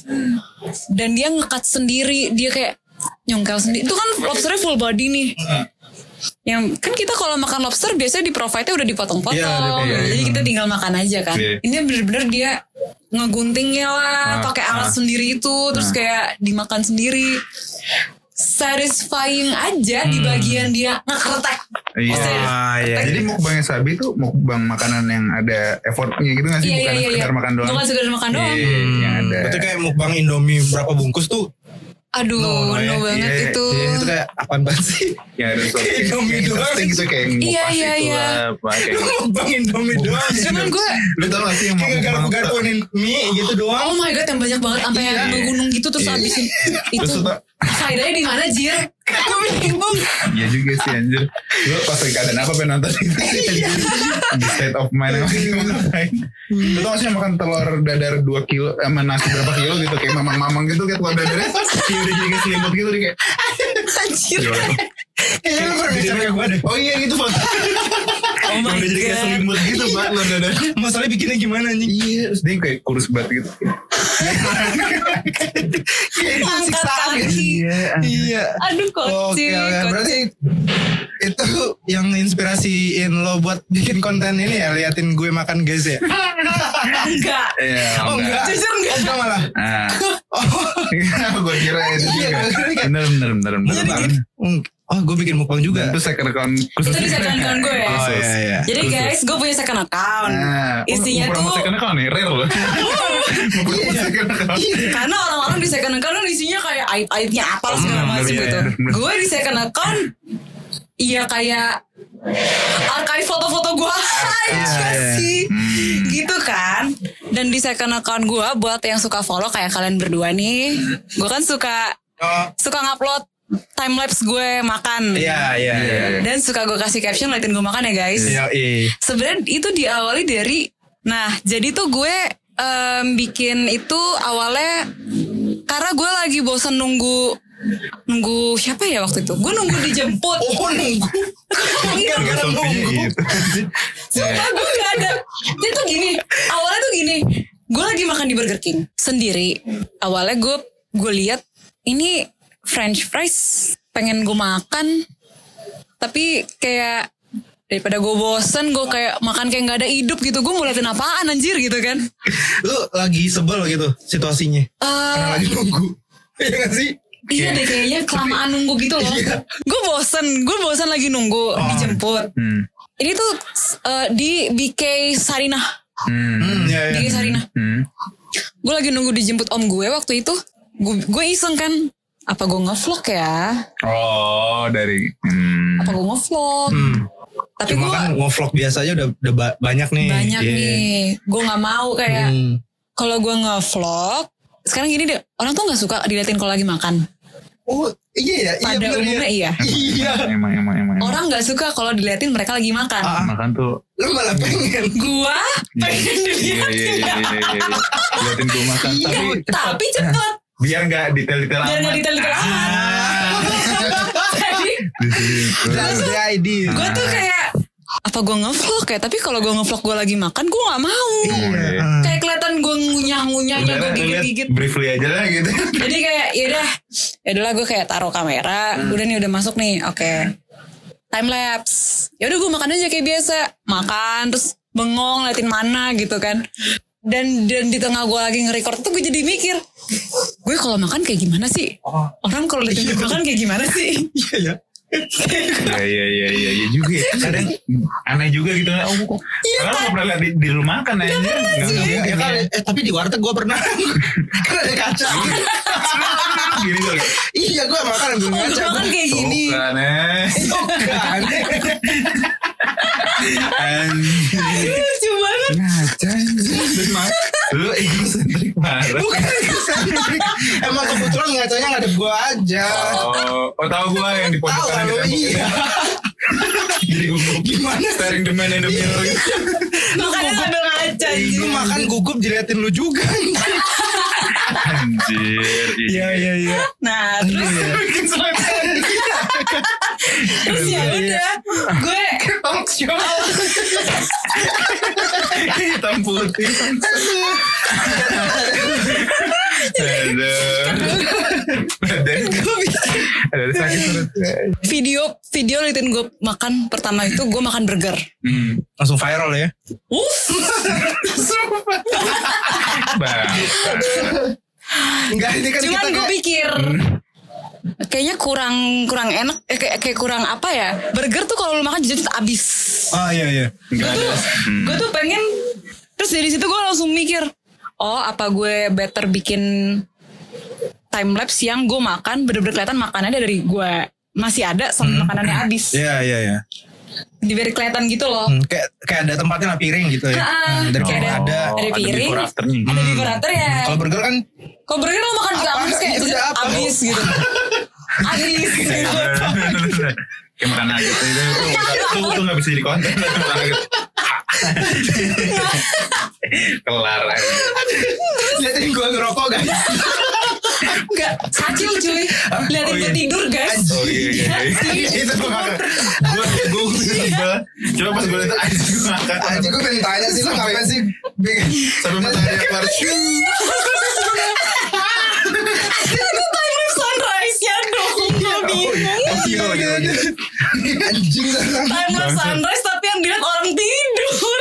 dan dia ngekat sendiri dia kayak nyongkel sendiri itu kan lobsternya full body nih yang kan kita kalau makan lobster biasanya di provide-nya udah dipotong-potong Iya, iya, iya. jadi kita tinggal makan aja kan Iya. ini bener-bener dia ngeguntingnya lah Ah, pakai alat ah. sendiri itu terus kayak dimakan sendiri satisfying aja di bagian dia ngekretek Iya. Ah, iya. Jadi mukbangnya Sabi tuh mukbang makanan yang ada effortnya gitu gak sih? Iya Bukan iya iya. sekedar makan doang. Bukan sekedar makan doang. Iya, yang ada. Berarti kayak mukbang Indomie berapa bungkus tuh? Aduh, no, No, ya. banget Iya, itu. Iya, itu kayak apaan banget sih? yang ada yang Indomie yang doang. gitu kayak Iya, ngupas iya, itu iya. kayak gitu. mukbang Indomie doang. Cuman gue, Lu tau gak sih yang kayak mukbang garpu-garpuin mie gitu doang. oh my god yang banyak banget sampai Iya. yang ngegunung gitu terus Iya. habisin itu. Terus Faedahnya di mana Jir? Gue bingung. Iya juga sih anjir Lu pas lagi keadaan apa pengen nonton itu Iya. Di state of mind yang lagi ngapain Lu tau gak sih yang makan telur dadar 2 kilo Sama nasi berapa kilo gitu Kayak mamang-mamang gitu Kayak telur dadarnya Kayak udah jadi kayak selimut gitu dia kayak Anjir. Kayaknya lu pernah bicara gue deh. Oh iya gitu Pak Oh my Udah jadi kayak god. selimut gitu Pak telur dadar Masalahnya bikinnya gimana anjing? Iya Terus dia kayak kurus banget gitu Angkat kaki. Iya. Aduh Oke, kocik. oke. berarti itu yang inspirasiin lo buat bikin konten ini ya, liatin gue makan guys ya. Enggak. Iya Oh enggak, Jujur enggak. Enggak malah. Ah, Oh, gue kira itu Iya, juga. Bener, bener, bener, bener. Oh, gue bikin mukbang juga. Itu second account khusus. Itu di second account gue ya? Oh iya iya. Jadi guys, gue punya second account. Nah, Isinya promo tuh second account nih, rare loh. Second account. karena orang-orang di second account kan isinya kayak aib-aibnya apa lah segala Hmm, macam iya, gitu. iya. Gue di second account Iya kayak archive foto-foto gue aja iya. sih Hmm. gitu kan dan di second account gue buat yang suka follow kayak kalian berdua nih gue kan suka Oh, suka ngupload time lapse gue makan. Iya iya iya. dan suka gue kasih caption liatin gue makan ya guys. Iya, iya. sebenarnya itu diawali dari nah jadi tuh gue em, bikin itu awalnya karena gue lagi bosan nunggu nunggu siapa ya waktu itu? Gue nunggu dijemput. Oh, nunggu. Iya, Gara-gara Sofinya nunggu. Sumpah gue gak ada. Jadi tuh gini Awalnya tuh gini. Gue lagi makan di Burger King Sendiri. Awalnya gue Gue lihat Ini French fries Pengen gue makan Tapi kayak Daripada gue bosen Gue kayak makan kayak gak ada hidup gitu Gue mau liatin apaan anjir gitu kan Lu lagi sebel gitu situasinya. Karena Eh, lagi nunggu. Iya gak sih? Iya deh kayaknya kelamaan nunggu gitu loh Gue bosen Gue bosen lagi nunggu Dijemput Hmm. Ini tuh eh, Di BK Sarinah Hmm. Hmm, iya iya. BK Sarinah Hmm. gue lagi nunggu dijemput om gue waktu itu gue iseng kan apa gue ngevlog ya Oh, dari hmm. apa gue ngevlog Hmm. tapi Cuma gue kan ngevlog biasa aja udah, udah ba- banyak nih. banyak Iya. nih gue nggak mau kayak Hmm. kalau gue ngevlog sekarang gini deh orang tuh nggak suka diliatin kalau lagi makan Oh iya ya. Iya pada bener umumnya ya. iya Iya. Emang, emang, emang. emang. orang nggak suka kalau diliatin mereka lagi makan Ah. Makan tuh. Lu malah pengen. gue pengen Iya, diliatin iya, iya, iya, iya. Liatin gue makan. Iya, Tapi tapi cepet biar nggak detail-detail biar nggak amat. detail-detail Ah. amat jadi idea. gue tuh kayak apa gue ngevlog ya tapi kalau gue ngevlog gue lagi makan gue nggak mau Iya. Ah. kayak kelihatan gue ngunyah-ngunyahnya Udah gue lah, gigit-gigit lihat briefly aja lah gitu. jadi kayak yaudah yaudahlah gue kayak taruh kamera udah nih udah masuk nih oke time lapse ya udah gue makan aja kayak biasa makan terus bengong liatin mana gitu kan dan dan di tengah gue lagi nge-record tuh gue jadi mikir gue kalau makan kayak gimana sih Oh. orang kalau liatin gue makan kayak gimana sih Iya ya. Iya iya iya iya iya juga ya. Kadang aneh juga gitu. Oh kok. Karena nggak pernah lihat di, di rumah makan aja. Iya, mungkin. kan, ya. eh, tapi di warteg gue pernah kan ada kaca. Gini tuh. iya gue makan ambil Oh, kaca. makan kayak gini Bukan eh. Kan. Banget Ngaca. Lu egosentrik marah. Bukan. Emang kebetulan ngacanya ngadep gue aja. Oh, oh tahu gua yang di pojokan lu di iya. Jadi gugup gimana? Staring the man in the mirror gitu. makanya sambil ngaca Lu makan gugup diliatin lu juga. Anjir. Iya iya iya. nah terus Bikin selesai. Terus ya udah, gue Hitam putih. Ada. Ada. Ada sakit perut. video video liatin gue makan pertama itu gue makan burger. Hmm. Langsung viral ya. Uff, Bang. Enggak ini kan cuman kita gue pikir kayaknya kurang kurang enak, eh, kayak, kayak kurang apa ya? Burger tuh kalau lu makan jadi abis. Oh iya iya. Enggak ada. Hmm. Gue tuh pengen terus dari situ gue langsung mikir, oh apa gue better bikin time lapse yang gue makan bener-bener kelihatan makanannya dari gue masih ada sama makanannya habis. Iya iya iya. Diberi kelihatan gitu loh. Hmm, kayak kayak ada tempatnya lah piring gitu ya. Hmm, dari kayak bawah ada- ada. ada piring. before afternya. Ada di ya. Kalau burger kan Kalau burger lo makan juga habis kayak Itu udah apa? habis gitu. Habis gitu. Kayak makan nugget itu itu itu itu nggak bisa jadi konten makan nugget. Kelar aja. liatin gue ngerokok guys. Enggak, sacil cuy. Liatin Oh, gue iya. tidur guys. Oh iya iya. iya. Itu gue makan. Gue gue sebel. Coba pas gue lihat aja gue makan. Anjing gue pengen tanya sih lo ngapain sih Sampai matahari keluar. bingung. Oh iya iya iya. anjing sunrise tapi yang dilihat orang tidur.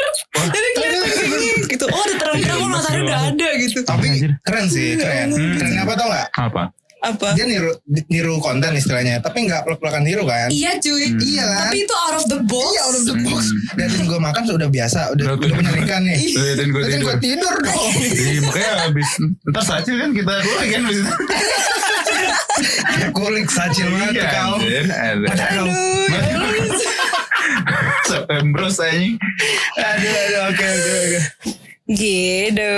Jadi kelihatan gitu. Oh udah terang-terang matahari udah ada gitu. Tapi keren sih, keren. Keren apa tau gak? Apa? Apa? Dia niru niru konten istilahnya, tapi nggak pelak-pelakan niru kan? Iya cuy. Iya kan? Tapi itu out of the box. Iya, out of the box. Liatin gue makan sudah biasa, udah Udah, udah udah. menyerikan nih. Liatin gue Liatin gue tidur. tidur dong. Iya makanya abis Ntar sacil kan kita keluar kan abis itu Kulik sacil banget Iya kau. September saya Aduh, aduh, oke, oke, oke. Gitu.